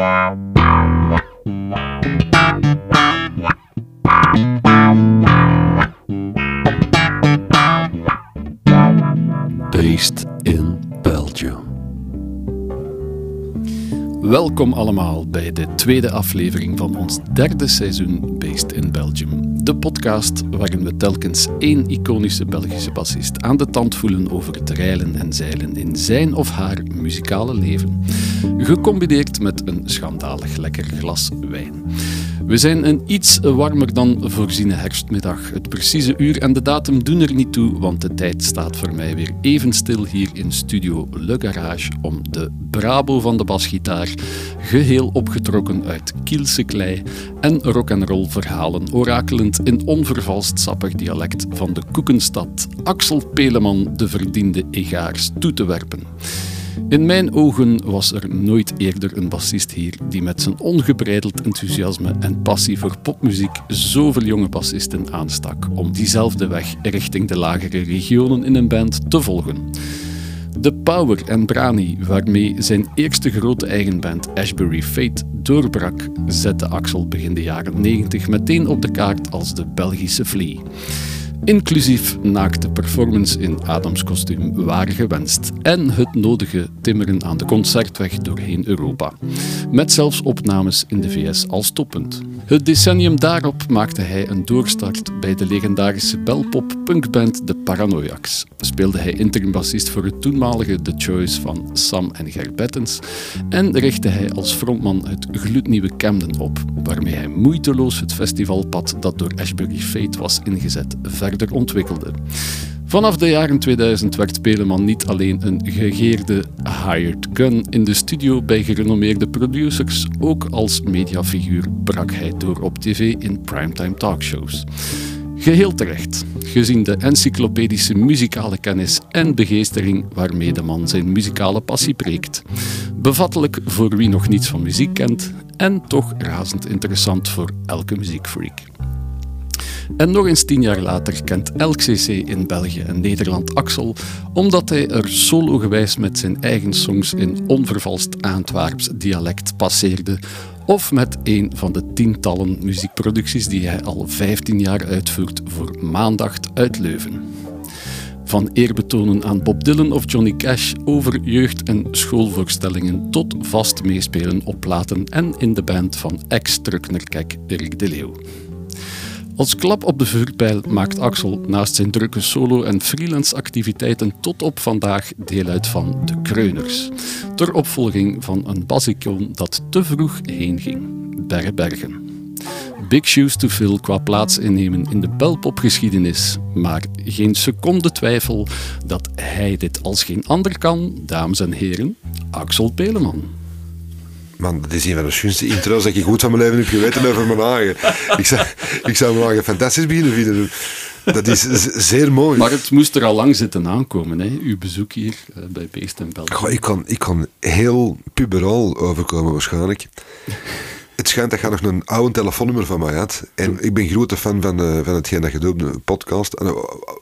Based in Belgium. Welkom allemaal bij de tweede aflevering van ons derde seizoen Based in Belgium. De podcast waarin we telkens één iconische Belgische bassist aan de tand voelen over het reilen en zeilen in zijn of haar muzikale leven. Gecombineerd met een schandalig lekker glas wijn. We zijn een iets warmer dan voorziene herfstmiddag. Het precieze uur en de datum doen er niet toe, want de tijd staat voor mij weer even stil hier in studio Le Garage om de Brabo van de basgitaar, geheel opgetrokken uit Kielse klei en rock'n'roll verhalen, orakelend in onvervalst sappig dialect van de Koekenstad, Axel Peleman de verdiende egaars toe te werpen. In mijn ogen was er nooit eerder een bassist hier die met zijn ongebreideld enthousiasme en passie voor popmuziek zoveel jonge bassisten aanstak om diezelfde weg richting de lagere regionen in een band te volgen. De power en brani waarmee zijn eerste grote eigen band Ashbury Fate doorbrak, zette Axel begin de jaren 90 meteen op de kaart als de Belgische Flea. Inclusief naakte performance in Adams kostuum waren gewenst en het nodige timmeren aan de concertweg doorheen Europa. Met zelfs opnames in de VS als toppunt. Het decennium daarop maakte hij een doorstart bij de legendarische belpop punkband The Paranoiacs. Speelde hij interimbassist voor het toenmalige The Choice van Sam en Ger Bettens en richtte hij als frontman het gloednieuwe Camden op, waarmee hij moeiteloos het festivalpad dat door Ashbury Fate was ingezet verder ontwikkelde. Vanaf de jaren 2000 werd Peleman niet alleen een gegeerde hired gun in de studio bij gerenommeerde producers, ook als mediafiguur brak hij door op tv in primetime talkshows. Geheel terecht, gezien de encyclopedische muzikale kennis en begeestering waarmee de man zijn muzikale passie preekt. Bevattelijk voor wie nog niets van muziek kent en toch razend interessant voor elke muziekfreak. En nog eens tien jaar later kent elk CC in België en Nederland Axel, omdat hij er sologewijs met zijn eigen songs in onvervalst Antwerps dialect passeerde, of met een van de tientallen muziekproducties die hij al 15 jaar uitvoert voor Maandag uit Leuven. Van eerbetonen aan Bob Dylan of Johnny Cash over jeugd- en schoolvoorstellingen tot vast meespelen op platen en in de band van ex-Trucknerkek Erik de Leeuw. Als klap op de vuurpijl maakt Axel naast zijn drukke solo- en freelance-activiteiten tot op vandaag deel uit van De Kreuners, ter opvolging van een basicoon dat te vroeg heen ging, Bergen. Big shoes to fill qua plaats innemen in de belpopgeschiedenis, maar geen seconde twijfel dat hij dit als geen ander kan, dames en heren, Axel Peleman. Man, dat is een van de schoonste intro's dat ik goed van mijn leven heb geweten over mijn eigen. Ik zou, ik zou mijn eigen fantastisch beginnen vinden. Dat is zeer mooi. Maar het moest er al lang zitten aankomen, hè? uw bezoek hier uh, bij Beest en België. Goh, ik, kan, ik kan heel puberaal overkomen waarschijnlijk. Het schijnt dat je nog een oude telefoonnummer van mij had. En ik ben grote fan van, uh, van hetgeen dat je doet, podcast. En, uh,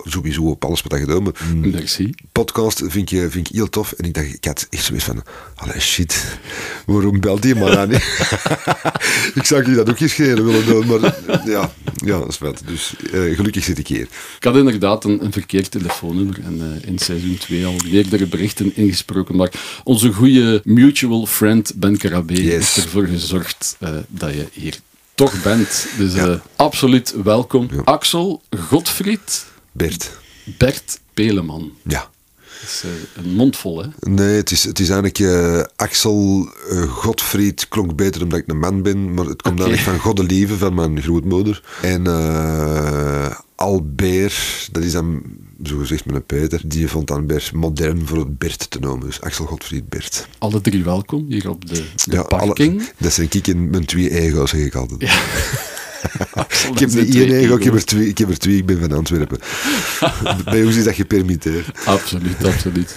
sowieso op alles wat je doet. Mm. Merci. Podcast vind ik, vind ik heel tof. En ik dacht, ik had echt zoiets van, allee shit, waarom belt die man aan? ik zou je dat ook eens willen doen. Maar ja, ja dat is vet. Dus uh, gelukkig zit ik hier. Ik had inderdaad een, een verkeerd telefoonnummer. En in seizoen 2 al meerdere berichten ingesproken. Maar onze goede mutual friend Ben Karabé yes. heeft ervoor gezorgd dat je hier toch bent. Dus ja. uh, absoluut welkom. Ja. Axel Godfried. Bert. Bert Peleman. Ja. Dat is uh, een mondvol, hè? Nee, het is, het is eigenlijk uh, Axel Godfried klonk beter omdat ik een man ben, maar het komt okay. eigenlijk van Goddelieve, van mijn grootmoeder. En Albert, dat is dan zo gezegd met een Peter, die vond dan Bert modern voor het Bert te noemen. Dus Axel Godfried Bert. Alle drie welkom hier op de, de ja, parking. Alle, dat zijn ik in mijn twee ego's, zeg ik altijd. Ja. ik heb niet één ego, ik heb, er twee, ik heb er twee, ik ben van Antwerpen. Bij ons is dat gepermitteerd. Absoluut, absoluut.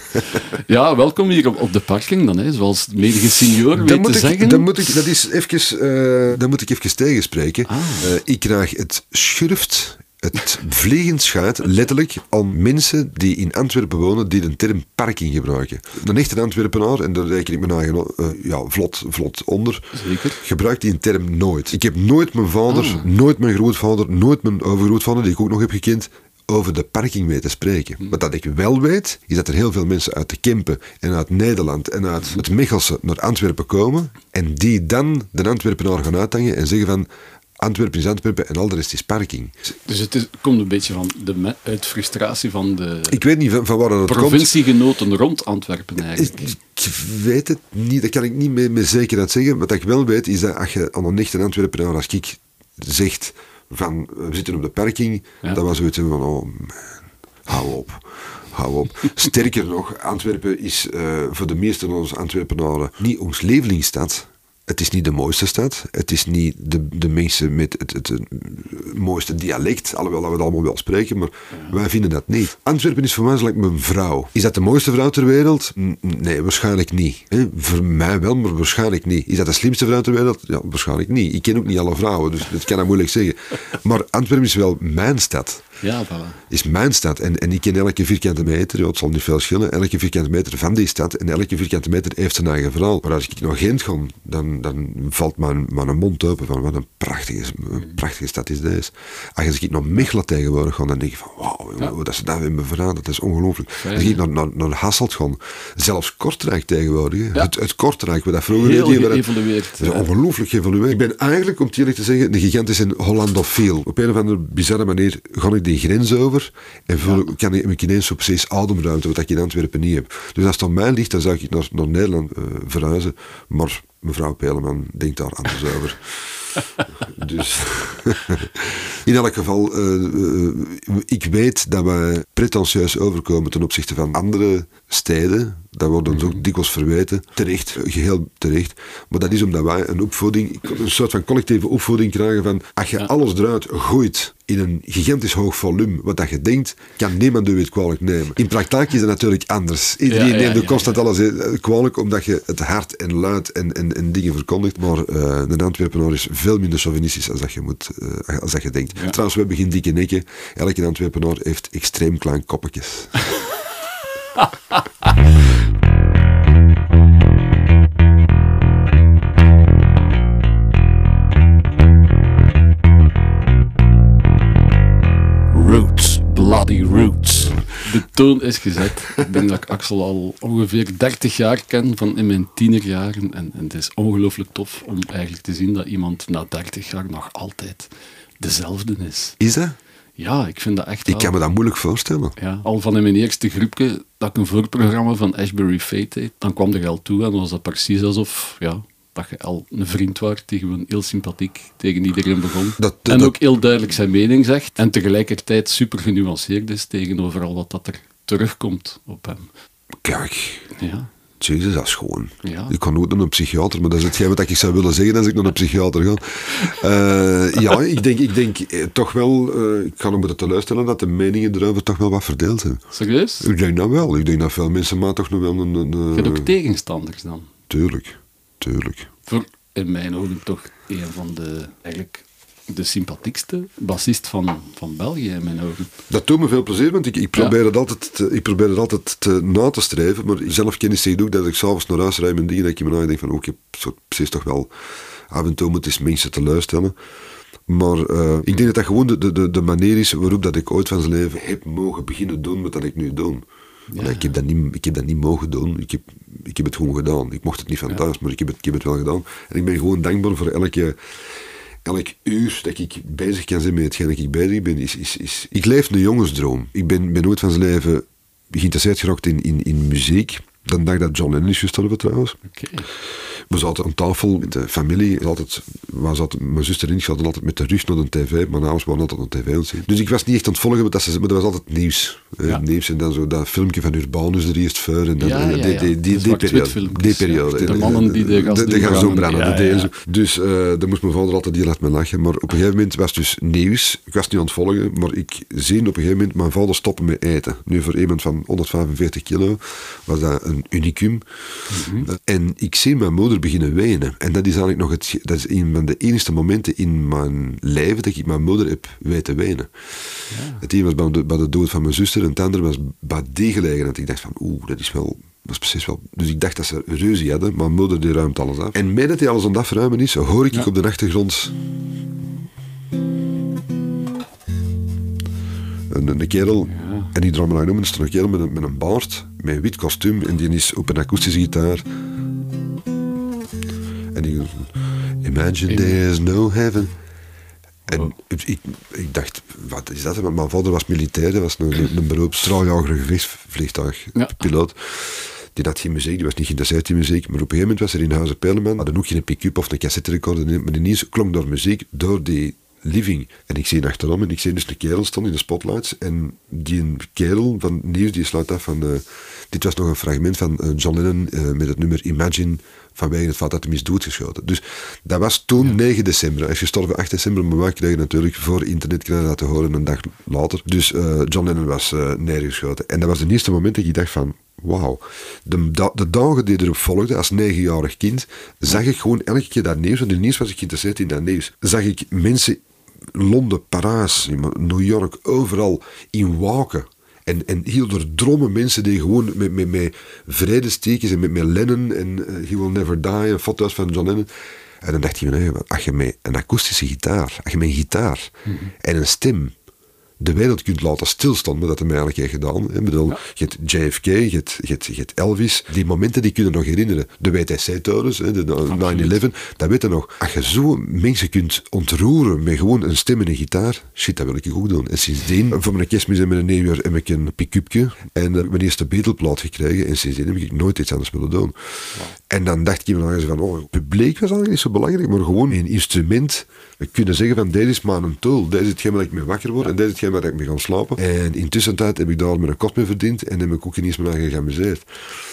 Ja, welkom hier op, op de parking dan, hè, zoals medige senior weet te ik, zeggen. Dan moet ik, dat is even, uh, dan moet ik even tegenspreken. Ah. Uh, ik krijg het schurft Het vliegend schijt letterlijk aan mensen die in Antwerpen wonen die de term parking gebruiken. Een echte Antwerpenaar, en daar reken ik me eigen uh, ja, vlot, vlot onder, Zeker. gebruikt die term nooit. Ik heb nooit mijn vader, Ah. nooit mijn grootvader, nooit mijn overgrootvader, die ik ook nog heb gekend, over de parking mee te spreken. Hm. Wat dat ik wel weet, is dat er heel veel mensen uit de Kempen en uit Nederland en uit het Mechelse naar Antwerpen komen en die dan de Antwerpenaar gaan uithangen en zeggen van Antwerpen is Antwerpen en al de rest is parking. Dus het is, komt een beetje van de, uit frustratie van de Ik weet niet van, van waar dat komt. provinciegenoten rond Antwerpen eigenlijk. Ik, ik weet het niet, dat kan ik niet met, met zekerheid zeggen. Wat ik wel weet is dat als je aan een echte Antwerpenaar als ik zegt van we zitten op de parking, Ja. dan was zoiets van oh man, hou op. Hou op. Sterker nog, Antwerpen is eh, voor de meeste van onze Antwerpenaren niet ons lievelingsstad. Het is niet de mooiste stad. Het is niet de, de mensen met het, het, mooiste dialect. Alhoewel dat we het allemaal wel spreken, maar wij vinden dat niet. Antwerpen is voor mij zoals mijn vrouw. Is dat de mooiste vrouw ter wereld? Nee, waarschijnlijk niet. Voor mij wel, maar waarschijnlijk niet. Is dat de slimste vrouw ter wereld? Ja, waarschijnlijk niet. Ik ken ook niet alle vrouwen, dus dat kan ik moeilijk zeggen. Maar Antwerpen is wel mijn stad Ja, voilà. is mijn stad. En, en ik ken elke vierkante meter, ja, het zal niet veel schillen, elke vierkante meter van die stad. En elke vierkante meter heeft zijn eigen verhaal. Maar als ik naar Gent ga, dan, dan valt mijn, mijn mond open van wat een prachtige, een prachtige stad is deze. Als ik naar Mechelen tegenwoordig ga, dan denk ik van wauw, wat dat ze daar hebben verraden, dat is ongelooflijk. Als ik naar, naar, naar Hasselt ga, zelfs Kortrijk tegenwoordig. Ja. het, het Kortrijk, wat dat vroeger Heel dat- geëvolueerd. dat is ongelooflijk geëvolueerd. Ik ben eigenlijk, om het eerlijk te zeggen, een gigantische Hollandofiel. Op een of andere bizarre manier ga ik die grens over en kan ik, ineens zo precies ademruimte, wat ik in Antwerpen niet heb. Dus als het aan mij ligt, dan zou ik naar, naar Nederland eh, verhuizen. Maar mevrouw Peleman denkt daar anders over. Dus in elk geval, eh, eh, ik weet dat wij pretentieus overkomen ten opzichte van andere steden. Dat wordt ons ook dikwijls verweten. Terecht, geheel terecht. Maar dat is omdat wij een opvoeding, een soort van collectieve opvoeding krijgen van als je alles eruit gooit in een gigantisch hoog volume, wat dat je denkt, kan niemand u het kwalijk nemen. In praktijk is het natuurlijk anders. Iedereen Ja, ja, neemt ja, constant alles eh, kwalijk omdat je het hard en luid en, en, en dingen verkondigt. Maar eh de Antwerpenaar is veel minder chauvinistisch als dat je, moet, eh, als dat je denkt. Trouwens, we hebben geen dikke nekken. Elke Antwerpenaar heeft extreem klein koppetjes. bloody roots. De toon is gezet. Ik denk dat ik Axel al ongeveer 30 jaar ken van in mijn tienerjaren. En, en het is ongelooflijk tof om eigenlijk te zien dat iemand na 30 jaar nog altijd dezelfde is. Is dat? Ja, ik vind dat echt Ik wel- kan me dat moeilijk voorstellen. Ja, al van in mijn eerste groepje, dat ik een voorprogramma van Ashbury Fate deed, dan kwam er al toe en was dat precies alsof ja, dat je al een vriend was die gewoon heel sympathiek tegen iedereen begon. Dat- dat- en ook heel duidelijk zijn mening zegt en tegelijkertijd super genuanceerd is tegenover al wat dat er terugkomt op hem. Kijk, Ja, Jezus, dat is gewoon. Ja. Ik kan nooit naar een psychiater, maar dat is hetgeen wat ik zou willen zeggen als ik naar een psychiater ga. Eh, ja, ik denk, ik denk eh, toch wel, eh, ik ga nog moeten teleurstellen dat de meningen erover toch wel wat verdeeld zijn. serieus? Ik denk dat wel. Ik denk dat veel mensen maar toch nog wel een... een, Je hebt ook tegenstanders dan. tuurlijk, tuurlijk. Voor in mijn ogen toch een van de, eigenlijk de sympathiekste bassist van, van België in mijn ogen. Dat doet me veel plezier, want ik, ik, probeer, het altijd te, ik probeer het altijd te, na te streven. Maar zelfkennis zegt ook dat ik s'avonds naar huis rijd met dingen dat ik me denk van, oh, ik heb precies toch wel af en toe moet eens mensen teleurstellen. Maar eh, ik denk dat dat gewoon de, de- de, de manier is waarop dat ik ooit van zijn leven heb mogen beginnen doen wat dat ik nu doe. Ik, heb dat niet, ik heb dat niet mogen doen. Ik heb, ik heb het gewoon gedaan. Ik mocht het niet van thuis, maar ik heb, het, ik heb het wel gedaan. En ik ben gewoon dankbaar voor elke, elk uur dat ik bezig kan zijn met hetgeen dat ik bezig ben. Is, is, is, ik leef een jongensdroom. Ik ben, ben nooit van zijn leven geïnteresseerd geraakt in, in, in muziek. Dan dag dat John Lennon is gestorven trouwens. Oké. We zaten aan tafel met de familie. Was Altijd, was altijd, mijn zuster en ik zaten altijd met de rug naar de tv. Mijn ouders waren altijd aan de tv aan het zien. Dus ik was niet echt aan het volgen, maar dat, maar dat was altijd nieuws. Eh, Ja. nieuws en dan zo dat filmpje van Urbanus er eerst voor. En dan, Ja, ja, die, die, die, die periode. Die periode. De En, mannen die de gas de, gas doen branden. Dus eh daar moest mijn vader altijd heel hard mee lachen. Maar op een gegeven moment was het dus nieuws. Ik was niet aan het volgen, maar ik zie op een gegeven moment mijn vader stoppen met eten. Nu voor iemand van 145 kilo was dat een unicum. Mhm. Eh, En ik zie mijn moeder beginnen wenen. En dat is eigenlijk nog het, dat is een van de enige momenten in mijn leven dat ik mijn moeder heb weten wenen. Ja. Het ene was bij de, bij de, dood van mijn zuster en het andere was bij die gelegenheid. Ik dacht van, oeh, dat is wel... Dat is precies wel... Dus ik dacht dat ze ruzie hadden, maar mijn moeder die ruimt alles af. En met dat hij alles aan het afruimen is, hoor ik op de achtergrond... Een, een kerel, en die drama noemen, is een kerel met een, met een baard, met een wit kostuum, en die is op een akoestische gitaar en die Imagine there's no heaven. En ik, ik, dacht, wat is dat? Mijn vader was militair, dat was een, een, een beroep straaljager gevechtsvliegtuig, ja. piloot. Die had geen muziek, die was niet geïnteresseerd in muziek. Maar op een gegeven moment was er in Huizen Pijlenman, hadden ook geen pick-up of een cassette recorder, maar ineens klonk door muziek door die living. En ik zie achterom en ik zie dus een kerel staan in de spotlights. En die kerel van nieuws, die sluit af van... Uh, dit was nog een fragment van uh, John Lennon uh, met het nummer Imagine vanwege het feit dat hij is doodgeschoten. Dus dat was toen 9 december. Hij is gestorven 8 december, maar wij kregen natuurlijk voor internet kregen dat te horen een dag later. Dus uh, John Lennon was uh, neergeschoten. En dat was het eerste moment dat ik dacht van, wauw. De, de, dagen die erop volgden, als negenjarig kind, zag ik gewoon elke keer dat nieuws, want in nieuws was ik geïnteresseerd in dat nieuws, zag ik mensen Londen, Parijs, New York, overal in waken en, en heel er drommen mensen die gewoon met, met, met vredestekens en met, met Lennon en uh, He Will Never Die en foto's van John Lennon. En dan dacht je, nee, als je met een akoestische gitaar, als je met een gitaar mm -hmm. en een stem de wereld kunt laten stilstaan, maar dat hem eigenlijk heeft gedaan. Ik bedoel, Je hebt JFK, je hebt, je, hebt, je hebt Elvis. Die momenten die kunnen nog herinneren. De WTC-torens, de 9-11, dat weten nog. Als je zo mensen kunt ontroeren met gewoon een stem en een gitaar, shit, dat wil ik ook doen. En sindsdien, voor mijn kerstmis en mijn nieuwjaar, heb ik een pick-upje en uh, mijn eerste Beatle-plaat gekregen. En sindsdien heb ik nooit iets anders willen doen. En dan dacht ik nog eens van, oh, het publiek was eigenlijk niet zo belangrijk, maar gewoon een instrument kunnen zeggen van, deze is maar een tool. Deze is hetgeen waar ik mee wakker word en deze is hetgeen waar ik mee ga slapen. En intussen tijd heb ik daar mijn kost mee verdiend en heb ik ook ineens mee geamuseerd.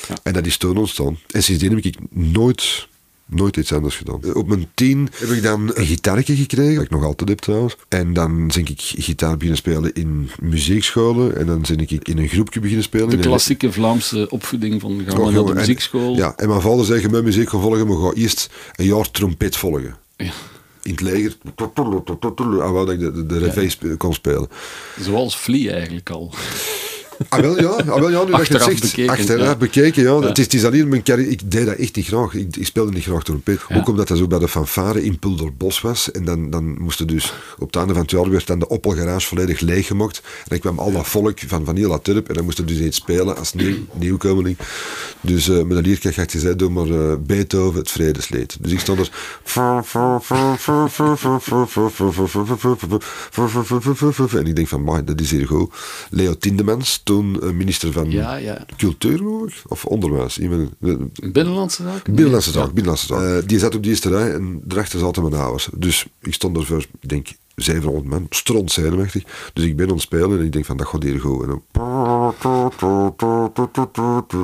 Ja. En dat is toen ontstaan. En sindsdien heb ik nooit nooit iets anders gedaan. Op mijn tien heb ik dan een gitaartje gekregen, dat ik nog altijd heb trouwens. En dan ben ik gitaar beginnen spelen in muziekscholen. En dan ben ik in een groepje beginnen spelen. De klassieke Vlaamse opvoeding van gaan naar de muziekschool. ja, en mijn vader zei, je met muziek gaan volgen, maar ga eerst een jaar trompet volgen. Ja in het leger. Ah, wou dat ik de, de, de revés ja. kon spelen. Zoals Flea eigenlijk al. Ah, wel ja, ah, wel, ja nu achteraf dat je zegt, bekeken, achteraf ja. bekeken, ja. ja. Het, is, het is alleen mijn carrière, ik deed dat echt niet graag. Ik, ik speelde niet graag trompet. Ja. Ook omdat dat zo bij de fanfare in Pulderbos was. En dan, dan moesten dus, op het einde van het jaar werd dan de Oppelgarage volledig leeggemokt. En dan kwam al dat volk van, van heel dat turp. En dan moesten dus iets spelen als nieuw, nieuwkomeling. Dus uh, mijn leerkracht had gezegd, doe maar uh, Beethoven, het Vredesleed. Dus ik stond er... En ik denk van, man, dat is hier goed. Leo Tindemans, toen minister van ja, ja. Cultuur of onderwijs. Iemand, Binnenlandse zaken? Binnenlandse zaken. Binnenlandse zaken. Uh, die zat op die eerste rij en daarachter zaten mijn ouders. Dus ik stond er voor, ik denk, 700 man, stront zenuwachtig. Dus ik ben aan het spelen en ik denk van, dat gaat hier goed. En dan...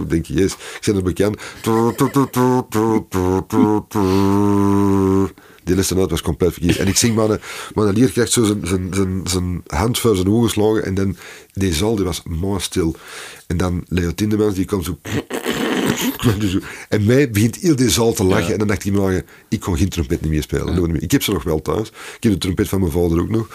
Ik denk, yes, ik ben er bekend. Die lessenuit was compleet verkeerd. En ik zing maar, maar een leerkracht zo zijn, zijn, zijn, zijn hand voor zijn ogen geslagen en dan die zaal die was mooi stil. En dan Leo Tindemans die kwam zo... En mij begint heel die zaal te lachen. Ja. En dan dacht ik me, ik kon geen trompet niet meer spelen. Ja. Ik heb ze nog wel thuis. Ik heb de trompet van mijn vader ook nog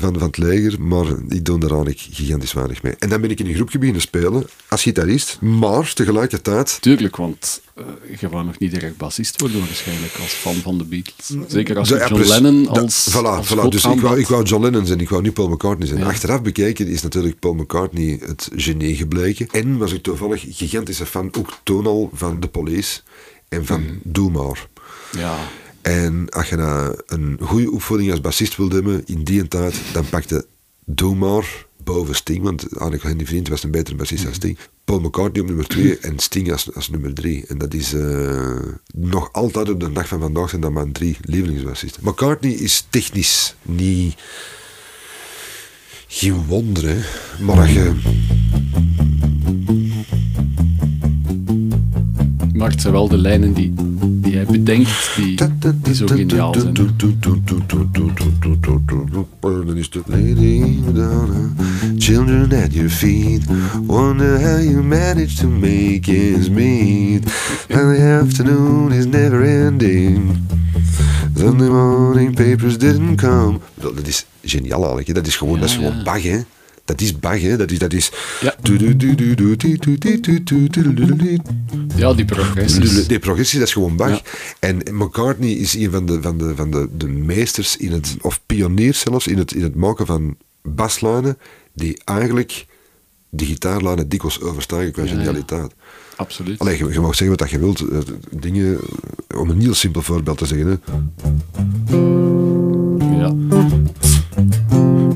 van, van het leger, maar ik doe daar eigenlijk gigantisch weinig mee. En dan ben ik in een groepje beginnen spelen als gitarist, maar tegelijkertijd... Tuurlijk, want uh, je wou nog niet direct bassist worden waarschijnlijk als fan van de Beatles. Zeker als de, John Lennon als, da, voilà, als voilà. Dus ik wou, ik wou John Lennon zijn, ik wou niet Paul McCartney zijn. Ja. Achteraf bekeken is natuurlijk Paul McCartney het genie gebleken. En was ik toevallig gigantische fan, ook toen al, van The Police en van mm. Doe Maar. Ja. En als je nou een goede opvoeding als bassist wilde hebben in die tijd, dan pakte Doe maar boven Sting, want Annika Henry Vriend was een betere bassist dan Sting. Paul McCartney op nummer 2 en Sting als, als nummer 3. En dat is uh, nog altijd op de dag van vandaag zijn dat mijn drie lievelingsbassisten. McCartney is technisch niet geen wonder, hè. maar als je... Maakt ze wel de lijnen die, hij bedenkt die, die zo geniaal zijn. Dan is het Lady Madonna, children at your feet. Wonder how you manage to make ends meet. And the afternoon is never ending. Sunday morning papers didn't come. Dat is geniaal eigenlijk. Dat is gewoon, dat is gewoon Bach, hè. Dat is Bach, hè. Dat is... Dat is Ja. Ja, die progressies. Die progressie, dat is gewoon Bach. Ja. En McCartney is een van de, van de, van de, de meesters in het, of pioniers zelfs, in het, in het maken van baslijnen die eigenlijk de gitaarlijnen dikwijls overstijgen qua ja. genialiteit. Absoluut. Allee, je, je mag zeggen wat je wilt. eh, Dingen, om een heel simpel voorbeeld te zeggen. Hè. Ja.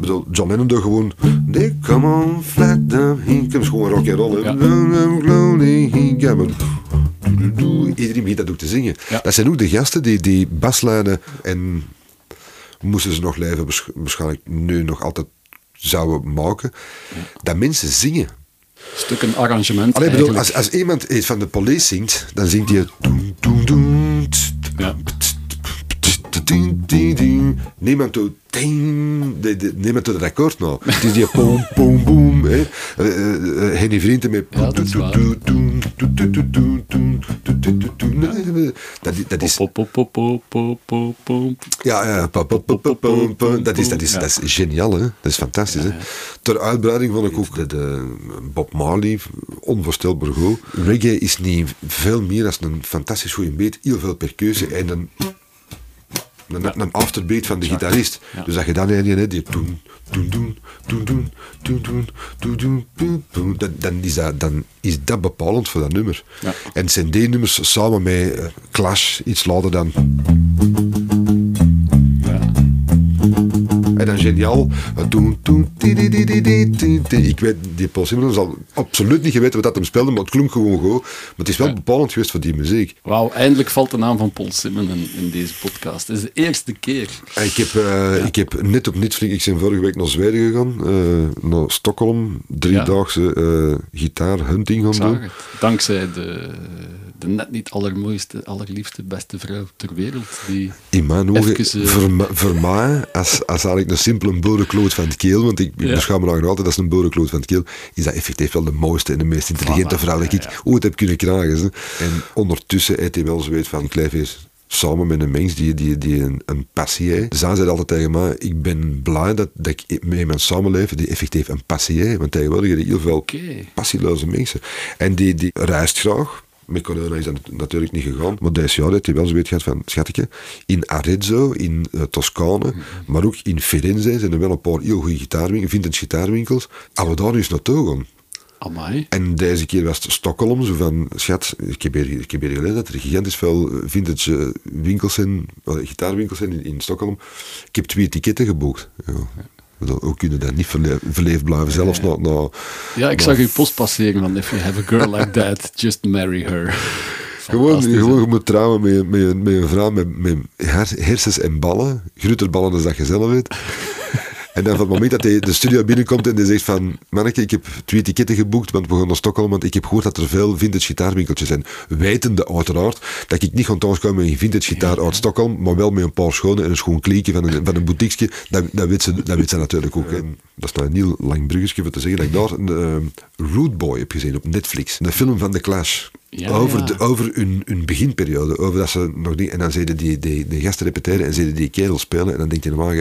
Bedoel, John Lennon doet gewoon... They come on flat down, he comes gewoon rock and roll. Ja. Lonely, he come Iedereen begint dat ook te zingen. Ja. Dat zijn ook de gasten die die baslijnen en moesten ze nog leven, waarsch- waarschijnlijk nu nog altijd zouden maken. Dat mensen zingen. Stukken arrangement Allee, bedoel, als, als iemand iets van de police zingt, dan zingt hij... doen, tst, Ja. Niemand doet ding, de- de- niemand doet het akkoord nou. Het is die boom, boom, boom. hè. Eh, eh, eh, Henny Vrienden met... Ja, dat. Dat is-. Ja, ja. Dat is, dat is, dat is geniaal, hè. Dat is fantastisch, hè. Ter uitbreiding vond ik ook de, de Bob Marley onvoorstelbaar goed. Reggae is niet veel meer dan een fantastisch goede beat, heel veel percussie en een, een, een afterbeat van de gitarist. Ja. Dus dat je dan een hè, die doen, doen, doen, doen, doen, doen, doen, doen, doen, doen, dan, dan, is dat, dan is dat bepalend voor dat nummer. Ja. En het zijn die nummers samen met eh, Clash, iets later dan En dan. Ik weet, die Paul Simon zal absoluut niet geweten wat dat hem speelde, maar het klonk gewoon goed. Maar het is wel bepalend geweest voor die muziek. Wauw, eindelijk valt de naam van Paul Simon in, in deze podcast. Het is de eerste keer. Ik, heb, eh, ik heb net op Netflix, ik ben vorige week naar Zweden gegaan, eh, naar Stockholm, driedaagse eh gitaar hunting gaan Ik zag doen. het. Dankzij de, de net niet allermooiste, allerliefste, beste vrouw ter wereld. Die In mijn ogen, Even, eh, voor, me- voor mij, als, als eigenlijk een simpele borenkloot van het keel, want ik, Ja. beschouw me nog altijd als een borenkloot van het keel, is dat effectief wel de mooiste en de meest intelligente Voilà, vrouw dat ja, ik ooit heb kunnen krijgen. Ze. En ondertussen heeft hij wel zoiets van, ik leef eens samen met een mens die, die, die een, een passie heeft. Zij zei altijd tegen mij, ik ben blij dat, dat ik met iemand samenleef die effectief een passie heeft, want tegenwoordig heb je heel veel Oké. passieloze mensen. En die, die reist graag. Met corona is dat natuurlijk niet gegaan. Maar deze jaar heeft hij wel zoiets gehad van, schatje, in Arezzo, in eh, Toscane, maar ook in Firenze zijn er wel een paar heel goede gitaarwinkels, vintage gitaarwinkels. Als we daar eens naartoe gaan. Amai. En deze keer was het Stockholm, zo van, schat, ik heb hier, ik heb hier gelezen dat er gigantisch veel eh, vintage eh, winkels zijn, gitaarwinkels zijn in, in Stockholm. Ik heb twee ticketten geboekt. Ja. Ook kunnen dat niet verle- verleefd blijven, zelfs na, Ja, ik zag uw post passeren van if you have a girl like that, just marry her. Gewoon, gewoon je moet trouwen met, met, met een vrouw met, met her- hersens en ballen. Groter ballen dan dat je zelf weet. En dan van het moment dat hij de studio binnenkomt en hij zegt van... Manneke, ik heb twee ticketten geboekt, want we gaan naar Stockholm, want ik heb gehoord dat er veel vintage gitaarwinkeltjes zijn. Wetende uiteraard dat ik niet ga thuiskomen met een vintage gitaar uit Stockholm, maar wel met een paar schone en een schoon kliekje van een, van een boutiqueske. Dat, dat, weet ze, dat weet ze natuurlijk ook. En dat is nou een heel lang bruggetje voor te zeggen dat ik daar een uh, Root Boy heb gezien op Netflix. Een film van The Clash. Ja, over, ja. De, over hun, hun beginperiode. Over dat ze nog niet, en dan zeiden die, die, de gasten repeteren en zeiden die kerel spelen. En dan denk je normaal,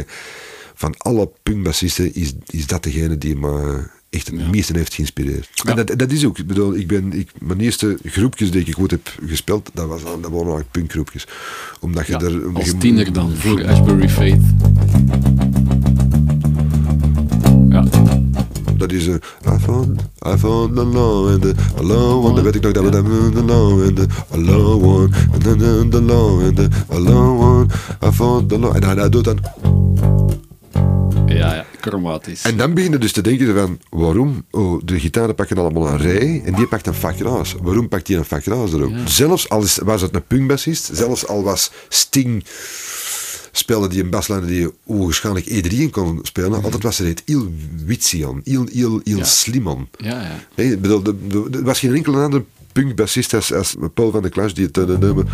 van alle punkbassisten is, is dat degene die me echt het meeste heeft geïnspireerd. Ja. En dat, dat is ook, ik bedoel, ik ben, ik, mijn eerste groepjes die ik goed heb gespeeld, dat, was, dat waren eigenlijk punkgroepjes. Omdat je Ja, er... als je- tiener dan, voor Ashbury Faith. Ja, Dat is een... I found, I found the law and the alone one. Dan weet ik nog dat we dat... The law and the alone one. And then the, law and the alone one. I found the law... En hij doet dan... ja, ja, chromatisch. En dan begin je dus te denken van... Waarom? Oh, de gitaren pakken allemaal een rij. En die pakt een vakruis. Waarom pakt die een vakruis erop? Zelfs al was het een punkbassist. Zelfs al was Sting... Speelde die een baslijn die waarschijnlijk E3 kon spelen. Altijd was er het heel witsy aan. Heel, heel, heel Ja. slim aan. Ja, ja. Nee, ik bedoel, er was geen enkele andere punkbassist als, als Paul van der Klas die het uh, nummer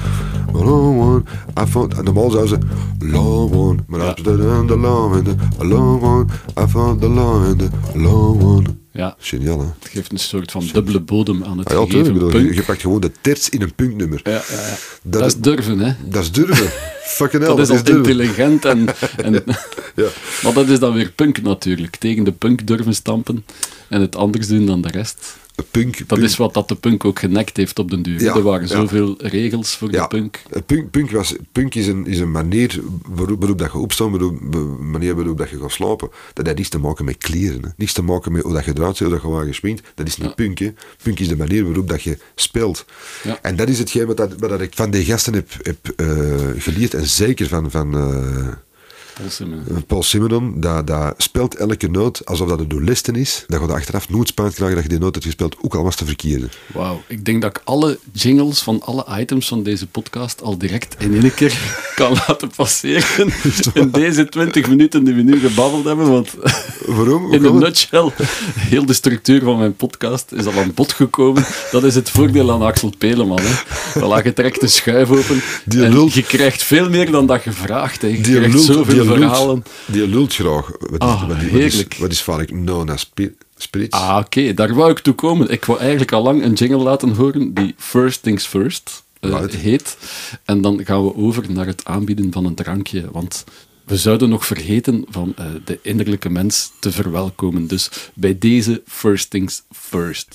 Long one, I found, en normaal zou ze Long one, maar Ja. de de long long one, I found the long long one. Ja, Geniaal, hè? het geeft een soort van dubbele bodem aan het Ah, ja, gegeven tuurlijk. bedoel, je, punk. je pakt gewoon de terts in een punknummer. Ja, ja, ja. Dat Dat, is- durven, hè. Dat is durven. Fucking hell, Dat is al intelligent en... en Ja. Maar dat is dan weer punk natuurlijk. Tegen de punk durven stampen en het anders doen dan de rest. Punk, Dat punk, is wat dat de punk ook genekt heeft op den duur. Ja, er waren ja. zoveel regels voor Ja. de punk. Eh, Punk, punk, was, punk is, een, is een manier waarop, waarop dat je opstaat, waarop, manier waarop dat je gaat slapen. Dat heeft niets te maken met kleren. Hè. Niets te maken met hoe dat je eruit ziet, hoe dat je waar geschminkt. Dat is niet punk. Hè. Punk is de manier waarop dat je speelt. En dat is hetgeen wat, dat, wat dat ik van die gasten heb, heb eh, geleerd. En zeker van, van eh, Paul Simon. Paul Simonon. Dat, dat speelt elke noot alsof dat een doelisten is. Dat je er achteraf nooit spijt krijgt dat je die noot hebt gespeeld, ook al was het de verkeerde. Wauw, ik denk dat ik alle jingles van alle items van deze podcast al direct in één keer kan laten passeren. In deze 20 minuten die we nu gebabbeld hebben. Want Waarom? In een nutshell, heel de structuur van mijn podcast is al aan bod gekomen. Dat is het voordeel aan Axel Peleman. Hè. Voilà, je trekt de schuif open Die en lult. je krijgt veel meer dan dat je vraagt. Hè. Je Die krijgt lult, zoveel verhalen. Die lult graag. Wat is, Ah, wat, is- heerlijk. Wat is, vaak known as spi- spirits? Ah, oké, daar wou ik toe komen. Ik wou eigenlijk al lang een jingle laten horen die First Things First eh, heet. En dan gaan we over naar het aanbieden van een drankje. Want we zouden nog vergeten van eh, de innerlijke mens te verwelkomen. Dus bij deze First Things First.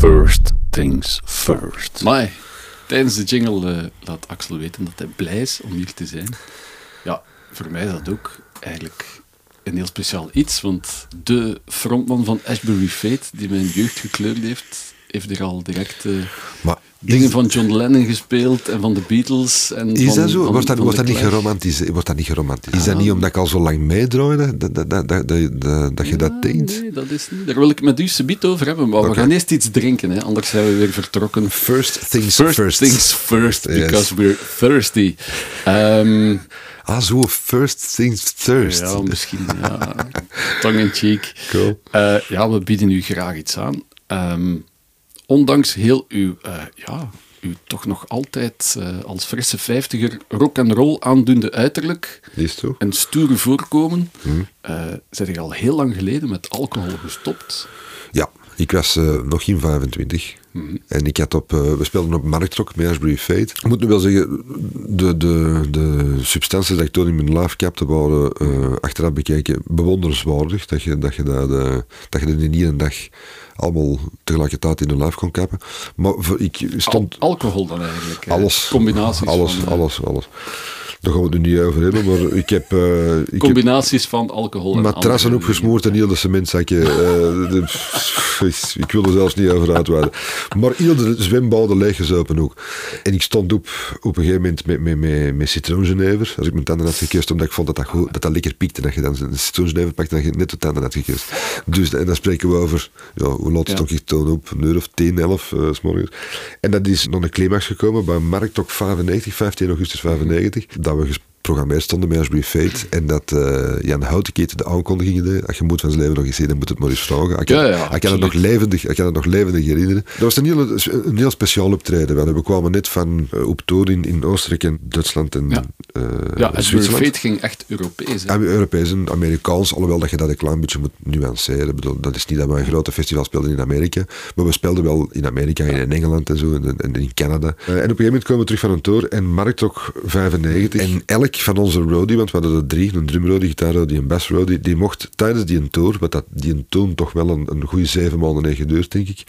First Things First. Maar tijdens de jingle eh, laat Axel weten dat hij blij is om hier te zijn. Ja, voor mij is dat ook eigenlijk een heel speciaal iets, want de frontman van Ashbury Fate, die mijn jeugd gekleurd heeft, heeft er al direct eh, maar dingen is, van John Lennon gespeeld en van de Beatles. En is van, dat zo? van- wordt dat, wordt niet geromantiseerd? Wordt dat niet geromantiseerd? Is dat niet omdat ik al zo lang meedraaide dat, dat, dat, dat, dat, dat, je dat Ah, denkt? Nee, dat is niet. Daar wil ik met u subiet over hebben, maar we gaan eerst iets drinken, hè, anders zijn we weer vertrokken. First things First, first. things first, Yes. because we're thirsty. Ehm, Ah, zo, first things first. Ja, misschien. Ja. Tongue in cheek. Cool. Eh, ja, we bieden u graag iets aan. Ehm, ondanks heel uw, eh, ja, uw toch nog altijd eh, als frisse vijftiger rock and roll aandoende uiterlijk Is zo? en stoere voorkomen, Hmm. eh zijn je al heel lang geleden met alcohol gestopt. Ja, ik was nog geen 25. Mhm. En ik had op, we speelden op Marktrok met Ashbury Fate. Ik moet nu wel zeggen, de, de, de substanties die ik toen in mijn live capte waren eh, achteraf bekeken bewonderenswaardig. Dat je dat, je dat, dat je dat in één dag allemaal tegelijkertijd in de live kon kappen. Maar ik Al- stond... alcohol dan eigenlijk. Alles. Combinaties Alles, van, eh, alles, alles. Daar gaan we het nu niet over hebben, maar ik heb... eh, ik heb Combinaties van alcohol en matrassen opgesmoord en heel de cementzakje. eh, de- ik wil er zelfs niet over uitweiden. Maar heel de zwembaden leeggezopen ook. En ik stond op op een gegeven moment met, met, met, met citroengenever. Als ik mijn tanden had gekust, omdat ik vond dat dat, goed, dat, dat lekker piekte. Dat je dan een citroengenever pakt en dat je net de tanden had gekust. Dus en dan spreken we over, ja, hoe laat stond ik toen op? Een uur of 10, 11 eh, s morgens. En dat is nog een climax gekomen bij Marktok 95, 15 augustus 95. Dat we geprogrammeerd stonden met Ashbury Fate. En dat eh, Jan Houtenketen de aankondigingen deed. Als je moet van zijn leven nog eens zien, dan moet het maar eens vragen. Ik kan, Ja, ja, ik kan het nog levendig, ik kan het nog levendig herinneren. Dat was een heel, een heel speciaal optreden. We kwamen net van eh, op tour in, in Oostenrijk en Duitsland en Ja. eh, Ja, Ashbury Zwitserland. Fate ging echt Europees. hè. Am- Europees en Amerikaans, alhoewel dat je dat een klein beetje moet nuanceren. Ik bedoel, dat is niet dat we een grote festival speelden in Amerika, maar we speelden wel in Amerika en in Engeland en zo, en, en in Canada. En op een gegeven moment komen we terug van een tour en Marktok 95. En elk van onze roadie, want we hadden er drie, een drumroadie, gitaarroadie en bassroadie, die mocht tijdens die tour, wat dat, die een toon toch wel een, een goede zeven maanden heeft geduurd, denk ik,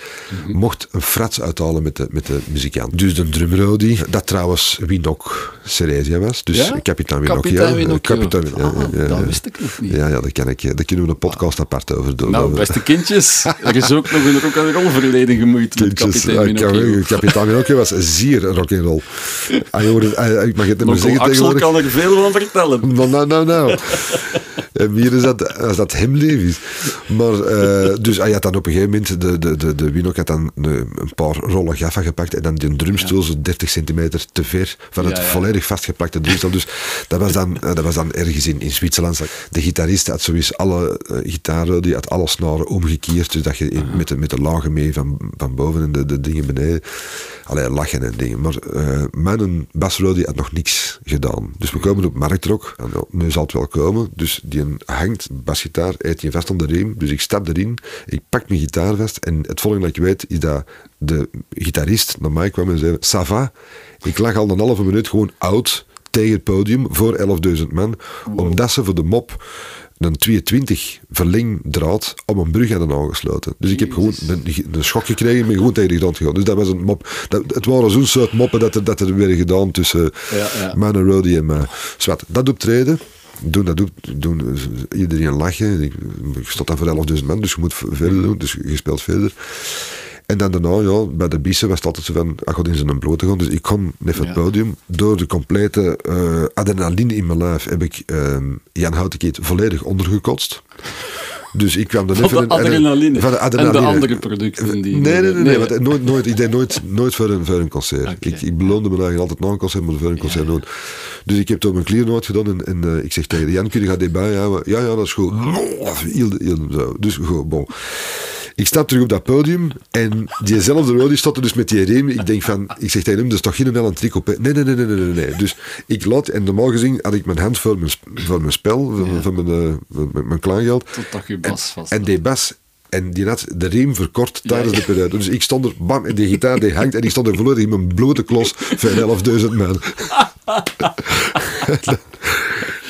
mocht een frats uithalen met de, met de muzikant. Dus de drumroadie, dat trouwens Winok Ceresia was, dus Ja? kapitein Winok. Kapitein ja, Winocchio. kapitein, ja, Ah, ja, ja, dat wist ik nog niet. Ja, ja, daar, kan ik, daar kunnen we een podcast apart over doen. Nou, beste kindjes, er is ook nog een rock and roll verleden gemoeid met Kindjes, kapitein ja, Minocchio. Kap- kapitein Minocchio was zeer. Ah, je hoort het- ah, Ik mag het niet meer zeggen tegenwoordig. Veel van vertellen. Nou, nou, nou. En hier is dat, als dat hem is. Maar, uh, dus hij had dan op een gegeven moment, de, de, de, de Winok had dan een, een paar rollen gaffa gepakt en dan die drumstoel zo 30 centimeter te ver van het volledig vastgeplakte drumstel. Dus dat was dan, uh, dat was dan ergens in, in Zwitserland. De gitarist had sowieso alle uh, gitaren, die had alle snaren omgekeerd, dus dat je in, met, de, met de lagen mee van, van boven en de, de dingen beneden. Allee, lachen en dingen. Maar uh, mijn basrodi had nog niks gedaan. Dus we komen op marktrok. En, nu zal het wel komen. Dus die hangt, basgitaar, eet je vast om de riem. Dus ik stap erin, ik pak mijn gitaar vast. En het volgende dat ik weet, is dat de gitarist naar mij kwam en zei, Sava, ik lag al een halve minuut gewoon oud tegen het podium voor 11.000 man. Omdat ze voor de mop een 22 verlengdraad om een brug hadden aangesloten. Dus ik heb gewoon een, een schok gekregen en gewoon tegen de grond gegaan. Dus dat was een mop. Dat, het waren zo'n soort moppen dat er, dat er weer gedaan tussen ja, ja. Man en Roddy en mij. Zwat, dat optreden doen, dat doen, doen iedereen lachen. Ik, ik stond dan voor 11.000 man, dus je moet verder doen. Dus je speelt verder. En dan daarna, ja, bij de bissen was het altijd zo van, ah, God in zijn blote gaan. Dus ik kon net van het podium, door de complete uh, adrenaline in mijn lijf, heb ik uh, Jan Houtenkeet volledig ondergekotst. Dus ik kwam dan van even... De adrenaline. Van de adrenaline. En de andere producten die... Nee, nee, nee. nooit, nooit, ik deed nooit, nooit voor, een, voor een concert. Okay. Ik, ik beloonde me eigenlijk altijd na een concert, maar voor een concert nooit. Dus ik heb toen mijn klier nooit gedaan en, en uh, ik zeg tegen Jan, kun je gaat erbij houden? Ja, ja, dat is goed. Dus goed, bon. Ik stap terug op dat podium en diezelfde Roddy stond er dus met die riem. Ik denk van, ik zeg tegen hem, dat is toch geen een trick op. Nee, nee, nee, nee, nee, nee. Dus ik laat, en normaal gezien had ik mijn hand voor mijn, voor mijn spel, ja. voor mijn, uh, mijn, mijn. Tot je bas vast. En, die bas en die had de riem verkort tijdens de periode. Dus ik stond er, bam, en die gitaar die hangt. En ik stond er volledig in mijn blote klos voor 11.000 man.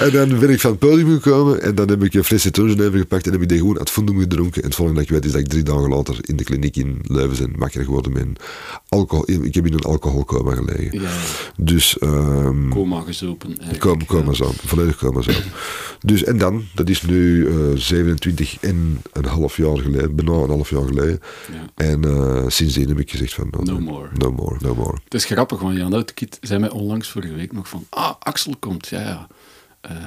En dan ben ik van het podium gekomen en dan heb ik een fles citroengenever gepakt en heb ik die gewoon uit fundum gedronken. En het volgende dat ik weet is dat ik drie dagen later in de kliniek in Leuven ben wakker geworden met alcohol. Ik heb in een alcoholcoma gelegen. Ja. Dus... Um, coma gezopen. Coma, coma zo, volledig coma zo. dus en dan, dat is nu uh, 27 en een half jaar geleden, bijna een half jaar geleden. Ja. En uh, sindsdien heb ik gezegd van... No, no more. No more, no more. Het is grappig, want Jan Uitkiet zei mij onlangs vorige week nog van, ah, Axel komt, ja ja uh,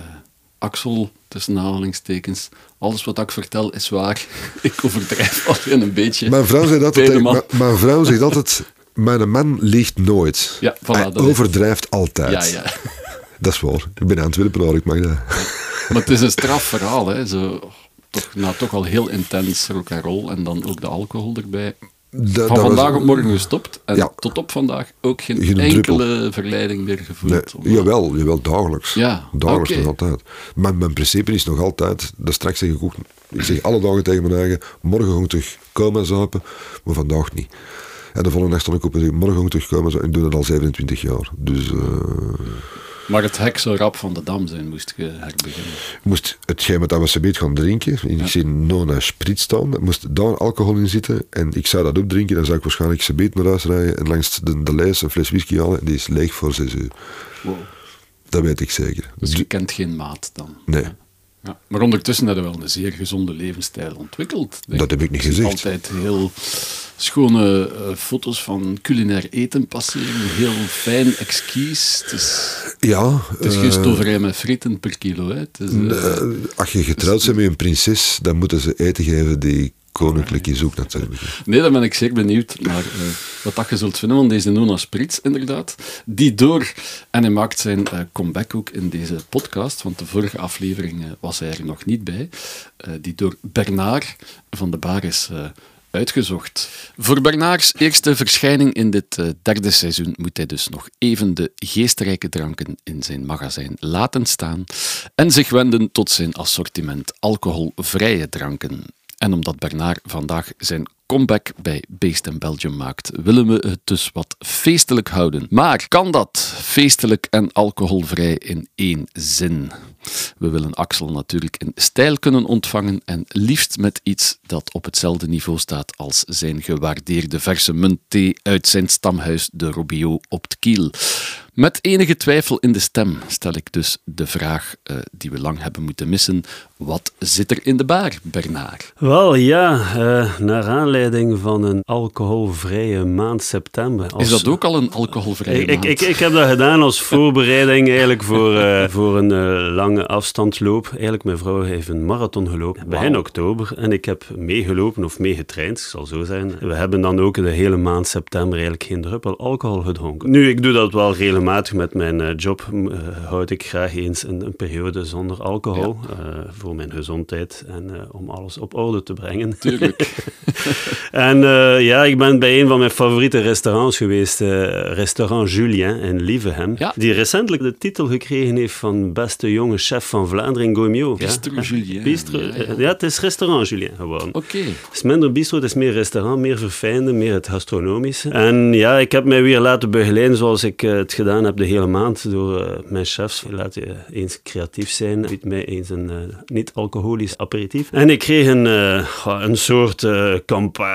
Axel, tussen aanhalingstekens, alles wat ik vertel is waar. ik overdrijf alleen een beetje. Mijn vrouw zegt altijd, mijn, mijn vrouw zegt altijd, mijn man liegt nooit. Ja, voilà, Hij overdrijft is... altijd. Ja, ja. Dat is waar. Ik ben aan het maar ik mag dat. Maar het is een strafverhaal, hè. Zo, toch, nou, toch al heel intens rock en roll en dan ook de alcohol erbij. Van vandaag was, op morgen gestopt en ja. tot op vandaag ook geen, geen enkele druppel. verleiding meer gevoeld. Nee, jawel, jawel, dagelijks. Ja, dagelijks okay. nog altijd. Maar mijn principe is nog altijd, dat straks zeg ik ook, ik zeg alle dagen tegen mijn eigen, morgen gewoon terug komen zuipen, maar vandaag niet. En de volgende dag stond ik op en zeg, morgen gewoon terug komen en ik doe dat al 27 jaar. Dus... Uh, maar het hek zou rap van de dam zijn, moest je herbeginnen. Moest hetgeen wat we beet gaan drinken, in ja. zie Nona Sprit staan, moest daar alcohol in zitten en ik zou dat opdrinken, dan zou ik waarschijnlijk Sebeet naar huis rijden en langs de, de lijst een fles whisky halen en die is leeg voor 6 uur. Wow. Dat weet ik zeker. Dus je kent geen maat dan? Nee. Ja. Ja, maar ondertussen hebben we wel een zeer gezonde levensstijl ontwikkeld. Dat heb ik niet gezegd. Altijd heel schone uh, foto's van culinair eten passeren. Heel fijn exquis. Het is, ja, het is geen stoverij met frieten per kilo. Hè. Het is, uh, als je getrouwd bent met een prinses, dan moeten ze eten geven die koninklijk is ook natuurlijk. Nee, daar ben ik zeer benieuwd naar uh, wat dat je zult vinden van deze Nona Sprits, inderdaad. Die door, en hij maakt zijn uh, comeback ook in deze podcast, want de vorige aflevering uh, was hij er nog niet bij, die door Bernard van de Baar is uitgezocht. Voor Bernards eerste verschijning in dit derde seizoen moet hij dus nog even de geestrijke dranken in zijn magazijn laten staan en zich wenden tot zijn assortiment alcoholvrije dranken. En omdat Bernard vandaag zijn comeback bij in Belgium maakt, willen we het dus wat feestelijk houden. Maar kan dat feestelijk en alcoholvrij in één zin? We willen Axel natuurlijk in stijl kunnen ontvangen en liefst met iets dat op hetzelfde niveau staat als zijn gewaardeerde verse munt thee uit zijn stamhuis de Robio op het Kiel. Met enige twijfel in de stem stel ik dus de vraag uh, die we lang hebben moeten missen. Wat zit er in de bar, Bernard? Wel ja, uh, naar aanleiding van een alcoholvrije maand september. Als... Is dat ook al een alcoholvrije ik, maand? Ik, ik, ik, heb dat gedaan als voorbereiding eigenlijk voor, uh, voor een lange afstandsloop. Eigenlijk, mijn vrouw heeft een marathon gelopen begin wow. oktober en ik heb meegelopen of meegetraind, zal zo zijn. We hebben dan ook de hele maand september eigenlijk geen druppel alcohol gedronken. Nu, ik doe dat wel regelmatig met mijn uh, job uh, houd ik graag eens een, een periode zonder alcohol. Ja. Uh, voor mijn gezondheid en om alles op orde te brengen. Tuurlijk. en ja, ik ben bij een van mijn favoriete restaurants geweest. restaurant Julien in Lievehem. Ja. Die recentelijk de titel gekregen heeft van beste jonge chef van Vlaanderen, Gomio. Bistro Julien. Bistro, ja, ja. ja, het is restaurant Julien gewoon. Oké. Okay. Het is minder bistro, het is meer restaurant, meer verfijnde, meer het gastronomische. En ja, ik heb mij weer laten begeleiden zoals ik het gedaan heb de hele maand door uh, mijn chefs. Laat je eens creatief zijn. Biedt mij eens een uh, niet-alcoholisch aperitief. En ik kreeg een, uh, een soort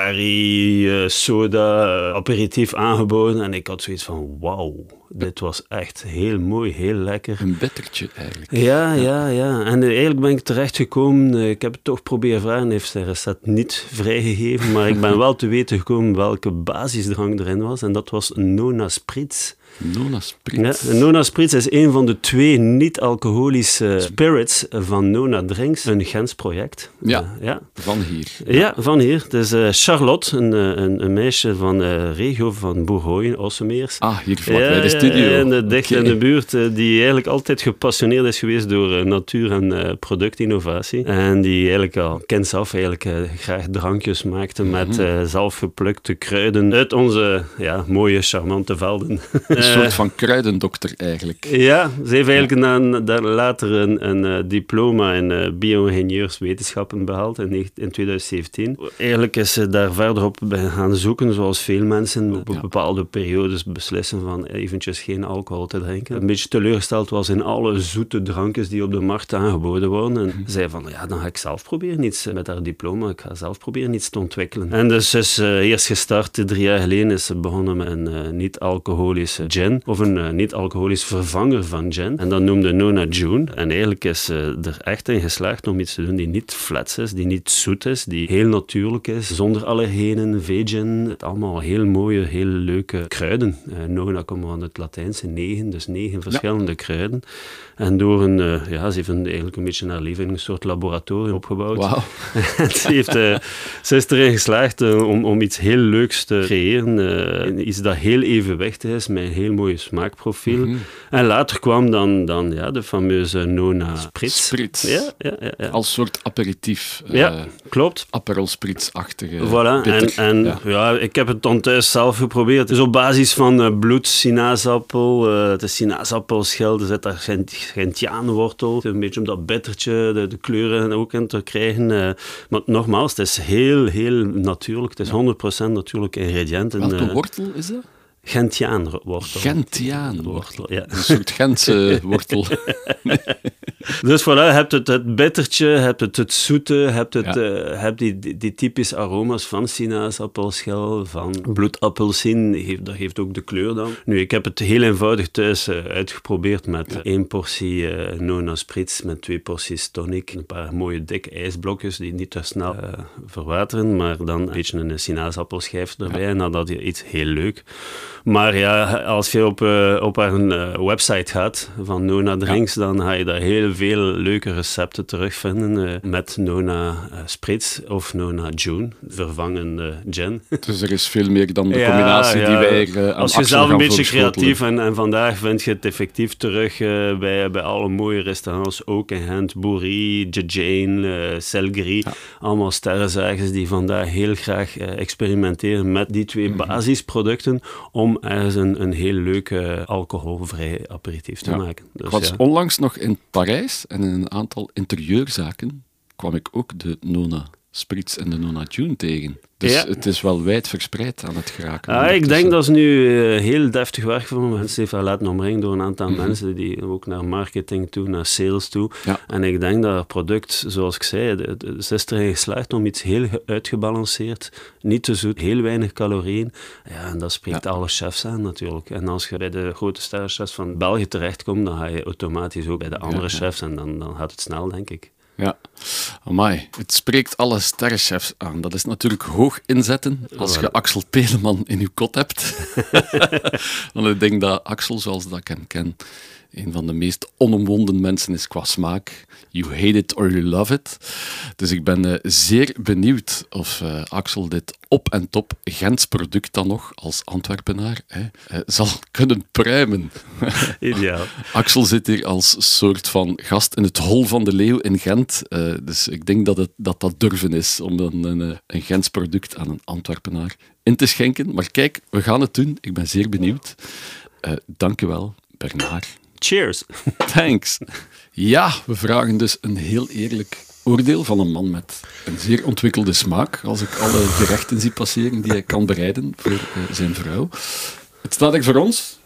Campari soda aperitief aangeboden. En ik had zoiets van, wauw. Dit was echt heel mooi, heel lekker. Een bittertje eigenlijk. Ja, ja, ja. En eigenlijk ben ik terechtgekomen. Ik heb het toch proberen vragen. Heeft zijn recept niet vrijgegeven. Maar ik ben wel te weten gekomen welke basisdrank erin was. En dat was Nona Spritz. Nona Spritz. Ja, Nona Spritz is een van de twee niet-alcoholische spirits van Nona Drinks, een Gens project. Ja, uh, ja. van hier. Ja, ja van hier. Het is uh, Charlotte, een, een, een, meisje van uh, regio van Bourgogne, Ossemeers. Ah, hier vlak bij de studio. in de, dicht okay. in de buurt, die eigenlijk altijd gepassioneerd is geweest door natuur- en productinnovatie. En die eigenlijk al kinds af eigenlijk graag drankjes maakte met mm -hmm. zelfgeplukte kruiden uit onze ja, mooie, charmante velden. Een soort van kruidendokter eigenlijk. Ja, ze heeft eigenlijk na, na, later een, een uh, diploma in uh, bio-ingenieurswetenschappen behaald in, in 2017. Eigenlijk is ze daar verder op gaan zoeken, zoals veel mensen op ja. bepaalde periodes beslissen van eventjes geen alcohol te drinken. Een beetje teleurgesteld was in alle zoete drankjes die op de markt aangeboden worden. En mm. zei van, ja, dan ga ik zelf proberen iets met haar diploma. Ik ga zelf proberen iets te ontwikkelen. En dus is uh, eerst gestart, drie jaar geleden, is ze begonnen met een niet-alcoholische gin, of een uh, niet-alcoholisch vervanger van gin. En dat noemde Nona June. En eigenlijk is ze uh, er echt in geslaagd om iets te doen die niet flats is, die niet zoet is, die heel natuurlijk is, zonder allergenen, vegan. Het allemaal heel mooie, heel leuke kruiden. Uh, Nona komt van het Latijnse negen, dus negen verschillende ja. kruiden. En door een, uh, ja, ze heeft een, eigenlijk een beetje naar leven een soort laboratorium opgebouwd. Wow. ze, heeft, uh, ze is erin geslaagd uh, om, om iets heel leuks te creëren. iets dat heel evenwichtig is, met een heel mooi smaakprofiel. Mm -hmm. En later kwam dan, dan ja, de fameuze Nona Spritz. Spritz. Ja, ja, ja, ja. Als soort aperitief. Ja, klopt. Aperol Spritz-achtige. Voilà. En, en ja. ik heb het dan thuis zelf geprobeerd. Is op basis van bloed, sinaasappel, het is sinaasappelschil, er zit daar gentiaanwortel, een beetje om dat bittertje, de, de kleuren ook in te krijgen. Uh, maar nogmaals, het is heel, heel natuurlijk. Het is ja. 100% natuurlijke ingrediënten. Welke uh, wortel is dat? Gentiaanwortel. Gentiaanwortel, ja. Een soort Gentse wortel. dus voilà, je hebt het, het bittertje, je hebt het, het zoete, je hebt, het, ja. uh, hebt die, die, die, typische aroma's van sinaasappelschil, van bloedappelsien, heeft, dat geeft ook de kleur dan. Nu, ik heb het heel eenvoudig thuis uh, uitgeprobeerd met ja. één portie uh, Nona Spritz, met twee porties tonic, een paar mooie dikke ijsblokjes die niet te snel verwateren, maar dan een beetje een sinaasappelschijf erbij ja. en dan had je iets heel leuk. Maar ja, als je op, uh, op haar uh, website gaat van Nona Drinks, ja. dan ga je daar heel veel leuke recepten terugvinden uh, met Nona Spritz of Nona June, vervangen gin. Dus er is veel meer dan de combinatie ja. die wij aan Als je zelf een beetje creatief en, en vandaag vind je het effectief terug bij, bij alle mooie restaurants, ook in Gent, Jane, Selgri, allemaal sterrenzagers die vandaag heel graag experimenteren met die twee -hmm. basisproducten om ergens een, een heel leuke alcoholvrij aperitief te ja. maken. Dus, ik was ja. onlangs nog in Parijs en in een aantal interieurzaken kwam ik ook de Nona Spritz en de Nona June tegen. Dus Ja. het is wel wijd verspreid aan het geraken. Ah, ik denk dat ze nu eh, heel deftig werk van mensen heeft laten omringen door een aantal Mhm. mensen die ook naar marketing toe, naar sales toe. Ja. En ik denk dat het product, zoals ik zei, ze is erin geslaagd om iets heel ge- uitgebalanceerd, niet te zoet, heel weinig calorieën. Ja, en dat spreekt alle chefs aan natuurlijk. En als je bij de grote sterrenchefs van België terechtkomt, dan ga je automatisch ook bij de andere chefs en dan, dan gaat het snel, denk ik. Ja, amai. Het spreekt alle sterrenchefs aan. Dat is natuurlijk hoog inzetten als je Axel Peleman in je kot hebt. Want ik denk dat Axel, zoals dat ik hem ken, een van de meest onomwonden mensen is qua smaak. You hate it or you love it. Dus ik ben eh, zeer benieuwd of eh, Axel dit op en top Gents product dan nog, als Antwerpenaar, hè, eh, zal kunnen pruimen. Ideaal. Axel zit hier als soort van gast in het hol van de leeuw in Gent. Dus ik denk dat, het, dat dat durven is om dan een, een Gents product aan een Antwerpenaar in te schenken. Maar kijk, we gaan het doen. Ik ben zeer benieuwd. Dank u wel, Bernard. Cheers. Thanks. Ja, we vragen dus een heel eerlijk oordeel van een man met een zeer ontwikkelde smaak. Als ik alle gerechten zie passeren die hij kan bereiden voor eh, zijn vrouw. Het staat er voor ons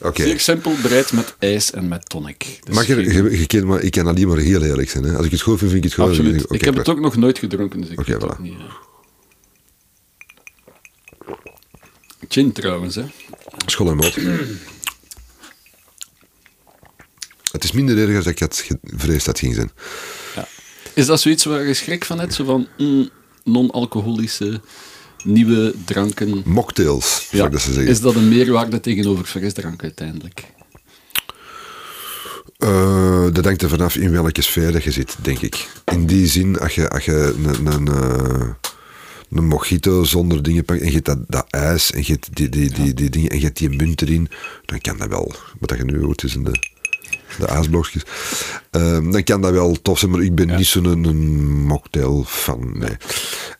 Oké. Zeer simpel, bereid met ijs en met tonic. Dus Mag je, maar, ik kan alleen maar heel eerlijk zijn. Hè. Als ik het goed vind, vind ik het goed. Absoluut. Ik oké, heb het ook nog nooit gedronken, dus ik het voilà. ook niet. Gin trouwens, hè. School en. Het is minder erg dan ik had gevreesd dat het ging zijn. Is dat zoiets waar je schrik van hebt? Zo van mm, non-alcoholische nieuwe dranken? Mocktails, zou ik dat ze zeggen. Is dat een meerwaarde tegenover frisdrank uiteindelijk? Eh, dat hangt er vanaf in welke sfeer dat je zit, denk ik. In die zin, als je, als je een, een, eh, een mojito zonder dingen pakt en je hebt dat, dat ijs en je hebt die, die, die, die dingen en je hebt die munt erin, dan kan dat wel. Wat dat je nu hoort tussen de, de ijsblokjes. Ehm, dan kan dat wel tof zijn, maar ik ben niet zo'n een, mocktail fan. Nee.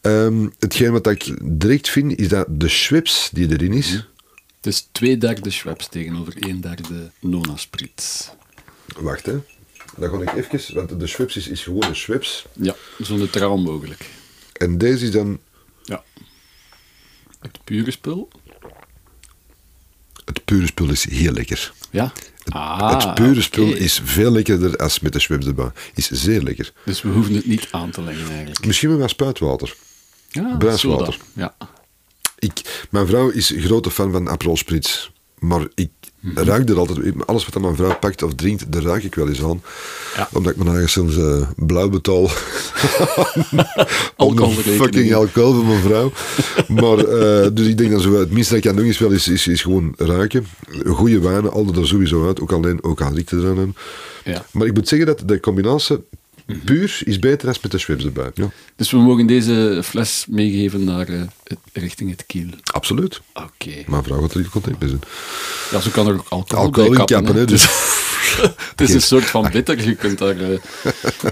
Ehm, hetgeen wat ik direct vind, is dat de Schweppes die erin is, Het is twee derde Schweppes tegenover een derde Nona Spritz. Wacht, hè. Dan ga ik even, want de Schweppes is, is gewoon een Schweppes. Ja, zo neutraal mogelijk. En deze is dan Ja. Het pure spul? Het pure spul is heel lekker. Ja. Ah, het pure spul is veel lekkerder als met de erbij. Is zeer lekker. Dus we hoeven het niet aan te leggen eigenlijk. Misschien wat spuitwater. Ja, Bruiswater. Ja. Ik, mijn vrouw is een grote fan van Aperol Spritz. Maar ik ruik er altijd... Alles wat mijn vrouw pakt of drinkt, daar ruik ik wel eens aan. Ja. Omdat ik mijn eigen soms eh, blauw betaal. Alcoholrekening. fucking alcohol van mijn vrouw. maar, eh, dus ik denk dat zo, het minste dat ik kan doen is, wel, is, is, is gewoon ruiken. Goede wijnen, altijd er sowieso uit. Ook alleen, ook al riekt er aan. Ja. Maar ik moet zeggen dat de combinatie puur is beter dan met de Schweppes erbij. Ja, Dus we mogen deze fles meegeven naar, eh, richting het kiel. absoluut. Oké. Mijn vrouw gaat er niet content mee zijn. Ja, zo kan er ook alcohol, Alcohol bij in kappen, hè. Dus, Het is een soort van bitter, je kunt daar eh,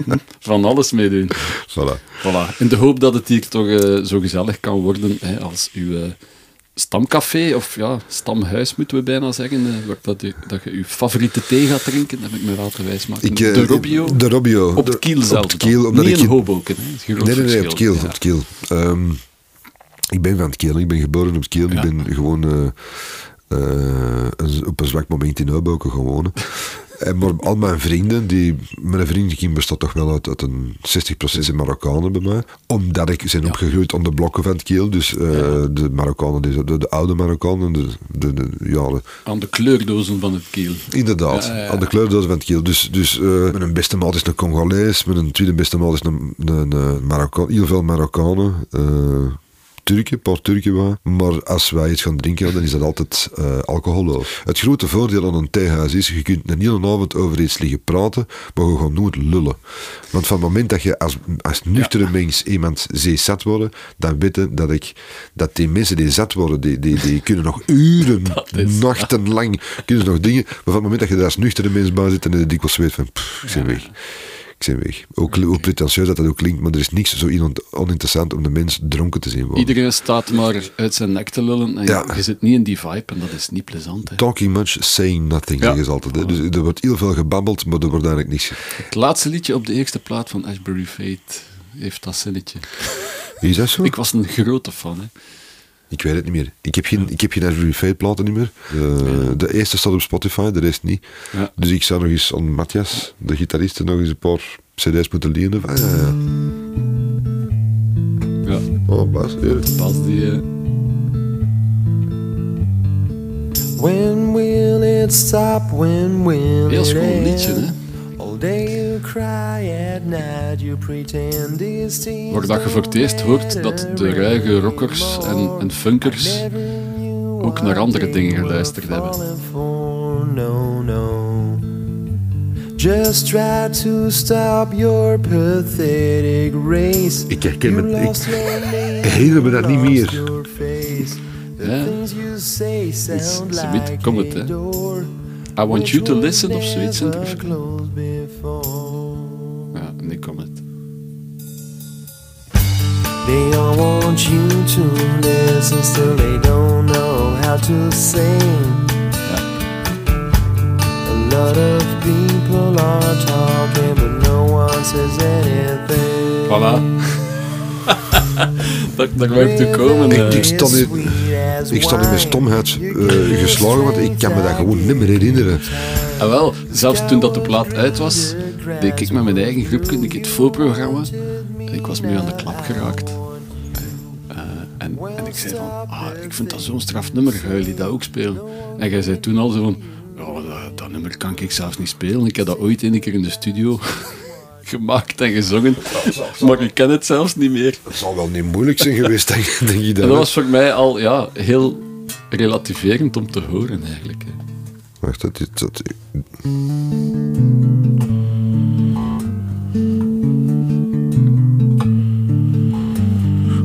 van alles mee doen. voilà. Voilà. In de hoop dat het hier toch eh, zo gezellig kan worden hè, als uw eh, stamcafé, of ja, stamhuis moeten we bijna zeggen, eh, waar dat, u, dat je uw favoriete thee gaat drinken, heb ik me laten wijsmaken. Ik, eh, de Robio, De Robio. op het kiel zelf. Op het kiel, omdat Niet ik... in Hoboken, hè. Dat Nee, nee, nee, op het kiel. Ja. Op het kiel. Ehm, ik ben van het kiel. Ik ben geboren op het kiel. Ja. Ik ben gewoon eh, op een zwak moment in Hoboken gaan wonen. En maar al mijn vrienden, die, mijn vriendenkring bestaat toch wel uit, uit een 60% zijn Marokkanen bij mij. Omdat ik zijn opgegroeid aan de blokken van het kiel. Dus eh, de Marokkanen, de, de oude Marokkanen, de, de, de, ja, de- Aan de kleurdozen van het kiel. Inderdaad, Ja, ja, ja. aan de kleurdoos van het kiel. Dus, dus eh, mijn beste maat is een Congolees, mijn tweede beste maat is een, een, een Marokkaan, heel veel Marokkanen, eh, Turken, Turken waar. Maar als wij iets gaan drinken, dan is dat altijd eh alcoholloos. Het grote voordeel aan een theehuis is, je kunt een hele avond over iets liggen praten, maar je gaat nooit lullen. Want van het moment dat je als, als nuchtere mens iemand ziet zat worden, dan weten dat ik, dat die mensen die zat worden, die, die, die kunnen nog uren, nachtenlang, kunnen ze nog dingen, maar van het moment dat je daar als nuchtere mens bij zit, heb je dikwijls weet van, pff, ik ben weg. Ben weg. Ook hoe pretentieus dat dat ook klinkt, maar er is niks zo on- oninteressant om de mens dronken te zien worden. Iedereen staat maar uit zijn nek te lullen en Ja. je zit niet in die vibe en dat is niet plezant. Hè. Talking much, saying nothing, Ja. zeggen ze altijd. Hè. Dus er wordt heel veel gebabbeld, maar er wordt eigenlijk niks... Het laatste liedje op de eerste plaat van Ashbury Fate heeft dat zinnetje. Is dat zo? Ik was een grote fan. Hè. Ik weet het niet meer. Ik heb geen, ik heb geen Ashbury Fate platen niet meer. De, de eerste staat op Spotify, de rest niet. Ja. Dus ik zou nog eens aan Matthias, de gitarist, nog eens een paar cd's moeten lenen. Ah, ja, ja. Ja, Oh, Bas, hier. Bas die... eh, When will it stop? When will Heel it schoon liedje, hè. Waar dat je voor het eerst hoort dat de ruige rockers en, en funkers ook naar andere dingen geluisterd hebben. For, no, no. Just try to stop your pathetic race. Ik herken me- ik herinner me dat niet meer. Ja. things you say sound ze weet- like kom het, hè. A door I want you to listen was of zoiets in de never refrein. closed before. Ja, nu komt het. They all want you to listen, still they don't know how to sing. Ja. A lot of people are talking, but no one says anything. Voilà. daar, daar wou ik toe komen. Ik- eh. ik sta nu- Ik sta in mijn stomheid eh, geslagen, want ik kan me dat gewoon niet meer herinneren. En wel, zelfs toen dat de plaat uit was, deed ik met mijn eigen groepje ik het voorprogramma. En ik was mee aan de klap geraakt. Eh, en, en ik zei van, ah, ik vind dat zo'n straf nummer, ga jullie dat ook spelen? En jij zei toen al zo van, ja, dat, dat nummer kan ik zelfs niet spelen. Ik heb dat ooit een keer in de studio gemaakt en gezongen, maar ik ken het zelfs niet meer. Het zal wel niet moeilijk zijn geweest, denk, ik En dan. dat was voor mij al ja, heel relativerend om te horen eigenlijk. hè. Wacht, dat, is- dat,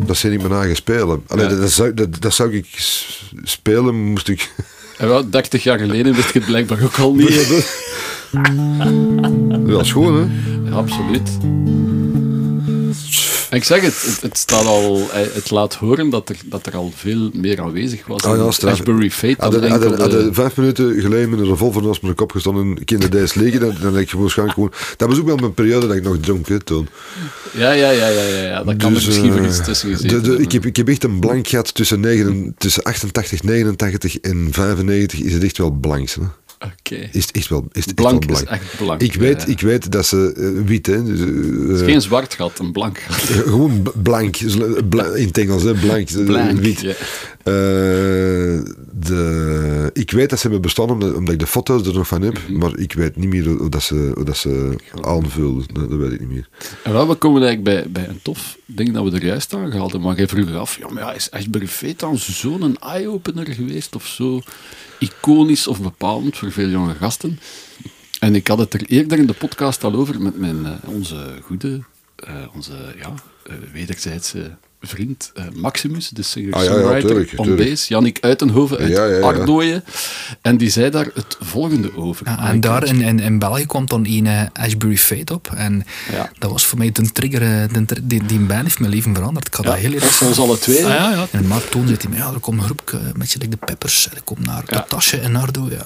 dat zijn niet mijn eigen spelen. Allee, Ja. dat, dat zou, dat, dat zou ik spelen, moest ik... En wel, 30 jaar geleden wist ik het blijkbaar ook al niet. Dat is gewoon, hè. Ja, absoluut. En ik zeg het, het, het staat al, eh, het laat horen dat er, dat er al veel meer aanwezig was. Ah, ja, straf. Ashbury Fate Hadden enkel hadden- de- hadden vijf minuten geleden met een revolver naast mijn kop gestonden en kinderdijs liggen, dan, dan denk ik waarschijnlijk gewoon... Dat was ook wel mijn periode dat ik nog dronk, hè, toen. Ja, ja, ja, ja, ja, ja. dat kan Dus, er misschien eh, voor iets tussen de- gezeten de- ik, heb, ik heb echt een blank gehad tussen, tussen 88, 89 en 95 is het echt wel blank. Hè. Oké. Is echt wel, is het Blank wel is echt blank. Ik weet, ja. ik weet dat ze eh, wit, hè. Dus, eh, Het is geen zwart gat, een blank gat. eh, gewoon blank, bla- in het Engels, hè, blank, Blank, wit. de, ik weet dat ze hebben bestaan omdat, omdat ik de foto's er nog van heb, Mhm. maar ik weet niet meer hoe, dat ze, hoe dat ze aanvulden. Dat, dat weet ik niet meer. En wel, we komen eigenlijk bij, bij een tof ding dat we er juist aangehaald hebben. Maar jij vroeg af, ja, maar ja, is Ashbury Fate dan zo'n eye-opener geweest of zo iconisch of bepalend voor veel jonge gasten? En ik had het er eerder in de podcast al over met mijn, eh, onze goede, eh, onze ja, eh, wederzijdse vriend eh, Maximus, de Ah, ja, ja, singer-songwriter tuurlijk. bass, Jannik Uitenhoven uit Ja, ja, ja. Ardooien. En die zei daar het volgende over. Ja, Ah, en daar in, in, in België komt dan een eh, Ashbury Fate op. En Ja. dat was voor mij de trigger. eh, de die, die band heeft mijn leven veranderd. Ik had Ja, dat heel dat erg is ons alle twee. Ah, ja, ja. En maar toen zei hij, ja, er komt een groep, beetje like de Peppers. En ik kom naar Ja. de Tasje en Nardo. Ja. En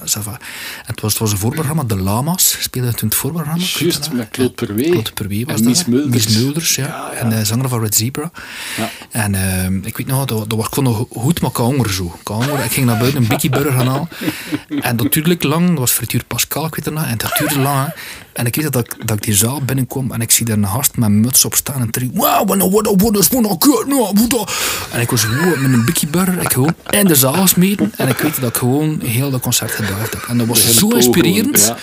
het was, het was een voorprogramma, de Lama's speelde toen het voorprogramma. Juist, met Claude Perwee. Claude Perwee was En Mies dat. Mulders. Mies Mulders, ja. Ja, ja. En de zanger van Red Zebra. Ja. En ehm, ik weet nog, dat, dat was nog goed, maar honger zo. Honger. Ik ging naar buiten een Bikkie Burger halen. En dat duurde lang, dat was frituur Pascal, ik weet het nog. En dat duurde lang. En ik weet dat ik, dat ik die zaal binnenkwam en ik zie daar een gast met een muts op staan en drie. Wow, wat wat wat is wat nou, wat dat?" En ik was met een Bikkie Burger, ik gewoon in de zaal gesmeten. En ik weet dat ik gewoon heel dat concert gedaagd heb. En dat was zo inspirerend. ja.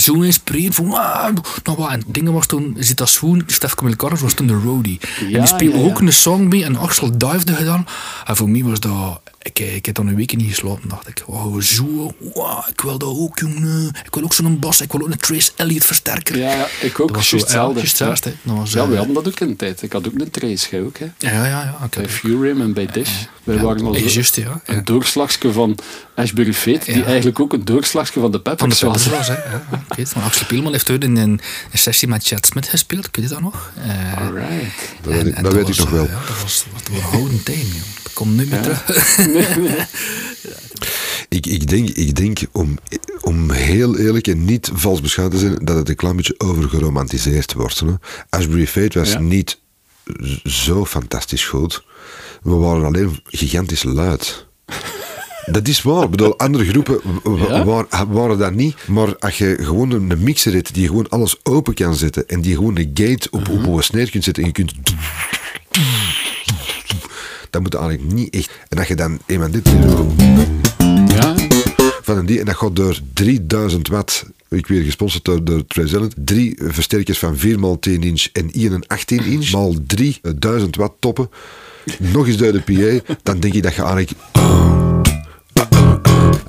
Zo inspirerend van, wow, nou wat. En het ding was toen, zit dat schoen, Stef Camille was toen de roadie. en die speelde ja. ook een song mee en Axel divede gedaan. En voor mij was dat... Ik, ik heb dan een week niet geslapen, dacht ik. Wow, zo, wow, ik wil dat ook, jongen. Ik wil ook zo'n bas, ik wil ook een Trace Elliot versterker. Ja, ja, ik ook. Dat was juist zo, ja, hetzelfde. was, ja, we eh, hadden dat ook in de tijd. Ik had ook een trace, jij ook, hè. Ja, ja, ja. Ik Bij Furim en bij Dish. Wij ja, waren al zo juist, ja. een ja. doorslagsje van Ashbury Fate, die Ja. eigenlijk ook een doorslagsje van de Van Peppers de was. Peppers was, hè. Ja, ik weet Axel Pielman heeft ooit in een, een sessie met Chad Smith gespeeld, weet je dat nog? Eh, Alright. Dat weet, ik- en dat weet ik was, nog eh, wel. Ja, dat was, dat was een gouden tijd, joh. Komt nu meer terug. Ik, ik denk, ik denk om, om heel eerlijk en niet vals beschouwd te zijn, dat het een klein beetje overgeromantiseerd wordt. Hè. Ashbury Fate was Ja. niet zo fantastisch goed. We waren alleen gigantisch luid. Dat is waar. Ik bedoel, andere groepen Ja? waar- waren dat niet. Maar als je gewoon een mixer hebt die gewoon alles open kan zetten en die gewoon een gate op, op een snare kunt zetten en je kunt... Dat moet eigenlijk niet echt... En dat je dan eenmaal dit... Ja, van een die, en dat gaat door 3000 watt. Ik weer gesponsord door, door. Drie versterkers van 4 x 10 inch en 1 en 18 inch. Maal 3000 watt toppen. Nog eens door de PA. Dan denk je dat je eigenlijk.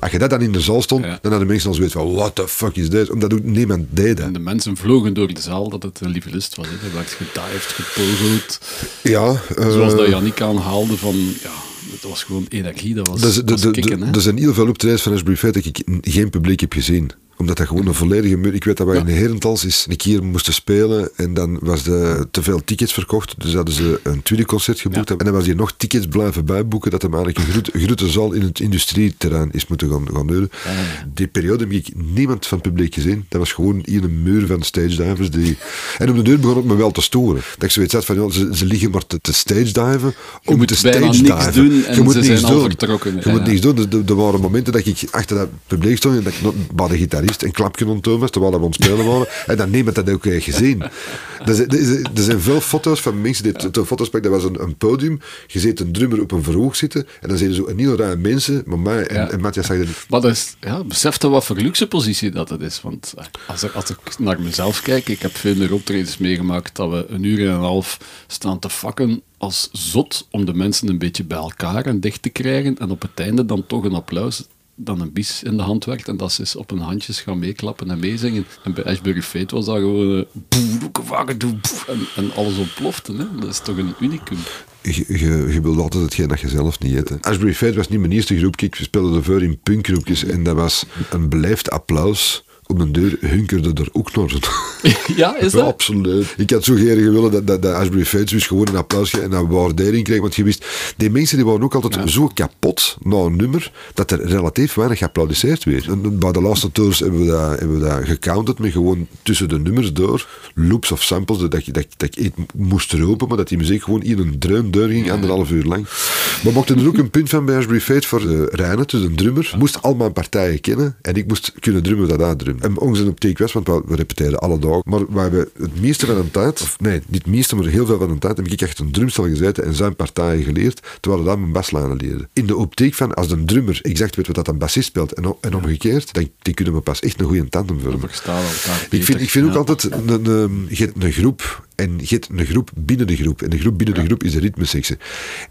Als je dat dan in de zaal stond, dan hadden mensen al zoiets van: what the fuck is dit? Omdat ook niemand deed dat. en de mensen vlogen door de zaal dat het een lieve lust was. hè. Er werd gedived, gepogeld. Ja, eh, Zoals dat Jannik aanhaalde van... Ja, het was gewoon energie. Dat was, Dus, was kicken, hè. er zijn heel veel optredens van Ashbury Fate dat ik geen publiek heb gezien omdat dat gewoon een volledige muur... Ik weet dat wij Ja. in Herentals eens een keer moesten spelen en dan was er te veel tickets verkocht. Dus hadden ze een tweede concert geboekt. En dan was hij nog tickets blijven bijboeken dat hem eigenlijk een grote, grote zaal in het industrieterrein is moeten gaan, gaan huren. Die periode heb ik niemand van het publiek gezien. Dat was gewoon hier een muur van stage divers. Die... En op de deur begon het me wel te storen. Dat ik zoiets had van, ze, ze liggen maar te, te stage diven Je om moet te stage niks diven. doen en je moet ze niks zijn doen. Je Ja, moet niks doen. Dus er, er waren momenten dat ik achter dat publiek stond en dat ik bij de gitarist een klapje onttoon was, terwijl we aan het spelen waren. En dan niemand dat ook echt gezien. Er zijn, er er veel foto's van mensen die ja. foto's pakken. Dat was een, een podium. Je ziet een drummer op een verhoog zitten en dan zie je zo een heel raar mensen. Maar mij en, Ja. en Matthias zag dat niet. Maar dat is, ja, wat voor luxe positie dat het is. Want eh, als ik, als ik naar mezelf kijk, ik heb veel meer optredens meegemaakt dat we een uur en een half staan te fakken als zot om de mensen een beetje bij elkaar en dicht te krijgen. En op het einde dan toch een applaus dan een bies in de hand werkt en dat ze op hun handjes gaan meeklappen en meezingen. En bij Ashbury Fate was dat gewoon... eh, en, en alles ontplofte. Hè? Dat is toch een unicum. Je, je, je wilt altijd hetgeen dat je zelf niet hebt. Ashbury Fate was niet mijn eerste groep. Ik speelde ervoor in punkgroepjes en dat was een beleefd applaus. Op een deur hunkerde er ook naar. ja, is Ja, dat? absoluut. Ik had zo graag willen dat, dat, dat Ashbury Fates dus gewoon een applaus en een waardering kreeg. Want je wist, die mensen die waren ook altijd zo kapot na een nummer, dat er relatief weinig geapplaudisseerd werd. En bij de laatste tours hebben we dat, hebben we dat gecounterd met gewoon tussen de nummers door, loops of samples, dat, je, dat, dat ik moest roepen, maar dat die muziek gewoon in een dreun deur ging, anderhalf uur lang. Maar mochten er ook een punt van bij Ashbury Fates voor uh, Reine, dus een drummer, moest al mijn partijen kennen en ik moest kunnen drummen dat uitdrummen. En onze optiek was, want we, we repeteren alle dagen, maar we hebben het meeste van een tijd, of nee, niet het meeste, maar heel veel van een tijd, heb ik echt een drumstel gezeten en zijn partijen geleerd, terwijl we dan mijn baslijnen leerden. In de optiek van, als een drummer exact weet wat dat een bassist speelt en, en omgekeerd, dan die kunnen we pas echt een goede tandem vormen. Ik vind, ik vind ook altijd een, een, een groep en je hebt een groep binnen de groep. En de groep binnen de groep is de ritmesectie.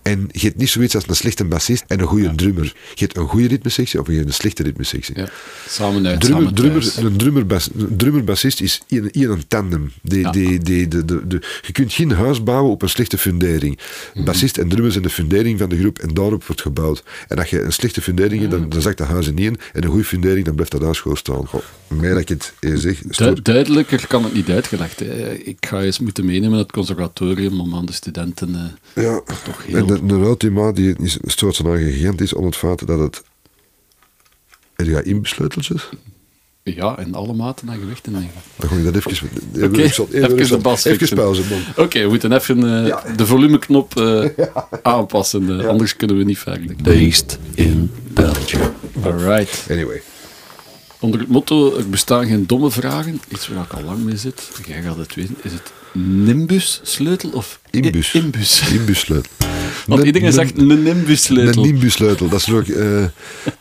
En je hebt niet zoiets als een slechte bassist en een goede drummer. Je hebt een goede ritmesectie of je hebt een slechte ritmesectie. Ja, samen uit, Drummer, samen drummer, een drummer, bas, een drummer bassist is in, in een tandem. Die, die, die, de, de, de, je kunt geen huis bouwen op een slechte fundering. Mhm. Bassist en drummer zijn de fundering van de groep en daarop wordt gebouwd. En als je een slechte fundering hebt, dan, dan zakt dat huis in één. En een goede fundering, dan blijft dat huis gewoon staan. Goh, meer dat ik het hier zeg. Du- duidelijker kan het niet uitgelegd. Ik ga eens moeten meenemen naar het conservatorium om aan de studenten... eh, Ja, toch heel- en de, de ultima die is, stoort zijn eigen gigantisch is om het feit dat het... Er gaat inbesleuteltjes. ja, in alle maten en gewichten. denk ik. Dan ga ik dat even... Even de even, bas even pauze, man. Oké, we moeten even eh, Ja. de volumeknop eh, aanpassen, anders kunnen we niet verder. Based in Belgium. Alright. Anyway. Onder het motto, er bestaan geen domme vragen, iets waar ik al lang mee zit, jij gaat het weten, is het Nimbus-sleutel of Imbus. Imbus? Inbussleutel. Want Een- iedereen een- zegt een Nimbus-sleutel. Een nimbussleutel, dat is ook eh,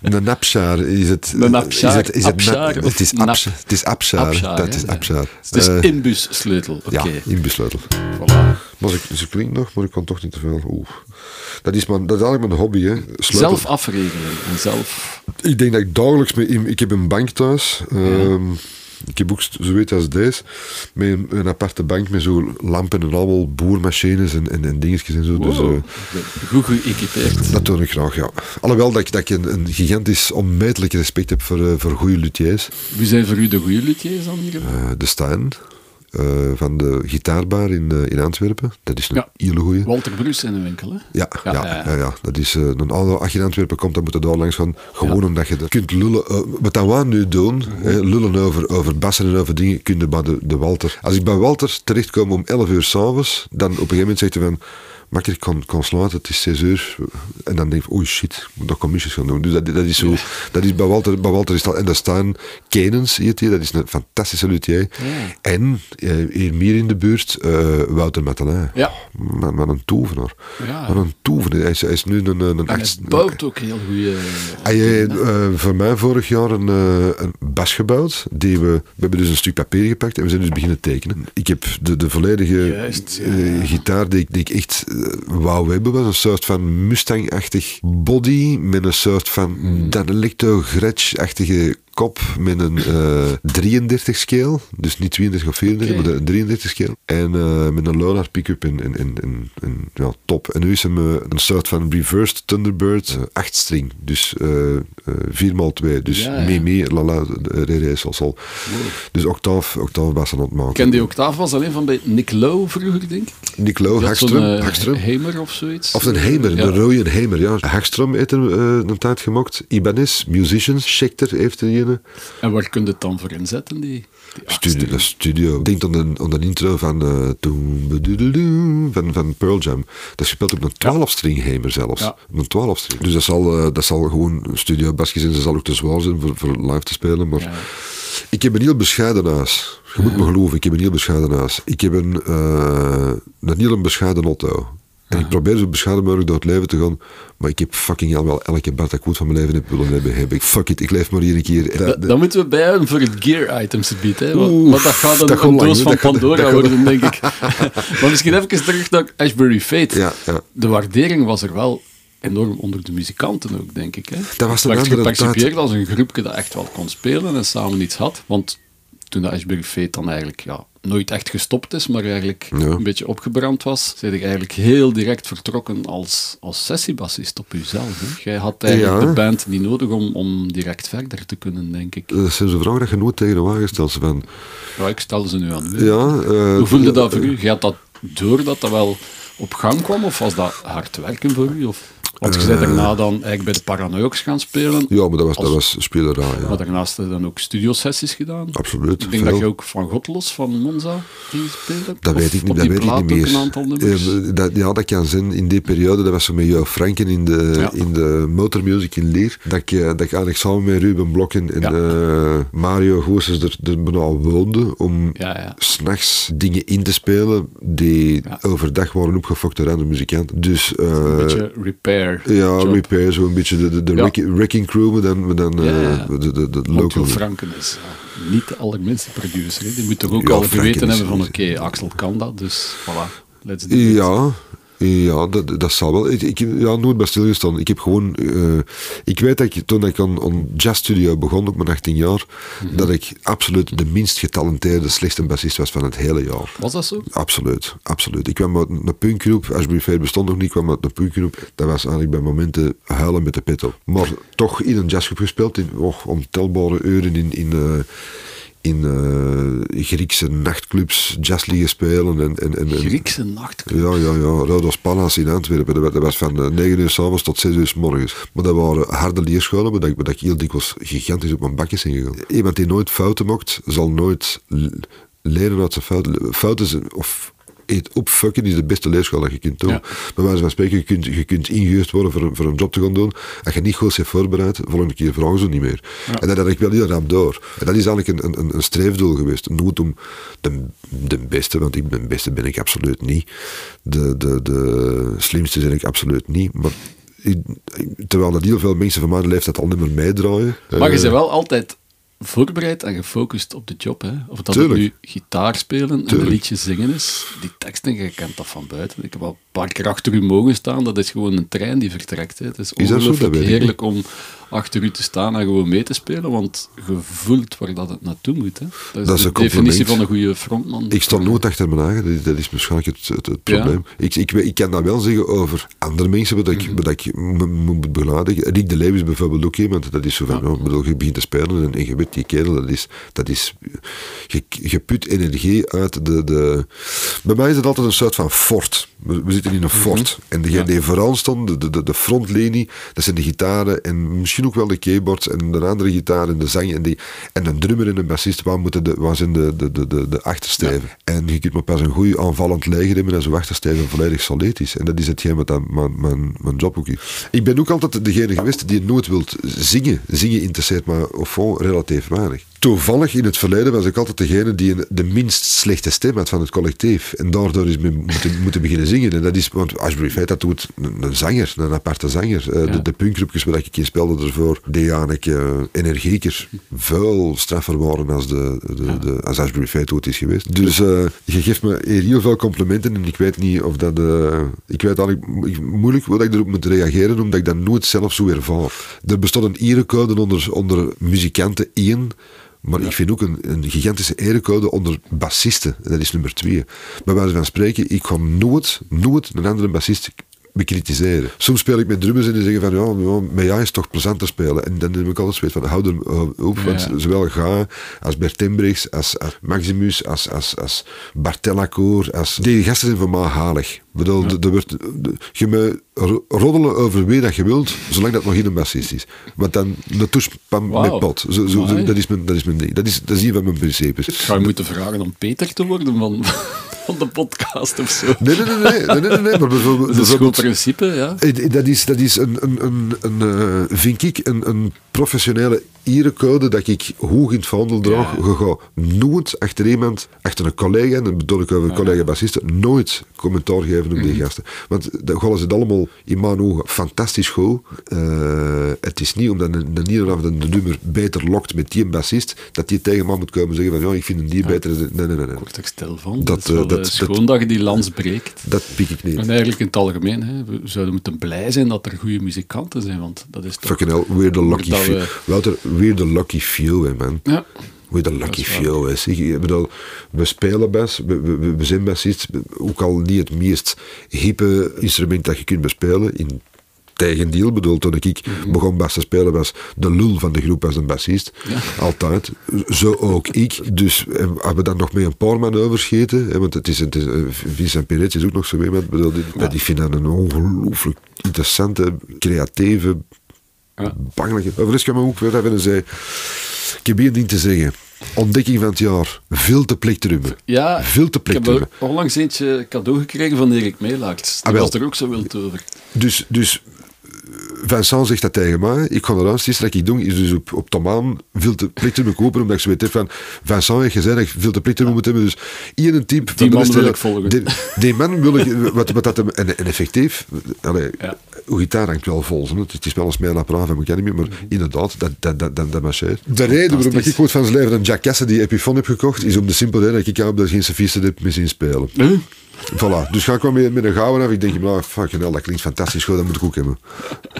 een napschaar. Is het, Een napschaar, Is het, is het, nap- het is nap- apschaar. Het is. Abschaar, Dat is Ja. Het is Eh, Imbus-sleutel, oké. Ja, inbussleutel. Voilà. Maar ze, ze klinkt nog, maar ik kan toch niet te veel. Oeh. Dat is, mijn, dat is eigenlijk mijn hobby. Hè. Sleutel- Zelf afregelen en zelf... Ik denk dat ik dagelijks met... Ik heb een bank thuis. Ehm, Ik heb ook zoiets als deze. Met een, een aparte bank met zo lampen en allemaal boermachines en, en, en dingetjes en zo. Dus, eh, Goed geëquipeerd. dat doe ik graag, ja. Alhoewel dat ik, dat ik een, een gigantisch onmetelijk respect heb voor, eh, voor goede luthiers. Wie zijn voor u de goede luthiers dan hier? Eh, de Stijn, eh, van de gitaarbar in, eh, in Antwerpen. Dat is een Ja. hele goeie. Walter Bruce in de winkel, hè? Ja, Ja, ja, ja, ja, ja. ja. dat is eh, een oude, als je in Antwerpen komt, dan moet je daar langs gaan. Gewoon omdat je er kunt lullen. wat dat we nu doen, hè, lullen over, over bassen en over dingen, kun je bij de, de Walter. Als ik bij Walter terechtkom om 11 uur s'avonds, dan op een gegeven moment zegt hij van. Makker, ik kan, kan sluiten, het is 6 uur. En dan denk ik, oei shit, ik moet nog commissies gaan doen. Dus dat, dat is zo, dat is bij Walter, bij Walter is dat, en daar staan Kenens, die, dat is een fantastische luthier. En eh, hier meer in de buurt, eh, Wouter Matalin. Ja. Wat een tovenaar. Ja. Wat een tovenaar. Hij is, hij is nu een, een, een En hij bouwt ook heel goede. hij heeft eh, voor mij vorig jaar een, een bas gebouwd. Die we, we hebben dus een stuk papier gepakt en we zijn dus beginnen tekenen. Ik heb de, de volledige Juist, gitaar die ik, die ik echt wou hebben. was een soort van Mustang-achtig body met een soort van Hmm. Danelecto Gretsch-achtige kop met een eh 33 scale. Dus niet 32 of 34, Oké. maar een 33 scale. En eh, met een Lonar pick-up en, en, en, en, en, ja, top. En nu is hem eh, een soort van reversed Thunderbird, 8 string. Dus eh eh 4x2. Dus Ja, mee mee, lala, RR sol sol. Dus octaaf, octaaf bassen aan het maken. Ken die octaaf was alleen van bij Nick Lowe vroeger, denk ik. Nick Lowe, Hagström, eh, Hagström. Hamer of zoiets. Of een Hamer, Ja. een rode Hamer, ja. Hagström heeft eh, een tijd gemaakt. Ibanez, Musicians, Schecter heeft er En waar kun je het dan voor inzetten, die, die Studio, is studio. Denk aan de, aan de intro van, eh, bedoedeloem, van, van Pearl Jam. Dat is gespeeld op een 12-string Hamer zelfs. Ja. Op een 12-string. Dus dat zal, eh, dat zal gewoon studio basje zijn. Dat zal ook te zwaar zijn voor, voor live te spelen. Maar Ja. ik heb een heel bescheiden huis. Je moet me geloven, ik heb een heel bescheiden huis. Ik heb een, eh, een heel bescheiden auto. En ik probeer zo bescheiden mogelijk door het leven te gaan. Maar ik heb fucking hell wel elke bar dat ik goed van mijn leven heb willen hebben. Heb ik. Fuck it, ik leef maar hier een keer. Dat- Da- dat- Dan moeten we bijhouden voor het gear items gebied. Hè? Want, dat gaat een, dat gaat een doos van Dat Pandora dat worden, denk ik. maar misschien even terug naar Ashbury Fate. Ja, ja. De waardering was er wel enorm onder de muzikanten ook, denk ik. Hè? Dat was een werd gepercipieerd tijd. als een groepje dat echt wel kon spelen en samen iets had. Want toen de Ashbury Fate dan eigenlijk ja, nooit echt gestopt is, maar eigenlijk Ja. een beetje opgebrand was, zijn ik eigenlijk heel direct vertrokken als, als sessiebassist op uzelf. Hè? Jij had eigenlijk Ja. de band niet nodig om, om direct verder te kunnen, denk ik. Dat zijn zo'n vragen dat je nooit tegen de wagen stelt. Ja, ik stel ze nu aan u. ja, eh, Hoe voelde dat voor u? Had dat door dat dat wel op gang kwam, of was dat hard werken voor u? Of, want je bent daarna dan eigenlijk bij de Paranoiacs gaan spelen, Eh. Ja, maar dat was, dat Als- was spelerij. Ja. maar daarnaast je dan ook studiosessies gedaan. Absoluut. Ik denk veel. dat je ook van Godlos, van Monza, gespeeld hebt. Dat Of weet ik niet, dat die weet ik niet ook meer. een aantal nummers. Eh, dat, ja, dat kan zijn. In die periode, dat was zo met Jo Franken in de, Ja. in de motormusic in Leer, dat ik, eh, dat ik eigenlijk samen met Ruben Blok en, en Ja. eh, Mario Goossens er, er bijna woonde om s'nachts dingen in te spelen die overdag waren opgefokt door andere muzikanten. Dus, eh, Een beetje repair. Ja, job. repair, zo een beetje de, de, de Ja. wrecking, wrecking crew, maar dan, maar dan Ja, eh, de, de, de, local. Franken is niet de allerminste producer. Hè. Die moet toch ook Ja, al geweten hebben van oké, Axel kan dat, dus voilà, let's do it. Ja, ja dat, dat zal wel. Ik, ik ja, nooit bij stilgestaan. Ik heb gewoon... eh, ik weet dat ik, toen ik aan, aan Jazz Studio begon, op mijn 18 jaar, Mhm. dat ik absoluut de minst getalenteerde, slechtste bassist was van het hele jaar. Was dat zo? Absoluut, absoluut. Ik kwam uit een punkgroep, Ashbury Fair bestond nog niet, ik kwam uit een punkgroep. Dat was eigenlijk bij momenten huilen met de pet op. Maar toch in een jazzgroep gespeeld, in oh, ontelbare uren in, in, eh, in eh, Griekse nachtclubs jazz liggen spelen. En, en, en, en- Griekse nachtclub. ja, ja, ja. Rodos Palace in Antwerpen. Dat was- Dat was van eh, 9 uur s'avonds tot 6 uur s morgens. Maar dat waren harde leerscholen, waar ik, waar ik heel dikwijls gigantisch op mijn bakjes in gegaan. Iemand die nooit fouten maakt, zal nooit leren uit zijn fouten. Fouten zijn, of eet opfucken is de beste leerschool dat je kunt doen. Ja. Bij wijze van spreken, je kunt, je kunt ingehuurd worden voor, een- voor een job te gaan doen. Als je niet goed bent voorbereid, volgende keer vragen ze niet meer. En dat had ik wel heel rap door. En dat is eigenlijk een, een, een streefdoel geweest. Nooit om de, de beste, want ik, de beste ben ik absoluut niet. De, de, de slimste ben ik absoluut niet. Maar terwijl dat heel veel mensen van mijn leeftijd al niet meer meedraaien. Maar je eh, bent wel altijd voorbereid en gefocust op de job. Hè? Of dat Tuurlijk. het nu gitaar spelen en een liedje zingen is. Die teksten, je kent dat van buiten. Ik heb al een paar keer achter u mogen staan. Dat is gewoon een trein die vertrekt. Hè. Het is Is zo? Ongelooflijk ik heerlijk om achter u te staan en gewoon mee te spelen. Want je voelt waar dat het naartoe moet. Hè. Dat is, Dat is de een definitie van een goede frontman. Ik sta nooit achter mijn eigen, dat is, waarschijnlijk het, het, het Ja. probleem. Ik, ik, ik kan dat wel zeggen over andere mensen, wat ik, wat ik mo- mo- moet begeleiden. Rick de Leeuw is bijvoorbeeld ook iemand, dat is zo van, Ja. ja. bedoel, je begint te spelen en, en je Die kerel, dat is, dat is je, energie uit de, de... Bij mij is het altijd een soort van fort. We, we zitten in een fort. En degene die vooraan stond, de, de, de, frontlinie, dat zijn de gitaren en misschien ook wel de keyboards en de andere gitaar en de zang en, die, en een drummer en een bassist, waar, moeten de, waar zijn de, de, de, de, de achtersteven? En je kunt maar pas een goed aanvallend leger hebben als je achtersteven volledig solid is. En dat is hetgeen wat dan mijn, mijn, mijn job ook is. Ik ben ook altijd degene geweest die nooit wilt zingen. Zingen interesseert me of fond relatief weinig. Toevallig in het verleden was ik altijd degene die de minst slechte stem had van het collectief. En daardoor is men moeten, moeten beginnen zingen. En dat is, want Ashbury Fate, dat doet een, een zanger, een aparte zanger. Eh, de, de punkgroepjes waar ik in speelde ervoor, die eigenlijk eh, energieker, veel straffer waren als, de, de, de, als Fate ooit is geweest. Dus eh, je geeft me heel veel complimenten en ik weet niet of dat... eh, ik weet eigenlijk ik- moeilijk hoe dat ik erop moet reageren, omdat ik dat nooit zelf zo ervaar. Er bestaat een erecode onder, onder muzikanten één, maar ik vind ook een, een gigantische erecode onder bassisten. En dat is nummer twee. Bij wijze van spreken, ik ga nooit, nooit een andere bassist bekritiseren. Soms speel ik met drummers en die zeggen van, ja, ja met jou is het toch plezanter spelen. En dan heb ik altijd van, hou er op, want Ja. zowel Ga, als Bert Embrechts, als, als Maximus, als, als, als als... Die gasten zijn voor mij halig. Bedoel, er wordt, je ro- roddelen over wie dat je wilt, zolang dat nog geen bassist is. Want dan, de touche pam Wauw. met pot. Zo, zo, dat, is mijn, dat is mijn ding. Dat is, dat is een van mijn principes. Ga je moeten vragen om Peter te worden van, van de podcast of zo? Nee, nee, nee, nee, nee, nee, nee, nee, maar bijvoorbeeld, Dat is een goed principe, ja. Eh, Dat is, dat is een, een, een, een eh, vind ik, een, een professionele erecode dat ik hoog in het vaandel draag. Je gaat nooit achter iemand, achter een collega, en dan bedoel ik over collega-bassisten, nooit commentaar geven op die gasten. Want dan gaan ze het allemaal in mijn ogen fantastisch goed. Eh, het is niet omdat een, een ieder de nummer beter lokt met die bassist, dat die tegen mij moet komen zeggen van, ja, ik vind die beter. Nee, nee, nee. nee. Stil van. Dat, Dat, eh, dat- eh, dat- schoon dat je die lans breekt. Dat pik ik niet. En eigenlijk in het algemeen, hè, we zouden moeten blij zijn dat er goede muzikanten zijn, want dat is toch... Fucking hell, we're the lucky few. Wouter, we're the lucky few, hè, man. Ja. Hoe de lucky is few is. Ik, ik bedoel, we spelen best, we, we, we- we zijn bassist, ook al niet het meest hippe instrument dat je kunt bespelen. In tegendeel, bedoel, toen ik Mhm. begon bas te spelen, was de lul van de groep als een bassist. Altijd. Zo ook ik. Dus we dan nog met een paar man overscheten, hè, want het is, het is, Vincent Perret is ook nog zo iemand, bedoel, die, maar die vind dat een ongelooflijk interessante, creatieve, Ja. bangelijke. Overigens kan me ook weer even zeggen, ik heb één ding te zeggen. Ontdekking van het jaar. Veel te plektrumen. Ja, Veel te ik heb onlangs eentje cadeau gekregen van Erik Meelaerts. Die Ah, was er ook zo wild over. Dus, dus Vincent zegt dat tegen mij. Ik ga eruit. Het eerste dat ik doe is dus op, op veel te plektrumen kopen. Omdat ik zo weet van Vincent heeft gezegd dat ik veel te plektrumen moet hebben. Dus hier een type van de man wil ik volgen. Die, die man wil ik... Wat, wat dat en, en effectief... Allee, Ja. Uw gitaar hangt wel vol. Het is wel eens mijn apparaat van elkaar niet meer. Maar inderdaad, dat, dat, dat, dat, dat marcheert. De reden waarom dat ik ooit van zijn leven een Jack Cassidy Epiphone heb gekocht, is om de simpele reden dat ik op dat geen sofisten heb mee zien spelen. Voilà, dus ga ik wel met, met een gouden af. Ik denk, nou, fucking hell, dat klinkt fantastisch goed, dat moet ik ook hebben.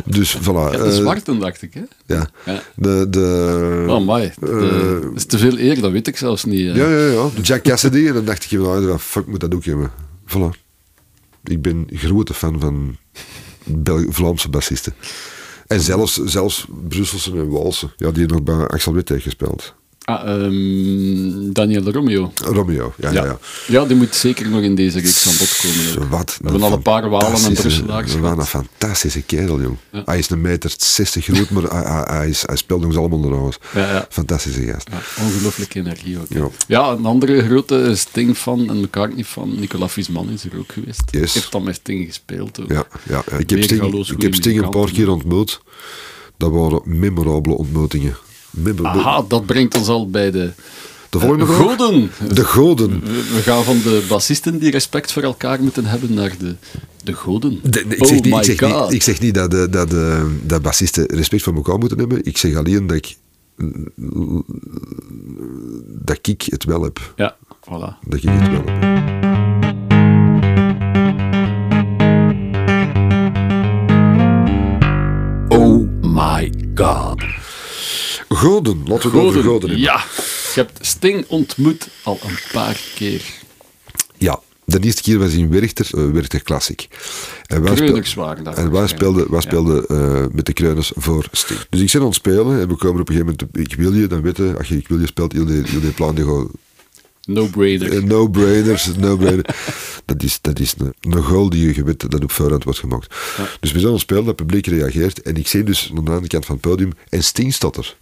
Dus voilà. Ja, de eh, zwarte, dacht ik. Hè? ja. Ja. De, de, Oh. De- Dat is te veel eer, dat weet ik zelfs niet. hè. ja, ja, ja. De Jack Cassidy. En dan dacht ik, nou, fuck, moet dat ook hebben. Voilà. Ik ben grote fan van Bel Vlaamse bassisten. En zelfs, zelfs Brusselse en Walse. Ja, die nog bij Axel Witt heeft gespeeld. Ah, ehm, Daniel Romeo. Romeo, ja, ja. ja. Ja, die moet zeker nog in deze reeks aan bod komen. ook. Wat We hebben al een paar Walen en Brusselaars Wat gehad. een fantastische kerel, jong. Ja. Hij is een meter 60 groot, maar hij, hij, hij, is, hij speelt ons allemaal eruit. Ja, ja. Fantastische gast. Ongelooflijke energie ook. Ja. Een andere grote Sting-fan en McCartney fan, Nicolas Visman, is er ook geweest. Yes. Heeft dan met Sting gespeeld. ook. Ja, ja. Ik, heb Sting, ik heb Sting een paar keer ontmoet. Dat waren memorabele ontmoetingen. Aha, dat brengt ons al bij de De volgende eh, vraag? goden. De goden. We, gaan van de bassisten die respect voor elkaar moeten hebben naar de, de goden. De- ik, oh zeg niet, my ik, zeg god. niet, ik zeg niet dat, de, dat, de, dat bassisten respect voor elkaar moeten hebben. Ik zeg alleen dat ik, dat ik het wel heb. Ja, voilà. Dat ik het wel heb. Oh my god. Goden, laten we goden hebben. ja. Je hebt Sting ontmoet al een paar keer. Ja, De eerste keer was in Werchter, uh, Werchter Classic. En wij Kreuners waren daar En wij speelden, wij Ja. speelden eh, met de Kreuners voor Sting. Dus ik zit aan het spelen en we komen op een gegeven moment Ik wil je, dan weten, als je Ik wil je speelt, heel die plan die gewoon No-brainer. eh, no-brainers, no-brainer. dat is, dat is een, een goal die je weet dat op voorhand wordt gemaakt. Dus we zijn aan het spelen, het publiek reageert en ik zie dus aan de andere kant van het podium en Sting staat er.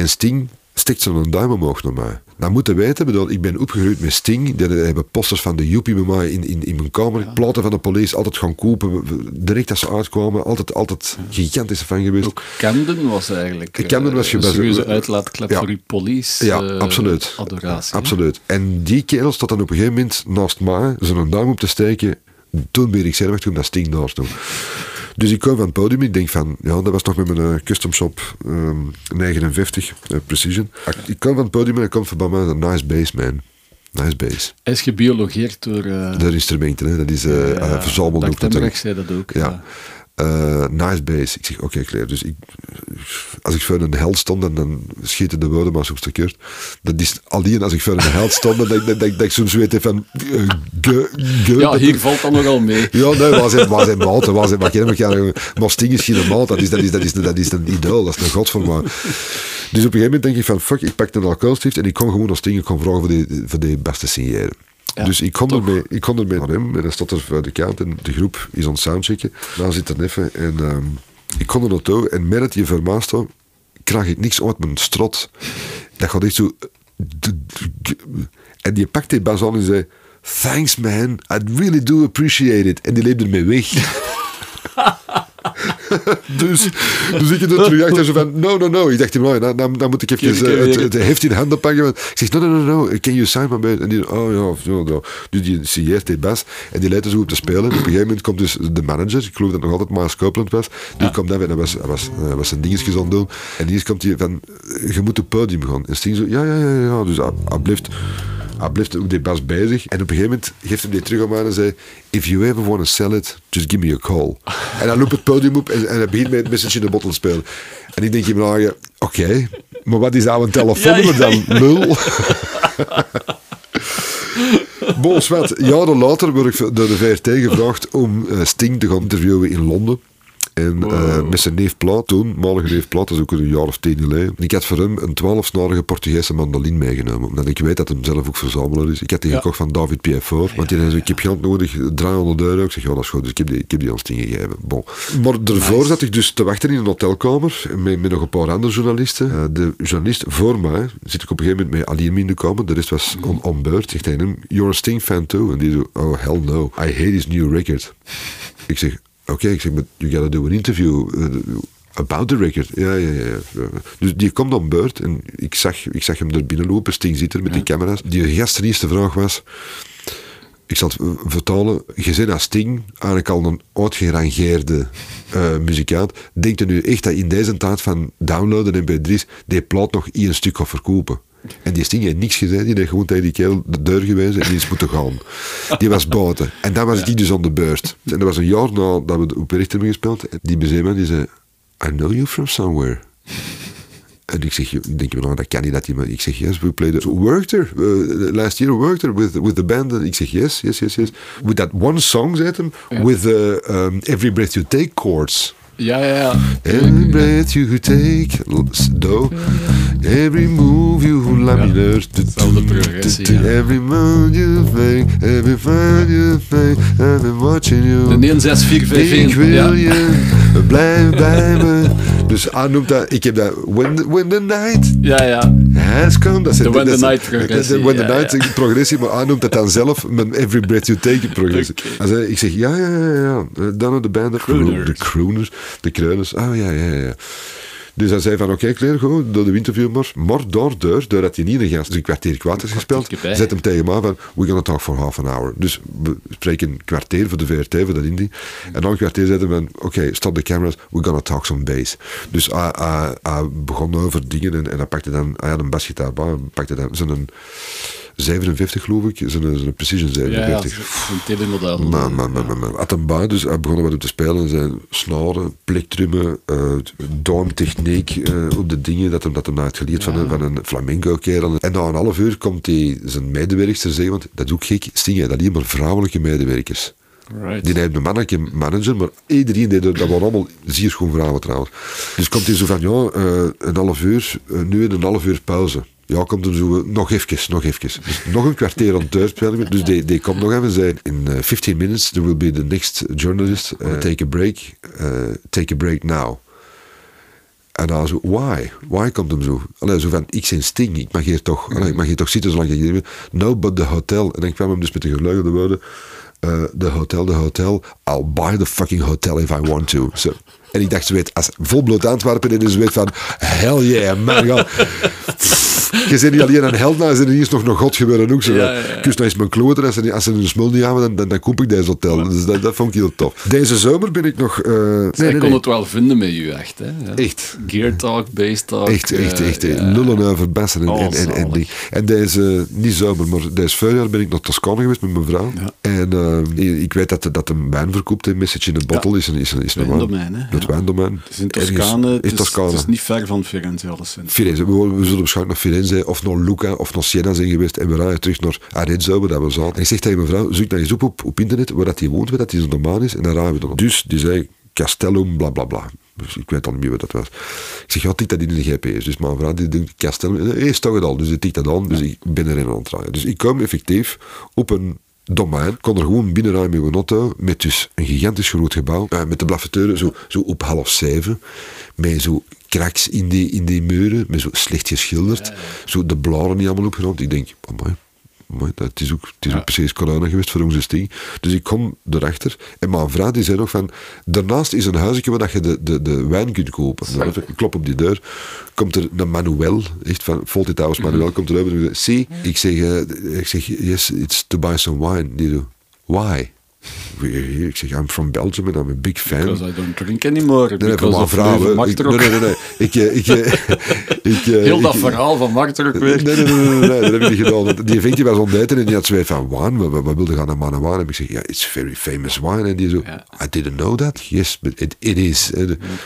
En Sting stikt zo'n duim omhoog naar mij. Nou moeten weten, bedoel, ik ben opgegroeid met Sting. Die hebben posters van de Joepie bij mij in, in, in mijn kamer. Platen van de police, altijd gaan kopen. Direct als ze uitkwamen, altijd, altijd gigantische fan geweest. Ook Camden was eigenlijk eh, Camden was een gebaseerd- serieuze uitlaatklep Ja. voor uw police Ja, eh, absoluut. adoratie. Absoluut. En die kerel staat dan op een gegeven moment naast mij, zo'n duim op te steken. Toen ben ik zenuwachtig omdat Sting naast stond. Dus ik kom van het podium, ik denk van, ja, dat was nog met mijn eh, custom shop ehm, 59, eh, Precision. Ik kom van het podium en hij komt voorbij mij, een nice bass man. Nice bass. Hij is gebiologeerd door... eh Dat instrumenten, hè. dat is eh ja, uh, verzameld natuurlijk. zei dat ook. Ja. Eh, nice bass. Ik zeg, oké, Claire. Dus ik, als ik voor een held stond, dan, dan schieten de woorden maar soms verkeerd. Dat is alleen als ik voor een held stond, dan dat, dat, dat, dat ik soms weet van... ge, ge, Ja, dat- hier valt dan nogal mee. ja, nee, waar zijn, waar zijn maten? Waar zijn, waar kennen elkaar? Maar Sting is geen maat, dat is, dat, is, dat, is, dat is een idool, dat is een god voor mij. Dus op een gegeven moment denk ik van, fuck, ik pak een alcoholstift en ik kon gewoon naar Sting, ik kon vragen voor die, voor die beste signeren. Ja, dus ik kon, ermee, ik kon ermee naar hem en dan stond er voor de kant en de groep is aan het soundchecken. Nou zit er even en ehm, ik kon er naartoe en met het je vermaast krijg ik niks uit mijn strot. Dat gaat echt zo... En die pakt die bas aan en zei... Thanks man, I really do appreciate it. En die leefde ermee weg. dus, dus ik er terug achter zo van, no, no, no. Ik dacht, nou, dan, dan, dan moet ik even eh, het, heft in handen pakken. Want ik zeg, no, no, no, no, can you sign my? En die, oh ja. Dus die signeert die bas en die leidt er zo op te spelen. En op een gegeven moment komt dus de manager, ik geloof dat nog altijd Miles Copeland was, die komt daar en hij was, hij was, hij was zijn dingetjes aan het doen. En die komt hij van, je moet op het podium gaan. En Sting zo, ja, ja, ja, ja. Dus hij, hij blijft... Hij blijft ook die bas bezig. En op een gegeven moment geeft hij die terug aan mij en zei... If you ever want to sell it, just give me a call. en hij loopt het podium op en, en hij begint met Message in the Bottle te spelen. En ik denk in mijn. Oké, maar wat is nou een telefoonnummer Ja, ja, dan? Lul. Bon, wat, jaren later word ik door de VRT gevraagd om eh, Sting te gaan interviewen in Londen. En eh, met zijn neef Plaat, toen, malige neef Plaat, dat is ook een jaar of tien geleden. En ik had voor hem een twaalfsnarige Portugese mandoline meegenomen. Omdat ik weet dat hij zelf ook verzamelaar is. Ik had die Ja. gekocht van David Piafort. Want die zei, ik heb geld nodig, 300 euro. Ik zeg, ja, dat is goed. Dus ik heb die, ik heb die aan Sting gegeven. Bon. Maar daarvoor zat ik dus te wachten in een hotelkamer. Met, met nog een paar andere journalisten. Eh, de journalist voor mij, zit ik op een gegeven moment met alleen in de kamer. De rest was on, on beurt. Zegt hij hem, you're a Sting fan too? En die zo, oh hell no. I hate his new record. ik zeg, oké, ik zeg, but you gotta do an interview uh, about the record. Ja, ja, ja. Dus die komt aan beurt en ik zag, ik zag hem er binnenlopen, Sting zit er met die camera's. Die gast zijn eerste vraag was, ik zal het uh, vertalen, je bent als Sting eigenlijk al een uitgerangeerde eh, muzikant. Denkt u nu echt dat in deze tijd van downloaden en mp3's die plaat nog één stuk gaat verkopen? En die Sting heeft niks gezegd, die heeft gewoon tegen die kerel de deur gewezen en die is moeten gaan. Die was buiten. En dan was ik dus aan de beurt. En dat was een jaar nadat we op Richter hebben gespeeld. En die bezeeman die zei, I know you from somewhere. En ik zeg, denk je nou, dat kan niet dat iemand... Ik zeg, yes, we played... So worked there. Uh, last year worked there with, with the band. En ik zeg, yes, yes, yes, yes. With that one song, zei hem, with the um, Every Breath You Take chords. Ja, ja, ja. Every breath you take, do. Every move you laminar. Hetzelfde progressie. Every move you make, every find you make, I've been watching you. De 96451. Ik wil Ja. je, blijf bij me. Dus hij noemt dat, ik heb dat, when the, when the night Ja, ja. has come. Dat is De When the Night progressie, When the Night progressie, maar hij noemt dat dan zelf mijn Every Breath You Take progressie. Ik zeg, ja, ja, ja, ja. Dan de band, de Crooners. De de kreuners. Ah, ja, ja, ja. Dus hij zei van, oké, Claire, gewoon door de winterview maar. Maar daardoor, doordat hij niet een gast, dus een kwartier kwaad is gespeeld, zet hem tegen me aan van, we gonna talk for half an hour. Dus we spreken een kwartier voor de VRT, voor dat indie. En dan een kwartier zetten we van, oké, stop the cameras, we gonna talk some bass. Dus hij, hij, hij begon over dingen en, en hij pakte dan, hij had een basgitaar bij, pakte dan zijn 57 geloof ik, zijn, zijn Precision Ja, ja, 57. het is een telemodel. Maar, maar, maar, maar, maar. Had hem bij, dus hij begon wat op te spelen. Zijn snaren, plektrumen, uh, doorntechniek uh, op de dingen dat hem, dat hem had geleerd van, een, van een flamenco-kerel. En na een half uur komt hij zijn medewerkster zeggen, want dat is ook gek, Sting had alleen maar vrouwelijke medewerkers. Right. Die heeft een mannelijke manager, maar iedereen deed dat waren allemaal zeer schoon vrouwen trouwens. Dus komt hij zo van, ja, uh, een half uur, nu een half uur pauze. Ja, komt er zo, nog even, nog even. Dus nog een kwartier aan uitspelen. Dus die, die komt nog even zei, in uh, 15 minutes, there will be the next journalist, uh, take a break, uh, take a break now. En dan zo, why? Why komt hem zo? Allee, zo van, ik zijn Sting, ik mag hier toch, allee, ik mag hier toch zitten zolang ik hier ben. No, but the hotel. En dan kwam hem dus met de geluide woorden, uh, the hotel, the hotel, I'll buy the fucking hotel if I want to. So. En ik dacht, ze weet, als volbloed Antwerpen in is, weet van, hell yeah, man. Je bent niet alleen een held, maar er is nog nog God gebeuren ook zo. Ja, ja, ja. Dus nou is mijn kloten, als ze, als ze een smul niet hebben, dan, dan, dan koop ik deze hotel. Dus dat, dat vond ik heel tof. Deze zomer ben ik nog... Uh, nee, ik nee, kon nee. het wel vinden met u, echt. Hè? Echt. Gear Talk, Base Talk. Echt, echt, echt. Uh, lullen over bessen en, Oh, en, en, en, die. en deze, niet zomer, maar deze voorjaar ben ik naar Toscane geweest met mijn vrouw. En uh, ik weet dat, dat een wijn verkoopt, een message in een bottle is, een, is, een, is het wijndomein. Hè? Het wijndomein. Het is in Toscane. Het is, Toscane. Het is niet ver van Firenze, alleszins. Firenze. We, we zullen waarschijnlijk naar Firenze of naar Lucca of naar Siena zijn geweest en we rijden terug naar Arezzo, waar dat we zaten. En ik zeg tegen mijn vrouw, zoek nou eens op, op op internet waar dat hij woont, waar dat hij zo'n maan is, en dan rijden we dan. Dus die zei Castellum, bla bla bla. Dus ik weet al niet meer wat dat was. Ik zeg, ja, tik dat in de GPS. Dus mijn vrouw die denkt, Castellum, hé, is toch het al. Dus die tikt dat aan, dus ik ben erin aan het draaien. Dus ik kom effectief op een domein, kon er gewoon binnenrijden met een auto, met dus een gigantisch groot gebouw, uh, met de blaffeteuren zo, zo op half zeven, met zo kraks in die, in die muren, met zo slecht geschilderd, ja, ja. zo de blaren niet allemaal opgeruimd. Ik denk, amai, amai, dat is ook, het is ja. ook precies corona geweest voor onze sting. Dus ik kom erachter, en mijn vrouw die zei nog van, daarnaast is een huisje waar je de, de, de wijn kunt kopen. Ik klop op die deur, komt er een Manuel, echt van Fawlty Towers Manuel, komt erover en zegt, ik zeg, uh, ik zeg, yes, it's to buy some wine. Die doet, why? Ik zeg, I'm from Belgium and I'm a big fan. Because I don't drink anymore. Nee, van mijn vrouw. Ik, nee, nee, nee. Ik, ik, ik, Heel dat verhaal van Mark weer. Nee, nee, nee, nee, nee, dat heb ik niet gedaan. Die ventje was ontdijten en die had zoiets van, wine, wat, wat wilde gaan naar mannen wine? En ik zeg, ja, it's very famous wine. En die zo. I didn't know that. Yes, but it, it is.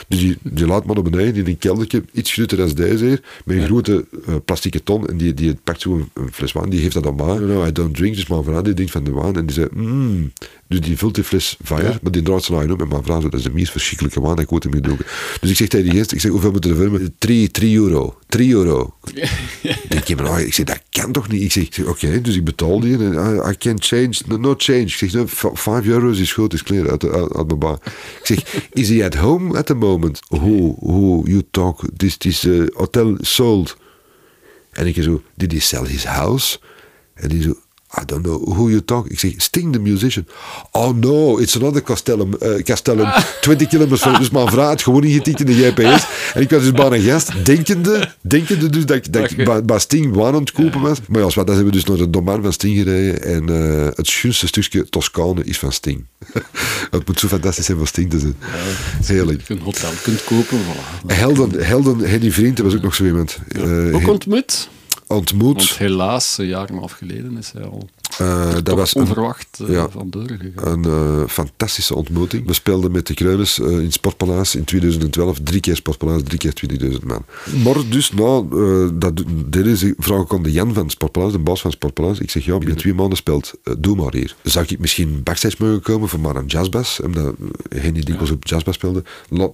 Dus die, die laat maar naar beneden in een keldertje, iets groter dan deze hier, met een grote plastieke ton. En die, die pakt zo een, fles wine, die heeft dat aan mij. No, no, I don't drink. Dus mijn vrouw die denkt van de wine. En die zei, mmm. Dus die vult die fles fire, ja. maar die draait zijn om. En mijn vrouw zei, dat is de meest verschrikkelijke dat ik ooit heb gedronken. Dus ik zeg tegen die gast, ik zeg, hoeveel moeten we filmen? 3 euro. 3 euro. Denk je, maar, ik zeg, dat kan toch niet? Ik zeg, oké, okay, dus ik betaal die. En I, I can't change, no, no change. Ik zeg, no, 5 euro is goed, is clear, uit, uit, uit mijn baan. Ik zeg, is he at home at the moment? Who, who you talk, this, this uh, hotel sold. En ik zo, did he sell his house? En die zo, I don't know who you talk. Ik zeg, Sting the musician. Oh no, it's another Castellum. Uh, Castellum, 20 kilometers van. Dus mijn vrouw had gewoon niet getikt in de GPS. En ik was dus bij een gast, denkende, denkende dus dat, dat ik bij, bij Sting wijn aan het kopen was. Maar ja, wat, dan hebben we dus naar het domein van Sting gereden. En uh, het schoonste stukje Toscane is van Sting. het moet zo fantastisch zijn van Sting te zijn. Ja, Heerlijk. Je een hotel kunt kopen. Voilà. Helden, Helden, Henny Vriend was ook nog zo iemand. Ja. Uh, Ook ontmoet? Ontmoet. Helaas, een jaar geleden is hij al uh, dat was onverwacht een, uh, ja, van deur gegaan. Een uh, fantastische ontmoeting. We speelden met de Kruiners in het Sportpaleis in 2012. Drie keer Sportpaleis, drie keer 2000 man. Maar dus, nou, dat, dit is, vrouw kon de Jan van het Sportpaleis, de baas van het Sportpaleis. Ik zeg, ja, binnen twee maanden speelt, doe maar hier. Zou ik misschien backstage mogen komen voor maar een jazzbas, omdat Henny dikwijls ja. op jazzbas speelde,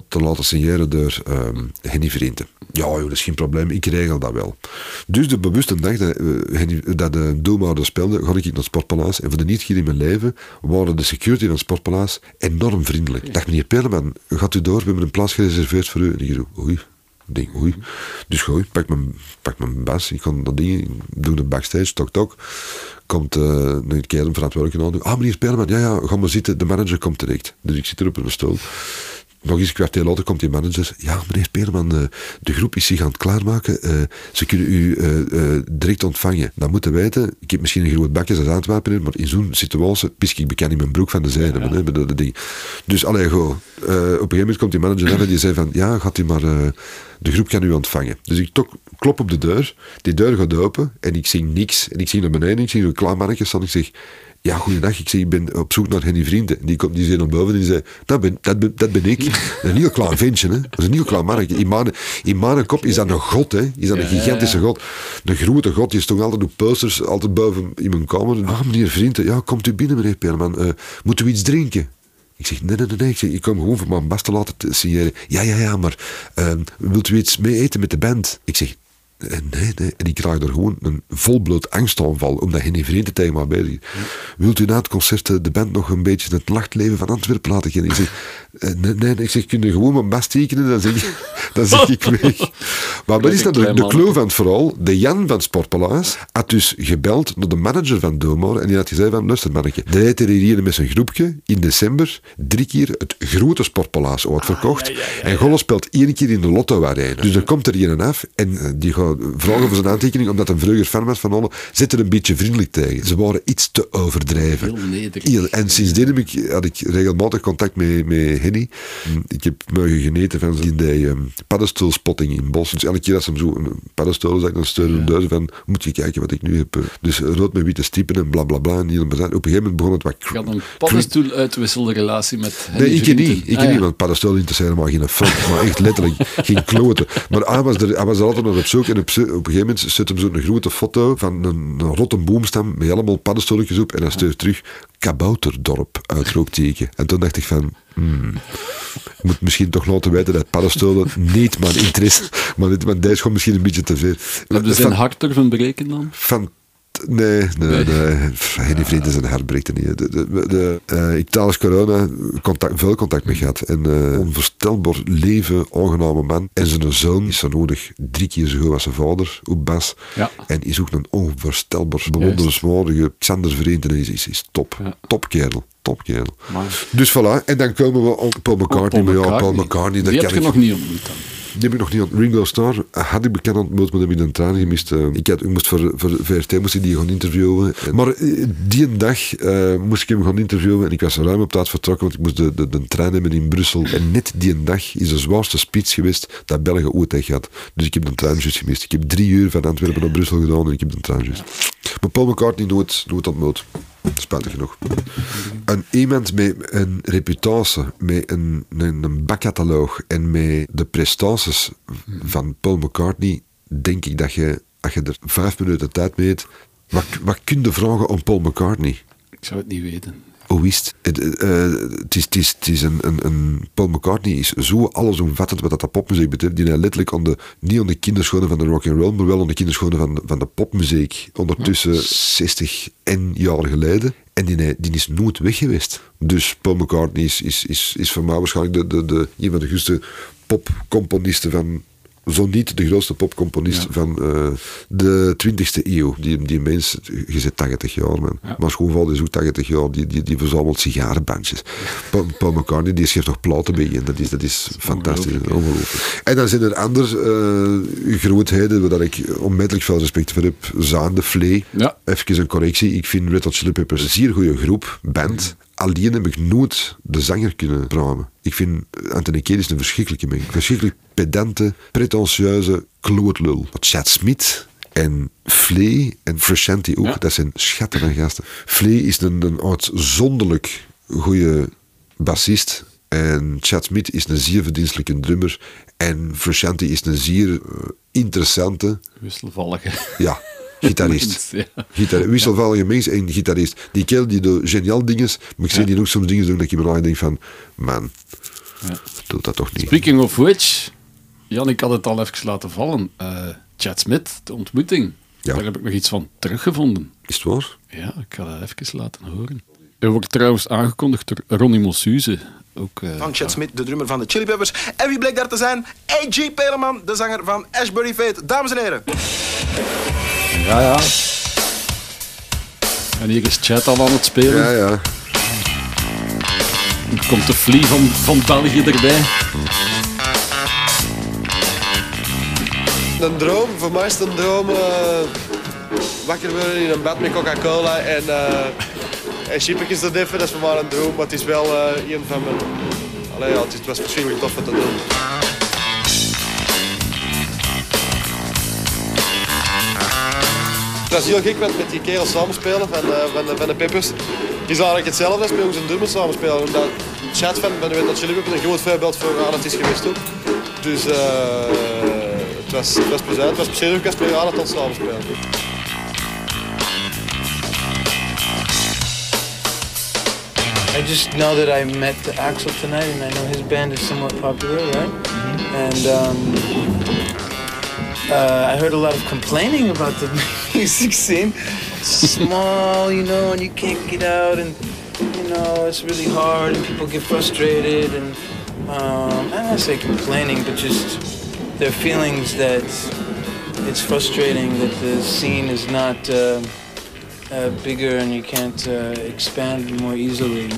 te laten signeren door um, Henny Vrienden. Ja, joh, dat is geen probleem, ik regel dat wel. Dus de bewuste dag dat, Henny, dat de Doelmaarder speelde, ga ik naar het Sportpaleis. En voor de niet in mijn leven waren de security van het Sportpaleis enorm vriendelijk. Ik dacht, meneer Perleman, gaat u door? We hebben een plaats gereserveerd voor u. En ik zo, oei. Ik denk, oei. Dus gooi, pak mijn, pak mijn bas. Ik kan dat ding, doe de backstage, tok tok. Komt uh, een keer een verantwoordelijke aan. Ah, meneer Perleman, ja, ja, ga maar zitten. De manager komt direct. Dus ik zit er op een stoel. Nog eens een kwartier later komt die manager. Ja, meneer Peerman, eh, de groep is zich aan het klaarmaken. Eh, ze kunnen u eh, direct ontvangen. Dan moeten weten, ik heb misschien een groot bakje als Antwerpen, maar in zo'n situatie pis ik bekend in mijn broek van de zijde. hè, dat ding. Dus allee, go. Op een gegeven moment komt die manager naar en die zei van, ja, gaat u maar, de groep kan u ontvangen. Dus ik tok, klop op de deur, die deur gaat open en ik zie niks. En ik zie naar beneden, ik zie een mannetje staan, ik zeg... Ja, goeiedag. Ik zeg, ik ben op zoek naar Henny Vrienden. Die komt die boven en die zei, dat ben, dat ben, dat ben ik. Dat is een heel klein ventje, hè. Dat is een heel klein mannetje. In mijn, in mijn kop is dat een god, hè. Is dat een gigantische god. Een grote god. Die stond altijd op posters, altijd boven in mijn kamer. Ah, meneer Vrienden, ja, komt u binnen, meneer Peerman. Eh moet u iets drinken? Ik zeg, nee, nee, nee, nee. Ik, zeg, ik kom gewoon voor mijn best te laten te signeren. Ja, ja, ja, maar ehm, wilt u iets mee eten met de band? Ik zeg, nee, nee. En ik krijg er gewoon een volbloed angstaanval, omdat geen vrienden tegen mij bezig is. Wilt u na het concert eh, de band nog een beetje het nachtleven van Antwerpen laten kennen? Ik zeg, eh, nee, nee. Ik zeg, kun je gewoon mijn best tekenen? Dan zeg, ik- dan zeg ik weg. Maar wat is dat? De, de mannetje. clue van het verhaal, de Jan van Sportpaleis had dus gebeld naar de manager van Domor en die had gezegd van, luister die heeft er hier met zijn groepje in december drie keer het grote Sportpaleis uitverkocht. En Golle speelt één keer in de Lotto Arena. Dus er komt er een af en eh, die gaat vragen voor zijn aantekening, omdat een vroeger fan was van Holle, zit er een beetje vriendelijk tegen. Ze waren iets te overdrijven. Heel en sindsdien heb ik, had ik regelmatig contact met, met Henny. Ik heb mogen geneten van zijn die ehm paddenstoelspotting in Bos. Dus elke keer als hem zo een paddenstoel zag, dan steunde duizen van, moet je kijken wat ik nu heb. eh. Dus rood met witte stippen en bla bla bla. En. Op een gegeven moment begon het wat... Ik had een paddenstoel uitwisselde relatie met Henny Nee, ik Vrienden. niet. Ik Ah, ja. niet, want paddenstoel maar geen fuck. Maar echt letterlijk geen kloten. Maar hij was, er, hij was er altijd nog op zoek. En op, een gegeven moment zet hem zo'n grote foto van een, een rotte boomstam met allemaal paddenstoeltjes op. En hij stuurt terug Kabouterdorp, uitroepteken. En toen dacht ik van... hmm, ik moet misschien toch laten weten dat paddenstoelen niet mijn interesse... Maar, dit, maar deze is gewoon misschien een beetje te veel. Hebben ze zijn Van- hart ervan breken dan? van Nee, nee, nee. Henny Vrienden zijn er niet. De, de, de, eh, ik tijdens corona contact, veel contact mee gehad. En eh onvoorstelbaar leven, aangename man. En zijn zoon is zo nodig drie keer zo goed als zijn vader, op bas. Ja. En is ook een onvoorstelbaar, bewonderenswaardige Xander Vrienden. Is, is, is top. Ja. Topkerel. Topkerel. Maar Dus voilà. En dan komen we op Paul McCartney. maar ja, Paul McCartney, dat Die heb je ik nog niet ontmoet dan. die heb ik nog niet aan. Ringo Starr had ik bekend ontmoet, maar heb ik een traan gemist. Eh, ik, had, ik moest voor, voor VRT moest ik die gaan interviewen. En- maar eh, die dag eh, moest ik hem gaan interviewen en ik was ruim op tijd vertrokken, want ik moest de, de, de trein hebben in Brussel. En net die dag is de zwaarste speech geweest dat België ooit heeft gehad. Dus ik heb de trein juist gemist. Ik heb drie uur van Antwerpen naar Brussel gedaan en ik heb de trein juist. Maar Paul McCartney nooit, nooit ontmoet. Spijtig genoeg. Een iemand met een reputatie, met een, een, een bakkataloog en met de prestaties van Paul McCartney, denk ik dat je, als je er vijf minuten tijd mee hebt, wat, wat kun je vragen om Paul McCartney? Ik zou het niet weten. Is het? Het, eh, het is, het is, het is een, een, een... Paul McCartney is zo allesomvattend wat dat de popmuziek betreft, die hij letterlijk niet aan de kinderschoenen van de rock and roll, maar wel de kinderschoenen van, van de popmuziek. Ondertussen 60 en jaar geleden. En die, die is nooit weg geweest. Dus Paul McCartney is, is, is, is voor mij waarschijnlijk de, de, de, een van de grootste popcomponisten van zo niet de grootste popcomponist van eh, de 20e eeuw. Die, die mens, je zit 80 jaar, man. Ja. Maar Schoonval is ook 80 jaar, die, die, die verzamelt sigarenbandjes. Paul, Paul McCartney, die schrijft nog platen bij je. Dat is, dat is fantastisch, ongelooflijk, ongelooflijk. En dan zijn er andere eh, grootheden waar ik onmiddellijk veel respect voor heb. Zaan de Flea. Ja. Even een correctie. Ik vind Red Hot Chili Peppers een zeer goede groep, band. Alleen heb ik nooit de zanger kunnen praten. Ik vind Anthony Kiedis een verschrikkelijke mens. Verschrikkelijk pedante, pretentieuze klootlul. Chad Smith en Flea en Frusciante ook, Ja. dat zijn schatten van gasten. Flea is een, een uitzonderlijk goede bassist. En Chad Smith is een zeer verdienstelijke drummer. En Frusciante is een zeer eh, interessante, Wisselvallige. ja, gitarist. Ja. Gitar wisselvallige mens en gitarist. Die kerel die doet geniaal dingen, maar ik zie Ja. die ook soms dingen doen dat ik me denk van, man, Ja. doe dat toch niet. Speaking of which, Jan, ik had het al even laten vallen. Eh Chad Smith, de ontmoeting. Ja. Daar heb ik nog iets van teruggevonden. Is het waar? Ja, ik ga dat even laten horen. Hij wordt trouwens aangekondigd door Ronnie Mossuze. Ook, eh, Van Chad Smith, de drummer van de Chili Peppers. En wie bleek daar te zijn? A.G. Peleman, de zanger van Ashbury Fate. Dames en heren. Ja, ja. En hier is Chad al aan het spelen. Ja, ja. Dan komt de flee van, van België erbij. Een droom, voor mij is het een droom eh, wakker worden in een bed met Coca-Cola en, uh, en chipjes te diffen. Dat is voor mij een droom, maar het is wel eh, een van mijn... Allee, ja, het, is- was verschrikkelijk tof om te doen. Het was heel gek met, met die kerel samenspelen van, eh, van, de, van de Peppers. Die is eigenlijk hetzelfde als met ons een drummer samenspelen. Omdat Chad van, van de Wet Chili Peppers een groot voorbeeld voor het is geweest ook. Dus eh, het, was, het was plezant. Het was precies ook als we aan het samenspelen. I just know that I met Axel tonight, and I know his band is somewhat popular, right? And um, uh, I heard a lot of complaining about the music scene. Small, you know, and you can't get out, and you know it's really hard, and people get frustrated, and um, I don't say complaining, but just their feelings that it's frustrating that the scene is not. Uh, uh, bigger and you can't uh, expand more easily.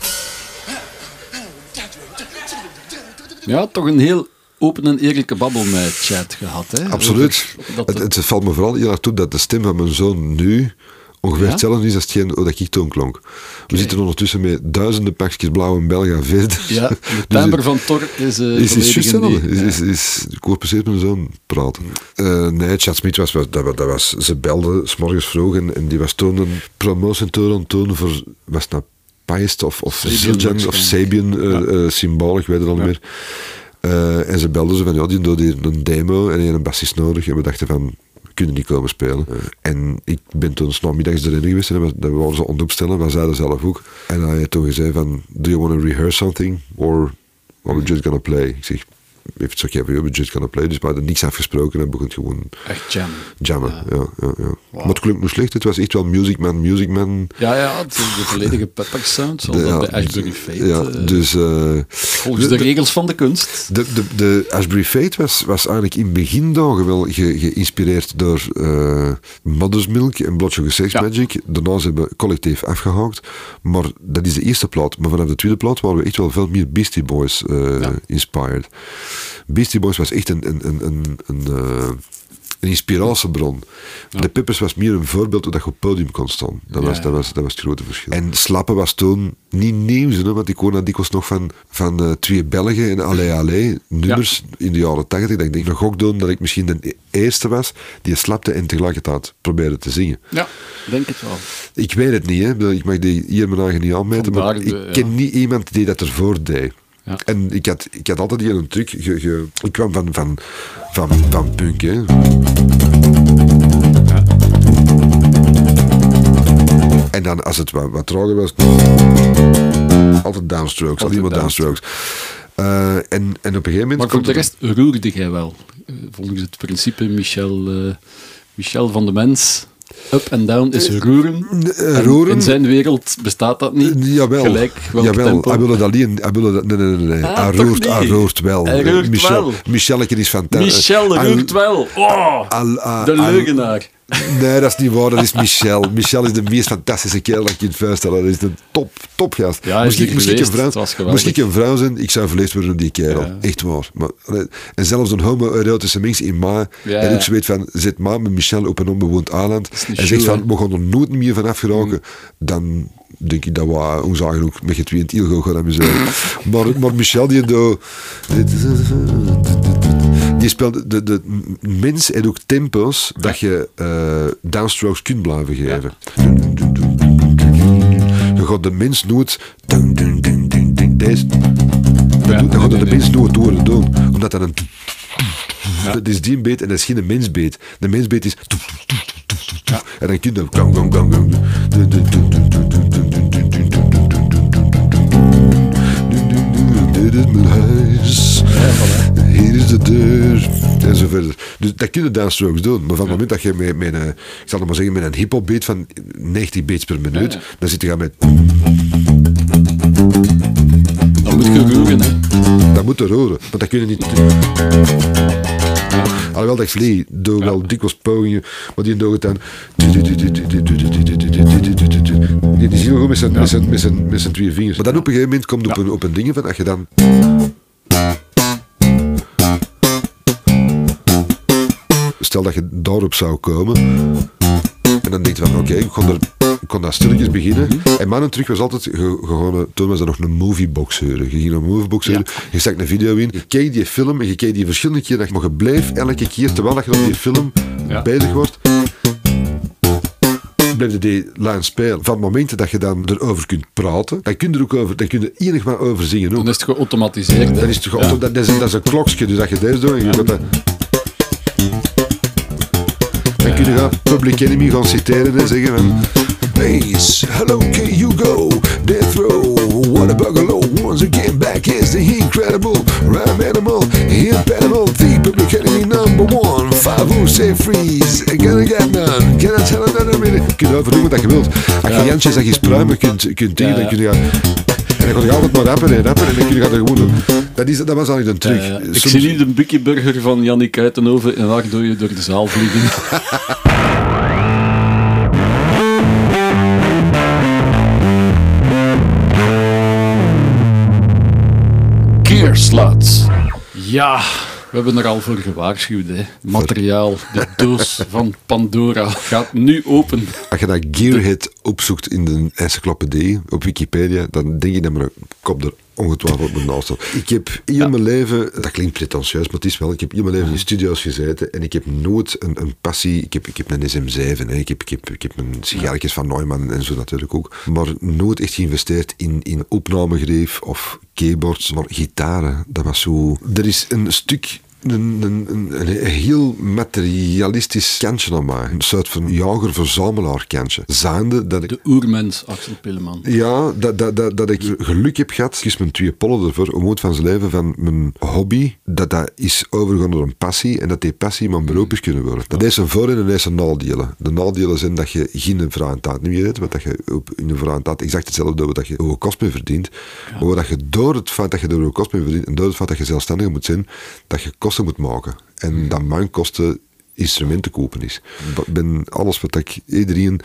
Ja, toch een heel open en eerlijke babbel met Chad gehad. Hè? Absoluut. Dat Het, het- valt me vooral erg toe dat de stem van mijn zoon nu ongeveer Ja? hetzelfde is als hetgeen dat ik toen klonk. We zitten ondertussen met duizenden pakjes blauwe Belga verder. ja, de Dus timbre van Thor is uh, is, is juist hetzelfde. Is, die- is, is, ik hoor precies mijn zoon praten. Eh, nee, Chad Smith was, dat, dat was... Ze belde s morgens vroeg en, en die was toen een promotietour aan het doen voor... Was het nou Paist of, of Zildjian of. Sabian, eh, eh, symbool, ik weet al niet meer. Eh, en ze belden ze van, ja, die doet hier een demo en heeft een bassist nodig. En we dachten van, we kunnen niet komen spelen. En ik ben toen namiddags erin geweest en we- dat wouden ze ontopstellen, maar zeiden zelf ook. En hij had toen gezegd van, do you want to rehearse something? Or are we just gonna play? Ik zeg, you, we're just gonna play. Dus we hadden niks afgesproken en begon gewoon Echt jam. jammen. Ja. Ja, ja, Maar het klonk niet slecht, het was echt wel Music Man, Music Man. Ja, ja, het is de volledige Pepper Sound, zoals De- ja, bij Ashbury Fate. Ja, dus... volgens de, regels van de kunst. De, de, de Ashbury Fate was, was eigenlijk in begindagen wel ge- geïnspireerd door eh Mother's Milk en Blood Sugar Sex Ja. Magic. Daarna ze hebben collectief afgehaakt. Maar dat is de eerste plaat. Maar vanaf de tweede plaat waren we echt wel veel meer Beastie Boys eh, Ja. inspired. Beastie Boys was echt een, een, een, een, een, eh, een inspiratiebron. De Peppers was meer een voorbeeld dat je op het podium kon staan. Dat, Ja, was, dat, was, dat was het grote verschil. En Slappen was toen niet nieuw, hè, want ik hoorde dikwijls nog van, van eh, twee Belgen en Allee Allee nummers in de jaren tachtig. Dat ik denk, nog ook doen dat ik misschien de eerste was die slapte en tegelijkertijd probeerde te zingen. Ja, denk het wel. Ik weet het niet, hè. Ik mag die hier mijn eigen niet aanmeten, maar de- ik ken niet iemand die dat ervoor deed. Ja. En ik had, ik had altijd die een truc. ge- ge- ik kwam van, van, van, van punk, hè. En dan, als het wat, wat trager was, altijd downstrokes, alleen maar downstrokes. Eh, en, en op een gegeven moment... Maar voor de rest roerde jij wel. Eh, Volgens het principe Michel, eh, Michel van de Mens. Up en down is roeren. eh, En roeren? In zijn wereld bestaat dat niet. Jawel, Gelijk jawel. Hij wilde dat alleen, hij wilde dat, nee, nee, nee, nee. Ah, hij, roert, niet? hij roert wel. Hij roert Michel, wel. Michelke is fantastisch. Michel roert wel. Oh, al- ah, de al- leugenaar. Nee, dat is niet waar. Dat is Michel. Michel is de meest fantastische kerel dat je kunt voorstellen. Dat is een top, topgast. Ja, moest, ik, hier moest, ik een vrouw, moest ik een vrouw zijn, ik zou verleefd worden door die kerel. Ja. Echt waar. Maar, en zelfs een homoerotische mens in Ma. Ja, en ook zo weet van, zit Ma met Michel op een onbewoond eiland. En zegt van, we gaan er nooit meer van afgeraken. Dan denk ik dat we ons ook met je twee in het gaan amuseren. maar, maar Michel die do, je speelt de, de mens en ook tempos dat je downstrokes kunt blijven geven. Je gaat de mens nooit. Deze. Dan gaat de mens nooit door doen. Omdat dat een. Dat is die beet en dat is geen mensbeet. De mensbeet is. En dan kun je. dan. Hier is de deur. En zo verder. Dus dat kun je downstrokes doen. Maar van het moment dat je met, met een, ik zal het maar zeggen, met een hip-hop beat van 90 beats per minuut, dan zit je gaan met, Dan moet je roeren. Hè. dat moet er horen. Want dat kun je niet. Alhoewel dat Lee door wel dikwijls pogingen, maar die doet het dan. Die, zien we gewoon met zijn, met, zijn, met, zijn, met zijn twee vingers. Maar dan op een gegeven moment komt op, een, op een ding van dat je dan. Stel dat je daarop zou komen. En dan denk je van oké, ik kon er ik kon daar stilletjes beginnen. En mannen terug was altijd ge- ge- gewoon, eh, toen was er nog een moviebox horen. Je ging naar een moviebox horen, je stak een video in, je keek die film en je keek die verschillende keren, maar je bleef elke keer, terwijl dat je op die film Ja. bezig wordt, blijf je die lijn spelen. Van het moment dat je dan erover kunt praten, dan kun je er ook over, dan kun je enig maar over zingen ook. Dan is het geautomatiseerd. Dat is, toch altijd- dat, is, dat is een klokje, dus dat je deze doet en je gaat dat... Kun je gaan Public Enemy gaan citeren en zeggen van... Bass, hello, can you go? Death row, what a bugalow. Once again, back is the incredible rhyme animal, impedible, the Public Enemy who say freeze, gonna get none. Can I tell another minute? Kun je overdoen wat je wilt. Als je Jantje zegt, je spruimen kunt, kunt tegen, dan kun je. En dan kon je altijd maar rappen en rappen en dan kun je gewoon doen. Dat, is, dat was eigenlijk een truc. Ik zie nu de Buckyburger van Jannik Uitenhoven in Ardooien door de zaal vliegen. Keersluts. Ja, we hebben er al voor gewaarschuwd. Hè. Materiaal, de doos van Pandora gaat nu open. Als je dat Gearhead opzoekt in de encyclopedie op Wikipedia, dan denk je dat mijn kop er ongetwijfeld naast staan. Ik heb heel mijn leven, dat klinkt pretentieus, maar het is wel, ik heb heel mijn leven in studio's gezeten en ik heb nooit een, een passie, ik heb, ik heb een SM7, hè. Ik, heb, ik, heb, ik heb mijn sigaretjes van Neumann en zo natuurlijk ook, maar nooit echt geïnvesteerd in, in opnamegreef of keyboards, maar gitaren, dat was zo... Er is een stuk een, een, een, heel materialistisch kantje aan mij. Een soort van jager-verzamelaar kantje. Zaande dat ik... De oermens, Axel Pilleman. Ja, dat, dat, dat, dat ik geluk heb gehad. Ik kies mijn twee pollen ervoor om uit van zijn leven van mijn hobby, dat dat is overgegaan naar een passie en dat die passie mijn beroep is kunnen worden. Dat is een voor- en dat is een nadelen. De nadelen zijn dat je geen vrije tijd meer hebt, want dat je op, in de vrije tijd exact hetzelfde doet wat je hoge kost mee verdient. Maar dat je door het feit dat je hoge kost mee verdient en door het feit dat je zelfstandig moet zijn, dat je kosten moet maken. En dat mijn kosten instrumenten kopen is. Ik ben alles wat ik, iedereen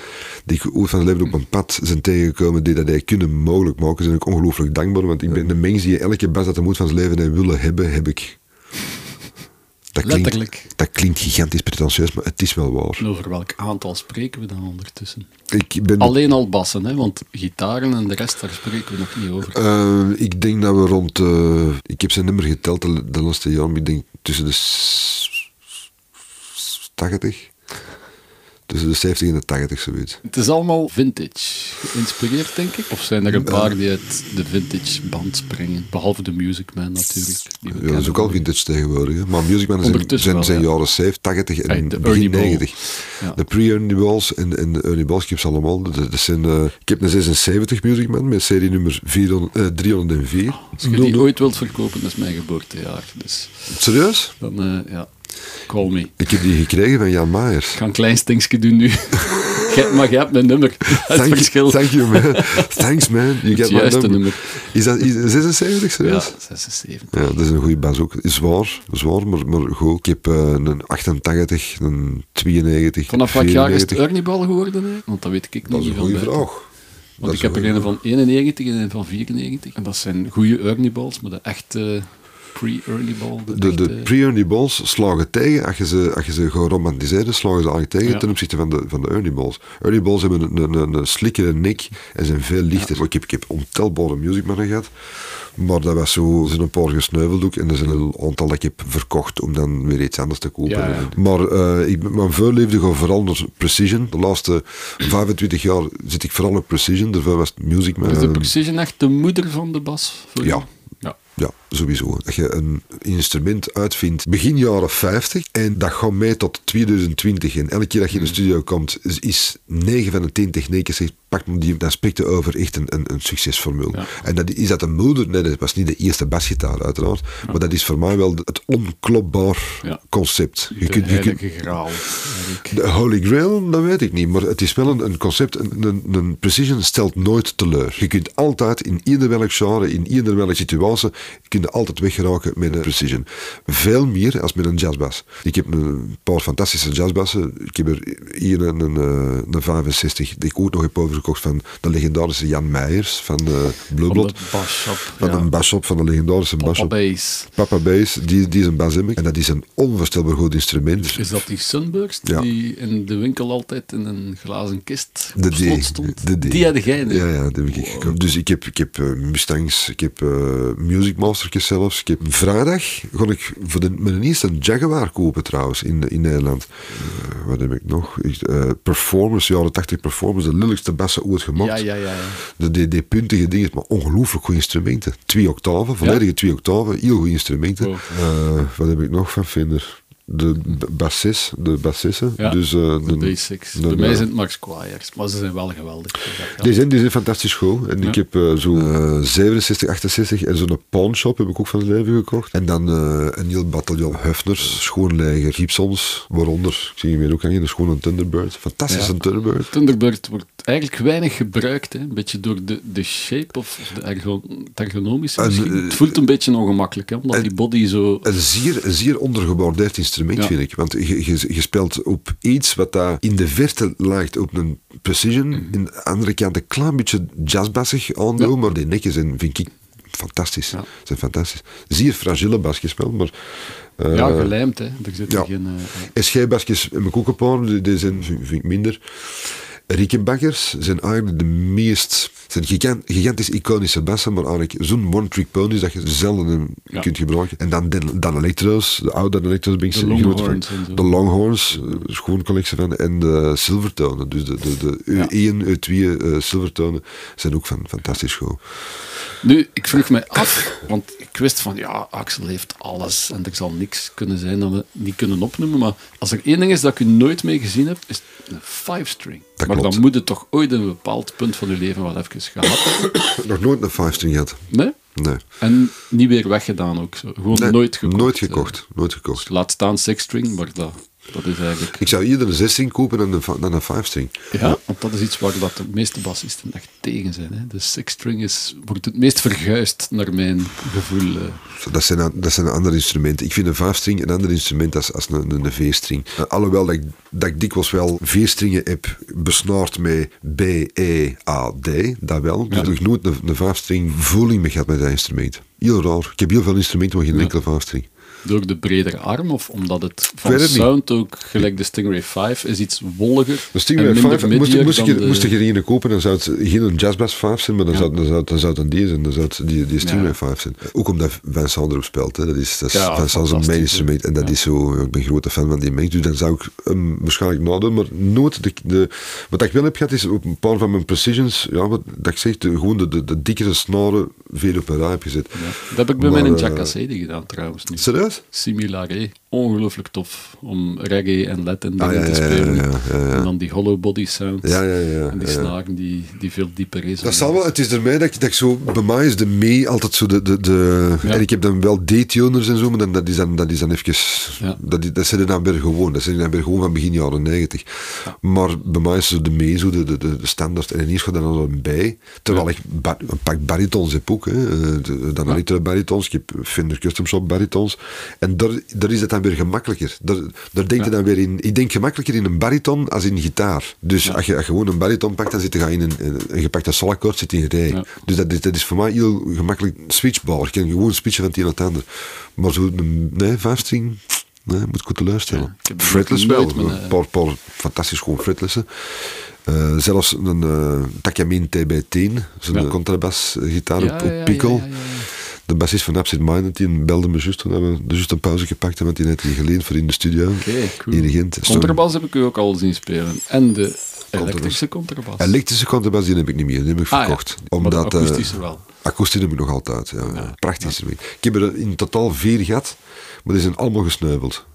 die ik ooit van het leven op een pad zijn tegengekomen die dat hij kunnen mogelijk maken, zijn ik ongelooflijk dankbaar, want ik ben de mens die elke bas dat de moed van zijn leven willen hebben, heb ik. Dat klinkt, Letterlijk. dat klinkt gigantisch pretentieus, maar het is wel waar. En over welk aantal spreken we dan ondertussen? Ik, ben, Alleen al bassen, hè? want gitaren en de rest, daar spreken we nog niet over. eh, ik denk dat we rond, eh, ik heb zijn nummer geteld de, de laatste jaren, maar ik denk tussen de s- 80, tussen de 70 en de 80 zoiets. Het is allemaal vintage geïnspireerd, denk ik. Of zijn er een paar die uit de vintage band springen? Behalve de Music Man natuurlijk. die we Ja, dat is ook al vintage tegenwoordig. Hè. Maar Music Man zijn, zijn, wel, zijn ja. jaren 70, 80 en Hey, de begin Ernie Ball. 90. Ja. De pre-Ernie Balls en, en de Ernie Balls, ik heb ze allemaal. Dat, dat zijn, eh, ik heb een 76 Music Man met serie nummer 400, eh, 304. Als je die ooit wilt verkopen, dat is mijn geboortejaar. Dus Serieus? dan, eh, ja, call me. Ik Ik heb die gekregen van Jan Maaiers. ga een klein stinkje doen nu. Maar je hebt mijn nummer. Het Thank, verschil. thank you man. Thanks man. You Het get my number. nummer. Is dat is, 76 Ja, serieus? 76. Ja, dat is een goede bas ook. Zwaar, zwaar maar, maar goed. Ik heb eh, een 88, een 92, Vanaf wat jaar is het 94. Ernie Ball geworden? Hè? Want dat weet ik Dat niet. is een goede vraag. Dat Want is ik heb er een van 91 en een van 94. En dat zijn goede Ernie Balls, maar de echte Ball. De, de pre-Ernie Balls slagen tegen, als je ze, als je ze gaat romantiseren, slagen ze eigenlijk tegen Ja. ten opzichte van de, van de Ernie Balls. Ernie Balls hebben een, een, een, een slikkere nek en zijn veel lichter. Ik, heb, ik heb ontelbare musicmannen gehad, maar dat was zo, zijn een paar gesneuveld ook en er zijn een aantal dat ik heb verkocht om dan weer iets anders te kopen. Ja, ja. Maar eh, ik, mijn voorliefde gaat vooral naar precision. De laatste 25 jaar zit ik vooral op precision, daarvoor was het musicman. Is de Precision echt de moeder van de bas? voor Ja. ja. Ja, sowieso. Dat je een instrument uitvindt begin jaren 50 en dat gaat mee tot 2020. En elke keer dat je in de studio komt, is, is 9 van de 10 technieken zegt, pak me die aspecten over echt een, een, een succesformule. Ja. En dat, is dat een moeder? Nee, dat was niet de eerste basgitaar uiteraard, maar dat is voor mij wel het onklopbaar Ja. concept. Je De kunt, je kunt, heilige graal. eigenlijk. de Holy Grail, dat weet ik niet. Maar het is wel een, een concept. Een, een, een precision stelt nooit teleur. Je kunt altijd in ieder welk genre, in ieder welke situatie, altijd weggeraken met een precision. Veel meer als met een jazzbas. Ik heb een paar fantastische jazzbassen. Ik heb er hier een, een, eh, een 65 die ik ook nog heb overgekocht van de legendarische Jan Meijers van Blood. de basshop. Van een basshop, van de legendarische Papa basshop. Bass. Papa Bass, die, die is een bas. En dat is een onvoorstelbaar goed instrument. Is dat die Sunburst Ja. die in de winkel altijd in een glazen kist De slot stond? De. Die had jij nu. Ja, ja, dat heb ik gekocht. Dus ik heb, ik heb eh, Mustangs, ik heb uh, Music Zelfs. Ik heb vrijdag kon ik voor de, mijn eerste een Jaguar kopen trouwens in, in Nederland. Eh, wat heb ik nog? Eh, performance, jaren 80 Performance, de lulligste bassen ooit gemaakt. Ja, ja, ja. ja. De, die, die puntige dingen, maar ongelooflijk goede instrumenten. Twee octaven, volledige twee octaven, heel goede instrumenten. Eh, wat heb ik nog van Fender? De b- bassis, de bassissen. Ja, dus, eh, De basics. de- Bij mij zijn het Max Squires, maar ze zijn wel geweldig. Die zijn, die zijn fantastisch goed. En Ja. ik heb eh, zo eh, 67, 68 en zo'n pawnshop heb ik ook van het leven gekocht. En dan eh, een heel bataljon Hefners, schoonleger Gibsons, waaronder, ik zie je weer ook hangen, de schone Thunderbird. Fantastische Ja. Thunderbird. Thunderbird wordt eigenlijk weinig gebruikt. Hè. Een beetje door de, de shape of de ergo, het ergonomische En, misschien. eh, het voelt een beetje ongemakkelijk, hè, omdat en- die body zo... Een zeer, zeer ondergewaardeerd instrument, Ja. vind ik. Want je, je, je speelt op iets wat daar in de verte lijkt op een precision. Mhm. In de andere kant een klein beetje jazzbassig aandoen, maar die nekjes zijn, vind ik fantastisch. Ja. Zijn fantastisch. Zeer fragiele basjes wel, maar... eh, ja, gelijmd. Hè. Er zit ja. geen... eh, SG-basjes heb ik ook een paar, die, zijn, vind ik minder. Rickenbackers zijn eigenlijk de meest, zijn gigant, gigantisch iconische bassen, maar eigenlijk zo'n one-trick ponies dat je zelden Ja. kunt gebruiken. En dan Dan, Dan Electro's, de oude Dan Electro's ben ik De Longhorns en zo. De Longhorns, eh, schoon collectie van, en de Silvertonen, dus de, de, de Ja. E1, E2 eh, Silvertonen zijn ook van, fantastisch goed. Nu, ik vroeg mij af, want ik wist van ja, Axel heeft alles en er zal niks kunnen zijn dat we niet kunnen opnoemen. Maar als er één ding is dat ik u nooit mee gezien heb, is een five-string. Dat Maar dan moet het toch ooit een bepaald punt van uw leven wel even gehad hebben. Nog nooit een 5-string gehad. Nee? Nee. En niet weer weggedaan ook. Zo. Gewoon Nee, nooit gekocht. Nooit eh. gekocht. Nooit gekocht. Laat staan six-string, maar dat, dat is eigenlijk... Ik zou eerder een 6-string kopen dan een, dan een 5-string. Ja, want dat is iets waar dat de meeste bassisten echt tegen zijn. Hè. De six-string is, wordt het meest verguisd naar mijn gevoel. eh. Dat zijn, dat zijn andere instrumenten. Ik vind een vijfstring een ander instrument als, als een, een, een V-string. Uh, alhoewel dat ik, dat ik dikwijls wel V-stringen heb besnaard met B, E, A, D. Dat wel. Dus Ja. heb ik nooit een, een vijfstring voeling mee gehad met dat instrument. Heel raar. Ik heb heel veel instrumenten, maar geen Ja. enkele vijfstring. Door de bredere arm of omdat het van het niet. sound ook, gelijk de Stingray 5, is iets wolliger De Stingray en minder 5, moest, moest, ik, de- moest ik er een kopen, dan zou het geen een jazzbass 5 zijn, maar dan, Ja. zou, dan, zou, dan zou het een D zijn. Dan zou het die, die Stingray Ja. 5 zijn. Ook omdat Vincent erop speelt. Hè. Dat is, dat is Ja, fantastisch, mijn instrument. En dat is zo, ik ben een grote fan van die mix. Dus dan zou ik hem waarschijnlijk nadoen. Maar nooit de, de, wat ik wel heb gehad, is op een paar van mijn precisions, ja, wat, dat ik zeg, de, gewoon de, de, de dikkere snaren veel op een rij heb gezet. Dat heb ik bij Maar, mijn eh, Jack Cassidy gedaan trouwens. Nu. Serieus? similaré Ongelooflijk tof om reggae en Latin Ah, ja, te spelen. ja. En dan die hollow body sound. Ja, ja, ja. En die ja. snaren die, die veel dieper is. Dat zal wel. Het is ermee dat ik, dat ik zo... Bij mij is de mee altijd zo de... de, de. En ik heb dan wel D-tuners en zo, maar dan, dat, is dan, dat is dan even... Dat, is- dat zijn dan weer gewoon. Dat zijn dan weer gewoon van begin jaren 90. Maar bij mij is zo de mee, zo de, de, de, standaard. En ineens gaat er dan een bij. Terwijl ik een pak baritons heb ook. Hè. Eh, de- Dan Ja. baritons. Ik heb Fender Custom Shop baritons. En daar, daar is het dan weer gemakkelijker. Daar, daar denk je dan weer in... Ik denk gemakkelijker in een bariton als in gitaar. Dus als, je, als je gewoon een bariton pakt, dan zit je in een, een, een gepakte solakkoord zit in rij. Dus dat is, dat is voor mij heel gemakkelijk switchbaar. Je kan gewoon switchen van het een naar het ander. Maar zo nee, vijfstring, nee, moet goed luisteren. Ja, fretless wel, mijn, een eh, paar, paar fantastisch gewoon fretless. Eh, zelfs een uh, Takamine TB10, zo'n Ja. contrabasgitaar op, op ja, ja. De bassist van Absent Minded, die belde me juist toen hebben we juist een pauze gepakt hebben, want die had die geleend voor in de studio. Oké, cool. In Gent. Zo'n Contrabas heb ik u ook al zien spelen. En de elektrische contrabas. Elektrische contrabas, die heb ik niet meer, die heb ik Ah, ja. verkocht. Omdat, de eh, akoestische wel. Akoestisch heb ik nog altijd, ja. Prachtig ermee. Ik heb er in totaal vier gehad, maar die zijn allemaal gesneuveld.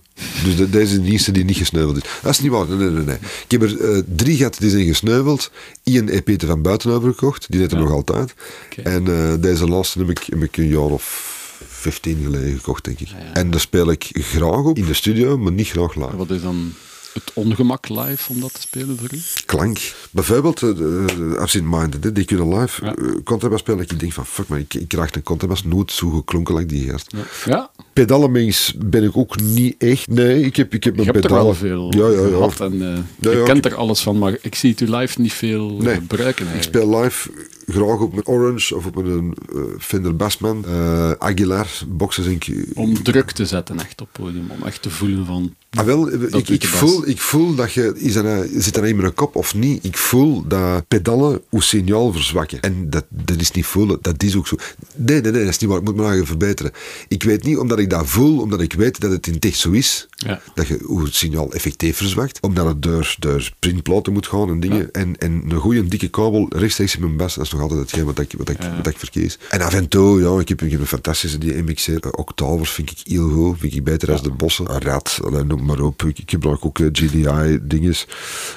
Dus de, deze eerste die niet gesneuveld is. Dat is niet waar, nee, nee, nee. Ik heb er eh, drie gehad die zijn gesneuveld. Eén EP te van buiten overgekocht, die heeft er Ja. nog altijd. En eh, deze laatste heb ik, heb ik een jaar of 15 geleden gekocht, denk ik. ja. En daar speel ik graag op in de studio, maar niet graag live. Wat is dan het ongemak live om dat te spelen voor u? Klank. Bijvoorbeeld, uh, uh, Absent-Minded, hè, die kunnen live Ja. eh, contrabas spelen. Dat ik denk van, fuck man, ik, ik krijg een contrabas nooit zo geklonken als die gast. Ja, Pedalenmens ben ik ook niet echt. Nee, ik heb, ik heb mijn er pedalen. veel Ja, ja, ja. gehad en eh, Ja, je ja, kent ik- er alles van, maar ik zie het u live niet veel Nee, gebruiken Ik eigenlijk. speel live graag op mijn Orange of op mijn eh, Fender Bassman. eh, Aguilar, boxen denk ik. Om druk te zetten echt op podium, om echt te voelen van... Ah, wel, ik, ik, voel, ik voel dat je, is dat nou- zit dat in mijn kop of niet, ik voel dat pedalen hoe signaal verzwakken. En dat, dat is niet voelen, dat is ook zo. Nee, nee, nee, dat is niet waar, ik moet me eigenlijk verbeteren. Ik weet niet omdat ik dat voel, omdat ik weet dat het in het echt zo is, Ja. dat je hoe het signaal effectief verzwakt, omdat het door, door printplaten moet gaan en dingen. En, en een goede dikke kabel rechtstreeks in mijn bas, dat is nog altijd hetgeen wat ik, wat ik, wat ik verkies. En af en toe, ja, ik heb, ik heb een fantastische die MXC. Uh, Octavers vind ik heel goed, vind ik beter als de bossen. Een Rad, noem maar op. Ik, ik gebruik ook eh, GDI dinges.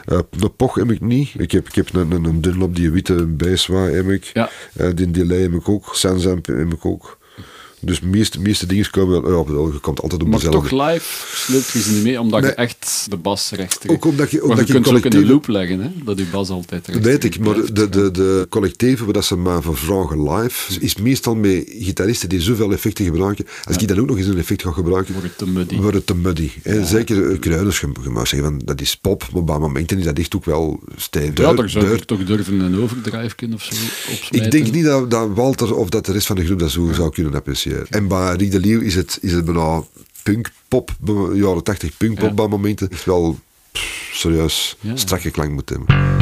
Uh, een Poch heb ik niet. Ik heb, ik heb een, een, een Dunlop, die witte BSW heb ik. Ja. Eh, die delay heb ik ook. Sansamp heb ik ook. Dus de meeste, meeste dingen komen ja, je komt altijd op Maar dezelfde. toch live sleurt je ze niet mee, omdat Nee. je echt de bas rechtstreeks... Ook omdat je, maar omdat je je kunt ook in collectieve- loop leggen, hè? dat je bas altijd rechtstreeks Weet ik, maar blijft. de, de, de collectieven waar ze maar voor vragen live, is meestal met gitaristen die zoveel effecten gebruiken. Als ik dan ook nog eens een effect ga gebruiken, Wordt het te muddy. wordt het te muddy. Zeker uh, kruiders, je, je mag zeggen van dat is pop, maar bij momenten is dat echt ook wel stijf. Ja, daar zou ik toch durven een overdrive of zo opsmijten. ik denk niet dat, dat Walter of dat de rest van de groep dat zo zou kunnen appreciëren. En bij de Leeuw is het, is het bijna punkpop, jaren 80 punkpop Ja. bij momenten. Wel pff, serieus Ja. strakke klank moet hebben.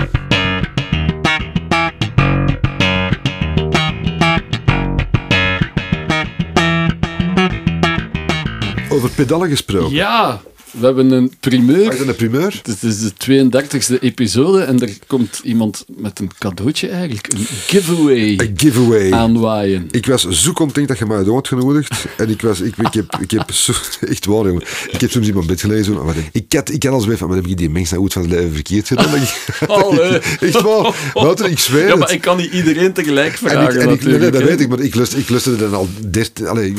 Over pedalen gesproken. Ja, we hebben een primeur. Is een primeur? Het is de 32e episode en er komt iemand met een cadeautje eigenlijk, een giveaway Een giveaway. aanwaaien. Ik was zo content dat je mij had uitgenodigd. En ik, was, ik, ik, heb, ik heb zo, echt waar, jongen. Ik heb soms in mijn bed gelezen. maar Ik had, ik had als bij van, maar heb ik die mensen nou goed van het leven verkeerd gedaan? Allee. echt waar. Wouter, ik zweer Ja, maar ik kan niet iedereen tegelijk En vragen ik, en ik, nee, dat weet ik, maar ik, lust, ik lustte dan al, dertien, allee,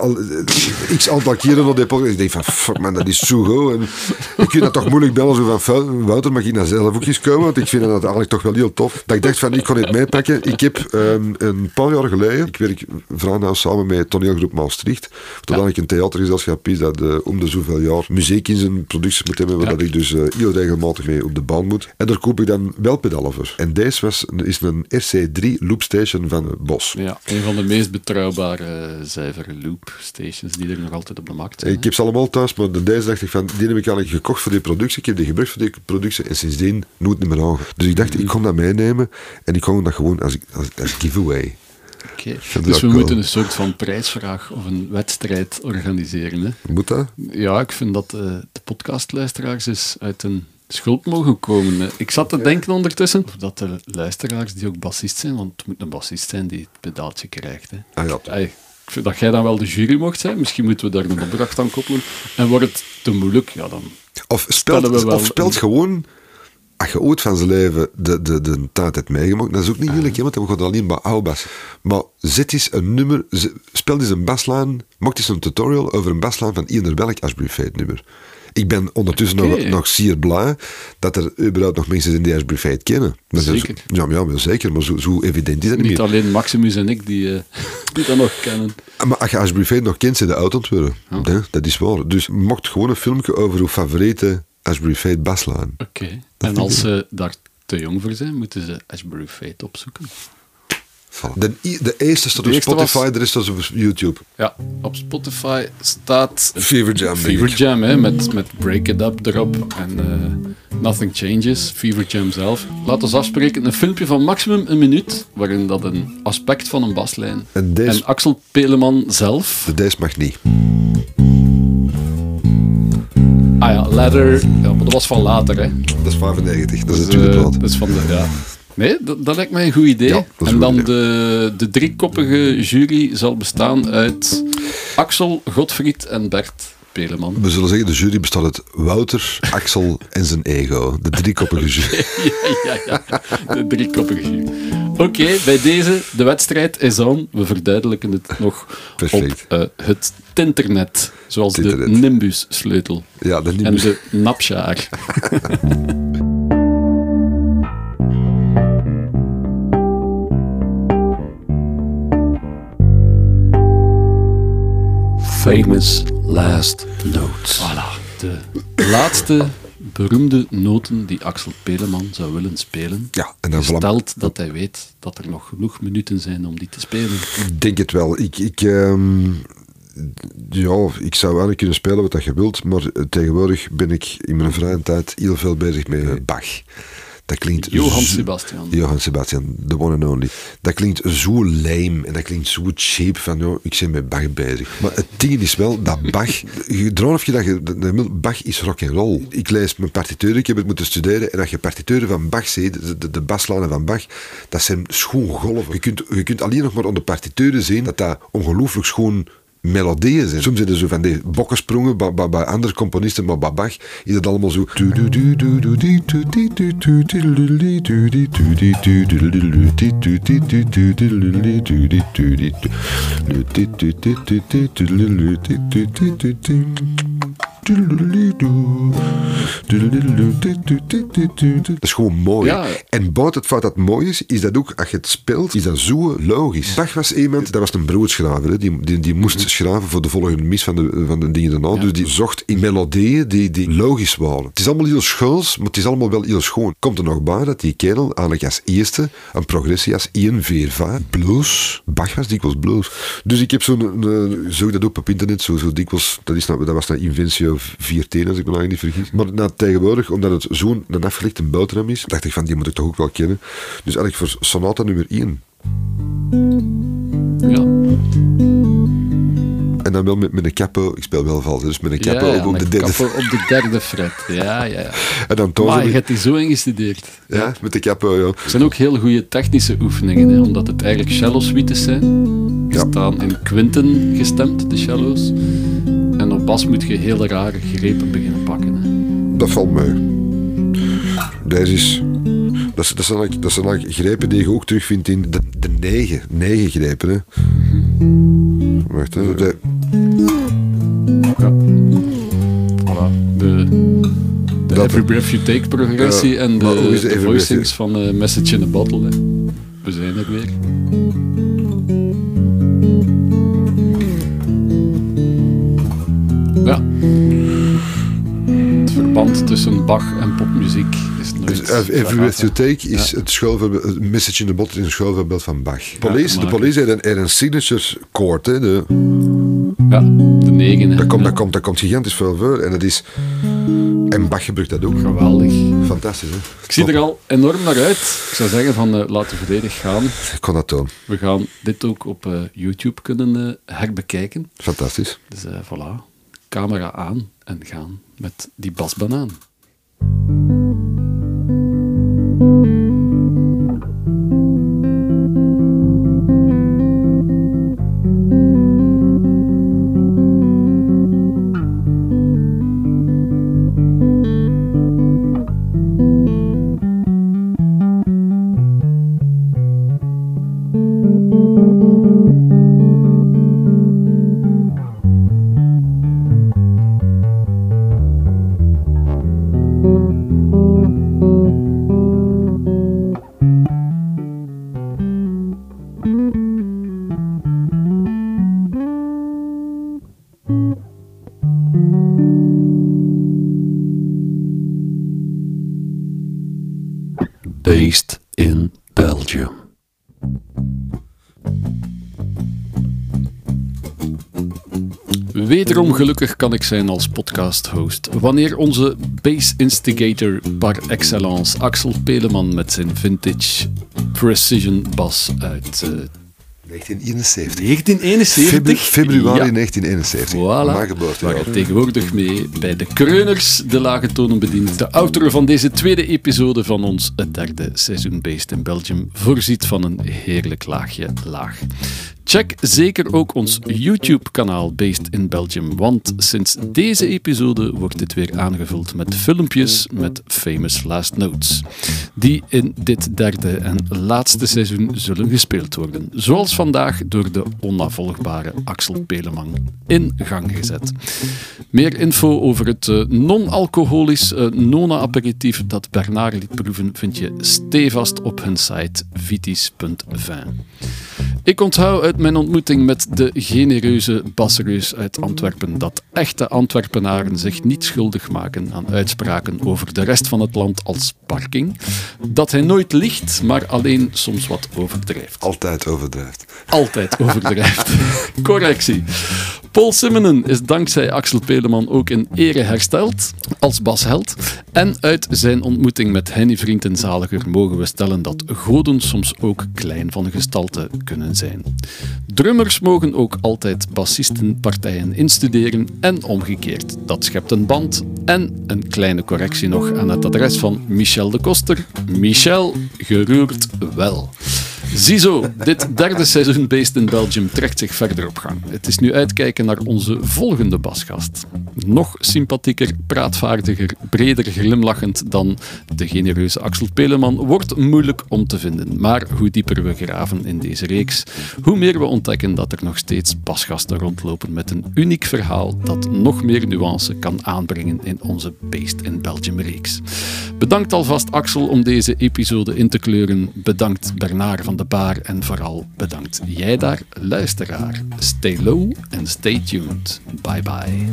al x aantal keren op die podcast. Ik denk van, fuck man, dat is goed. En ik vind dat toch moeilijk bellen zo van, "Fu- Wouter, mag ik nou zelf ook eens komen? Want ik vind dat eigenlijk toch wel heel tof. Dat ik dacht van, ik kon het meepakken. Ik heb ehm, een paar jaar geleden, ik werk vrij nauw samen met toneelgroep Maastricht. Dat eigenlijk een theatergezelschap is dat eh, om de zoveel jaar muziek in zijn producties moet hebben, waar Ja. dat ik dus eh, heel regelmatig mee op de baan moet. En daar koop ik dan wel pedalen voor. En deze was, is een RC3 loopstation van Bos. Ja, een van de meest betrouwbare eh, zuivere loop stations die er nog altijd op de markt zijn. Ik heb ze allemaal thuis, maar de deze dacht ik van, die heb ik eigenlijk gekocht voor die productie. Ik heb die gebruikt voor die productie en sindsdien nooit niet meer aan. Dus ik dacht, ik kon dat meenemen en ik kon dat gewoon als, als, als giveaway. Is Dus we moeten een soort van prijsvraag of een wedstrijd organiseren. Hè? Moet dat? Ja, ik vind dat eh, de podcastluisteraars eens uit een schuld mogen komen. hè. Ik zat te denken ondertussen of dat de luisteraars die ook bassist zijn, want het moet een bassist zijn die het pedaaltje krijgt. Hè. Ah ja. Vind dat jij dan wel de jury mocht zijn. Misschien moeten we daar een opdracht aan koppelen. En wordt het te moeilijk, ja dan... Of speelt, we wel of speelt een- gewoon, als je ooit van zijn leven de, de, de tijd hebt meegemaakt, dat is ook niet moeilijk, hè, want we gaan alleen bij oude bas. Maar zet eens een nummer, speel eens een baslijn, maak eens een tutorial over een baslijn van ieder welk Fate nummer. Ik ben ondertussen nog, nog zeer blij dat er überhaupt nog mensen zijn die Ashbury kennen. Dat is- Zeker. Ja, maar ja, maar zeker, maar zo, zo evident is dat niet Niet meer. alleen Maximus en ik die, eh, die dat nog kennen. Maar als je Ashbury nog kent, zijn de oud ontwerpen. Hè, Dat is waar. Dus maak gewoon een filmpje over uw favoriete Ashbury Fate baslijn. Oké. En als ze daar te jong voor zijn, moeten ze Ashbury Fate opzoeken. Voilà. De, de eerste staat De op Spotify, was- de rest staat op YouTube. Ja, op Spotify staat Fever Jam, Fever. Jam, hè, met, met Break It Up erop en eh, Nothing Changes, Fever Jam zelf. Laten we afspreken, een filmpje van maximum een minuut, waarin dat een aspect van een baslijn En deze- en Axel Peleman zelf, De deze mag niet. ah ja, Ladder, ja, maar dat was van later, hè. Dat is 95, dat is Dus, tweede eh, plaat. dat is van de, ja. Nee, dat, dat lijkt mij een goed idee. Ja, en dan de, de driekoppige jury zal bestaan uit Axel, Godfried en Bert. Peleman. We zullen zeggen, de jury bestaat uit Wouter, Axel en zijn ego. De driekoppige jury. ja, ja, ja. De driekoppige jury. Oké, bij deze, de wedstrijd is aan. We verduidelijken het nog Perfect. op eh, het Tinternet. Zoals de. Nimbus-sleutel. Ja, de En Nimbus. de napsjaar. Famous last notes. Voilà. De laatste beroemde noten die Axel Peleman zou willen spelen. Ja, en dan vlam- Gesteld dat hij weet dat er nog genoeg minuten zijn om die te spelen. Ik denk het wel. Ik, ik, ehm, ja, ik zou wel kunnen spelen wat dat je wilt, maar tegenwoordig ben ik in mijn vrije tijd heel veel bezig met Bach. Dat klinkt Johan Sebastian. Johan Sebastian, the one and only. Dat klinkt zo lame en dat klinkt zo cheap van, joh, ik ben met Bach bezig. Maar het ding is wel dat Bach, droom of je dat je, Bach is rock and roll. Ik lees mijn partituren, ik heb het moeten studeren en als je partituren van Bach ziet, de, de, de baslijnen van Bach, dat zijn schoon golven. Je kunt, je kunt alleen nog maar onder partituren zien dat dat ongelooflijk schoon melodieën zijn. Soms zijn er zo van die bokkensprongen bij andere componisten, maar bij Bach is het allemaal zo... Dat is gewoon mooi. Ja. En buiten het feit dat het mooi is, is dat ook, als je het speelt, is dat zo logisch. Bach was iemand, dat was een broodschraver. Die, die, die moest schraven voor de volgende mis van de, van de dingen daarna. Dus die zocht in melodieën die, die logisch waren. Het is allemaal heel schoons, maar het is allemaal wel heel schoon. Komt er nog bij dat die kerel eigenlijk als eerste een progressie als 1, 4, 5, blues. Bach was dikwijls blues. Dus ik heb zo'n, uh, zoek dat op op internet, zo, zo dikwijls, dat, is nou, dat was naar Inventio 14, als ik me eigenlijk niet vergis. Maar nou, tegenwoordig, omdat het zo'n een afgelegde boterham is, dacht ik van, die moet ik toch ook wel kennen. Dus eigenlijk voor sonata nummer 1. Ja. En dan wel met, met een capo, ik speel wel vals, dus met een ja, ja, op, op de derde. kappen op de derde fret. Ja, ja, ja. En dan Maar je met- hebt die zo ingestudeerd. Ja, met de capo, ja. Het zijn ook heel goede technische oefeningen, hè, omdat het eigenlijk cello-suites zijn. Die Ja. staan in quinten gestemd, de cello's. Bas moet je hele rare grepen beginnen pakken. Hè. Dat valt mee. Deze is... Dat, dat, zijn, dat zijn eigenlijk grepen die je ook terugvindt in de, de negen. Negen grepen, hè. Wacht, hè. De, Ja. Voilà. De, de Dat- Every Breath You Take progressie Ja, en de, de voicings van eh, Message in a Bottle. Hè. We zijn er weer. Ja. Het verband tussen Bach en popmuziek is nooit... dus Every Breath You Take is Ja. het message in the bottle is een schoolvoorbeeld van Bach. Police, de police heeft een, een signature chord, hè. De, Ja, de negen. hè. dat, komt, dat, komt, dat komt gigantisch veel voor. En dat is... En Bach gebruikt dat ook. Geweldig. Fantastisch, hè. Ik zie er al enorm naar uit. Ik zou zeggen van eh, laten we volledig gaan. Ik kon dat doen. We gaan dit ook op eh, YouTube kunnen eh, herbekijken. Fantastisch. Dus eh, voilà, camera aan en gaan met die basbanaan. Wederom gelukkig kan ik zijn als podcast-host. Wanneer onze bass instigator par excellence Axel Peleman met zijn vintage precision bas uit eh, 1971. 1971. Febru- februari Ja. 1971. Voilà. Mijn. Waar tegenwoordig mee bij de Kreuners de lage tonen bedient. De auteur van deze tweede episode van ons derde seizoen Based in Belgium voorziet van een heerlijk laagje laag. Check zeker ook ons YouTube-kanaal Based in Belgium, want sinds deze episode wordt dit weer aangevuld met filmpjes met famous last notes, die in dit derde en laatste seizoen zullen gespeeld worden, zoals vandaag door de onafvolgbare Axel Peleman in gang gezet. Meer info over het eh, non-alcoholisch uh, Nona-aperitief dat Bernard liet proeven vind je stevast op hun site vitis.vin. Ik onthoud uit mijn ontmoeting met de genereuze basreus uit Antwerpen dat echte Antwerpenaren zich niet schuldig maken aan uitspraken over de rest van het land als parking, dat hij nooit liegt, maar alleen soms wat overdrijft. Altijd overdrijft. Altijd overdrijft. Correctie. Paul Simonen is dankzij Axel Peleman ook in ere hersteld als basheld. En uit zijn ontmoeting met Henny Vriendenzaliger mogen we stellen dat goden soms ook klein van gestalte kunnen zijn. Drummers mogen ook altijd bassistenpartijen instuderen en omgekeerd. Dat schept een band. En een kleine correctie nog aan het adres van Michel de Koster. Michel, geroerd wel. Ziezo, dit derde seizoen Based in Belgium trekt zich verder op gang. Het is nu uitkijken naar onze volgende basgast. Nog sympathieker, praatvaardiger, breder glimlachend dan de genereuze Axel Peleman wordt moeilijk om te vinden. Maar hoe dieper we graven in deze reeks, hoe meer we ontdekken dat er nog steeds basgasten rondlopen met een uniek verhaal dat nog meer nuance kan aanbrengen in onze Based in Belgium reeks. Bedankt alvast Axel om deze episode in te kleuren. Bedankt Bernard van de Baar en vooral bedankt jij daar, luisteraar. Stay low and stay tuned. Bye bye.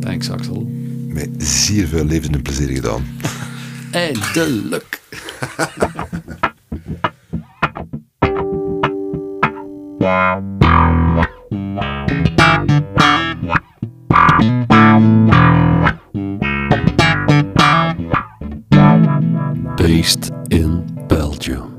Thanks Axel. Met zeer veel leven en plezier gedaan. Eindelijk. Based in Belgium.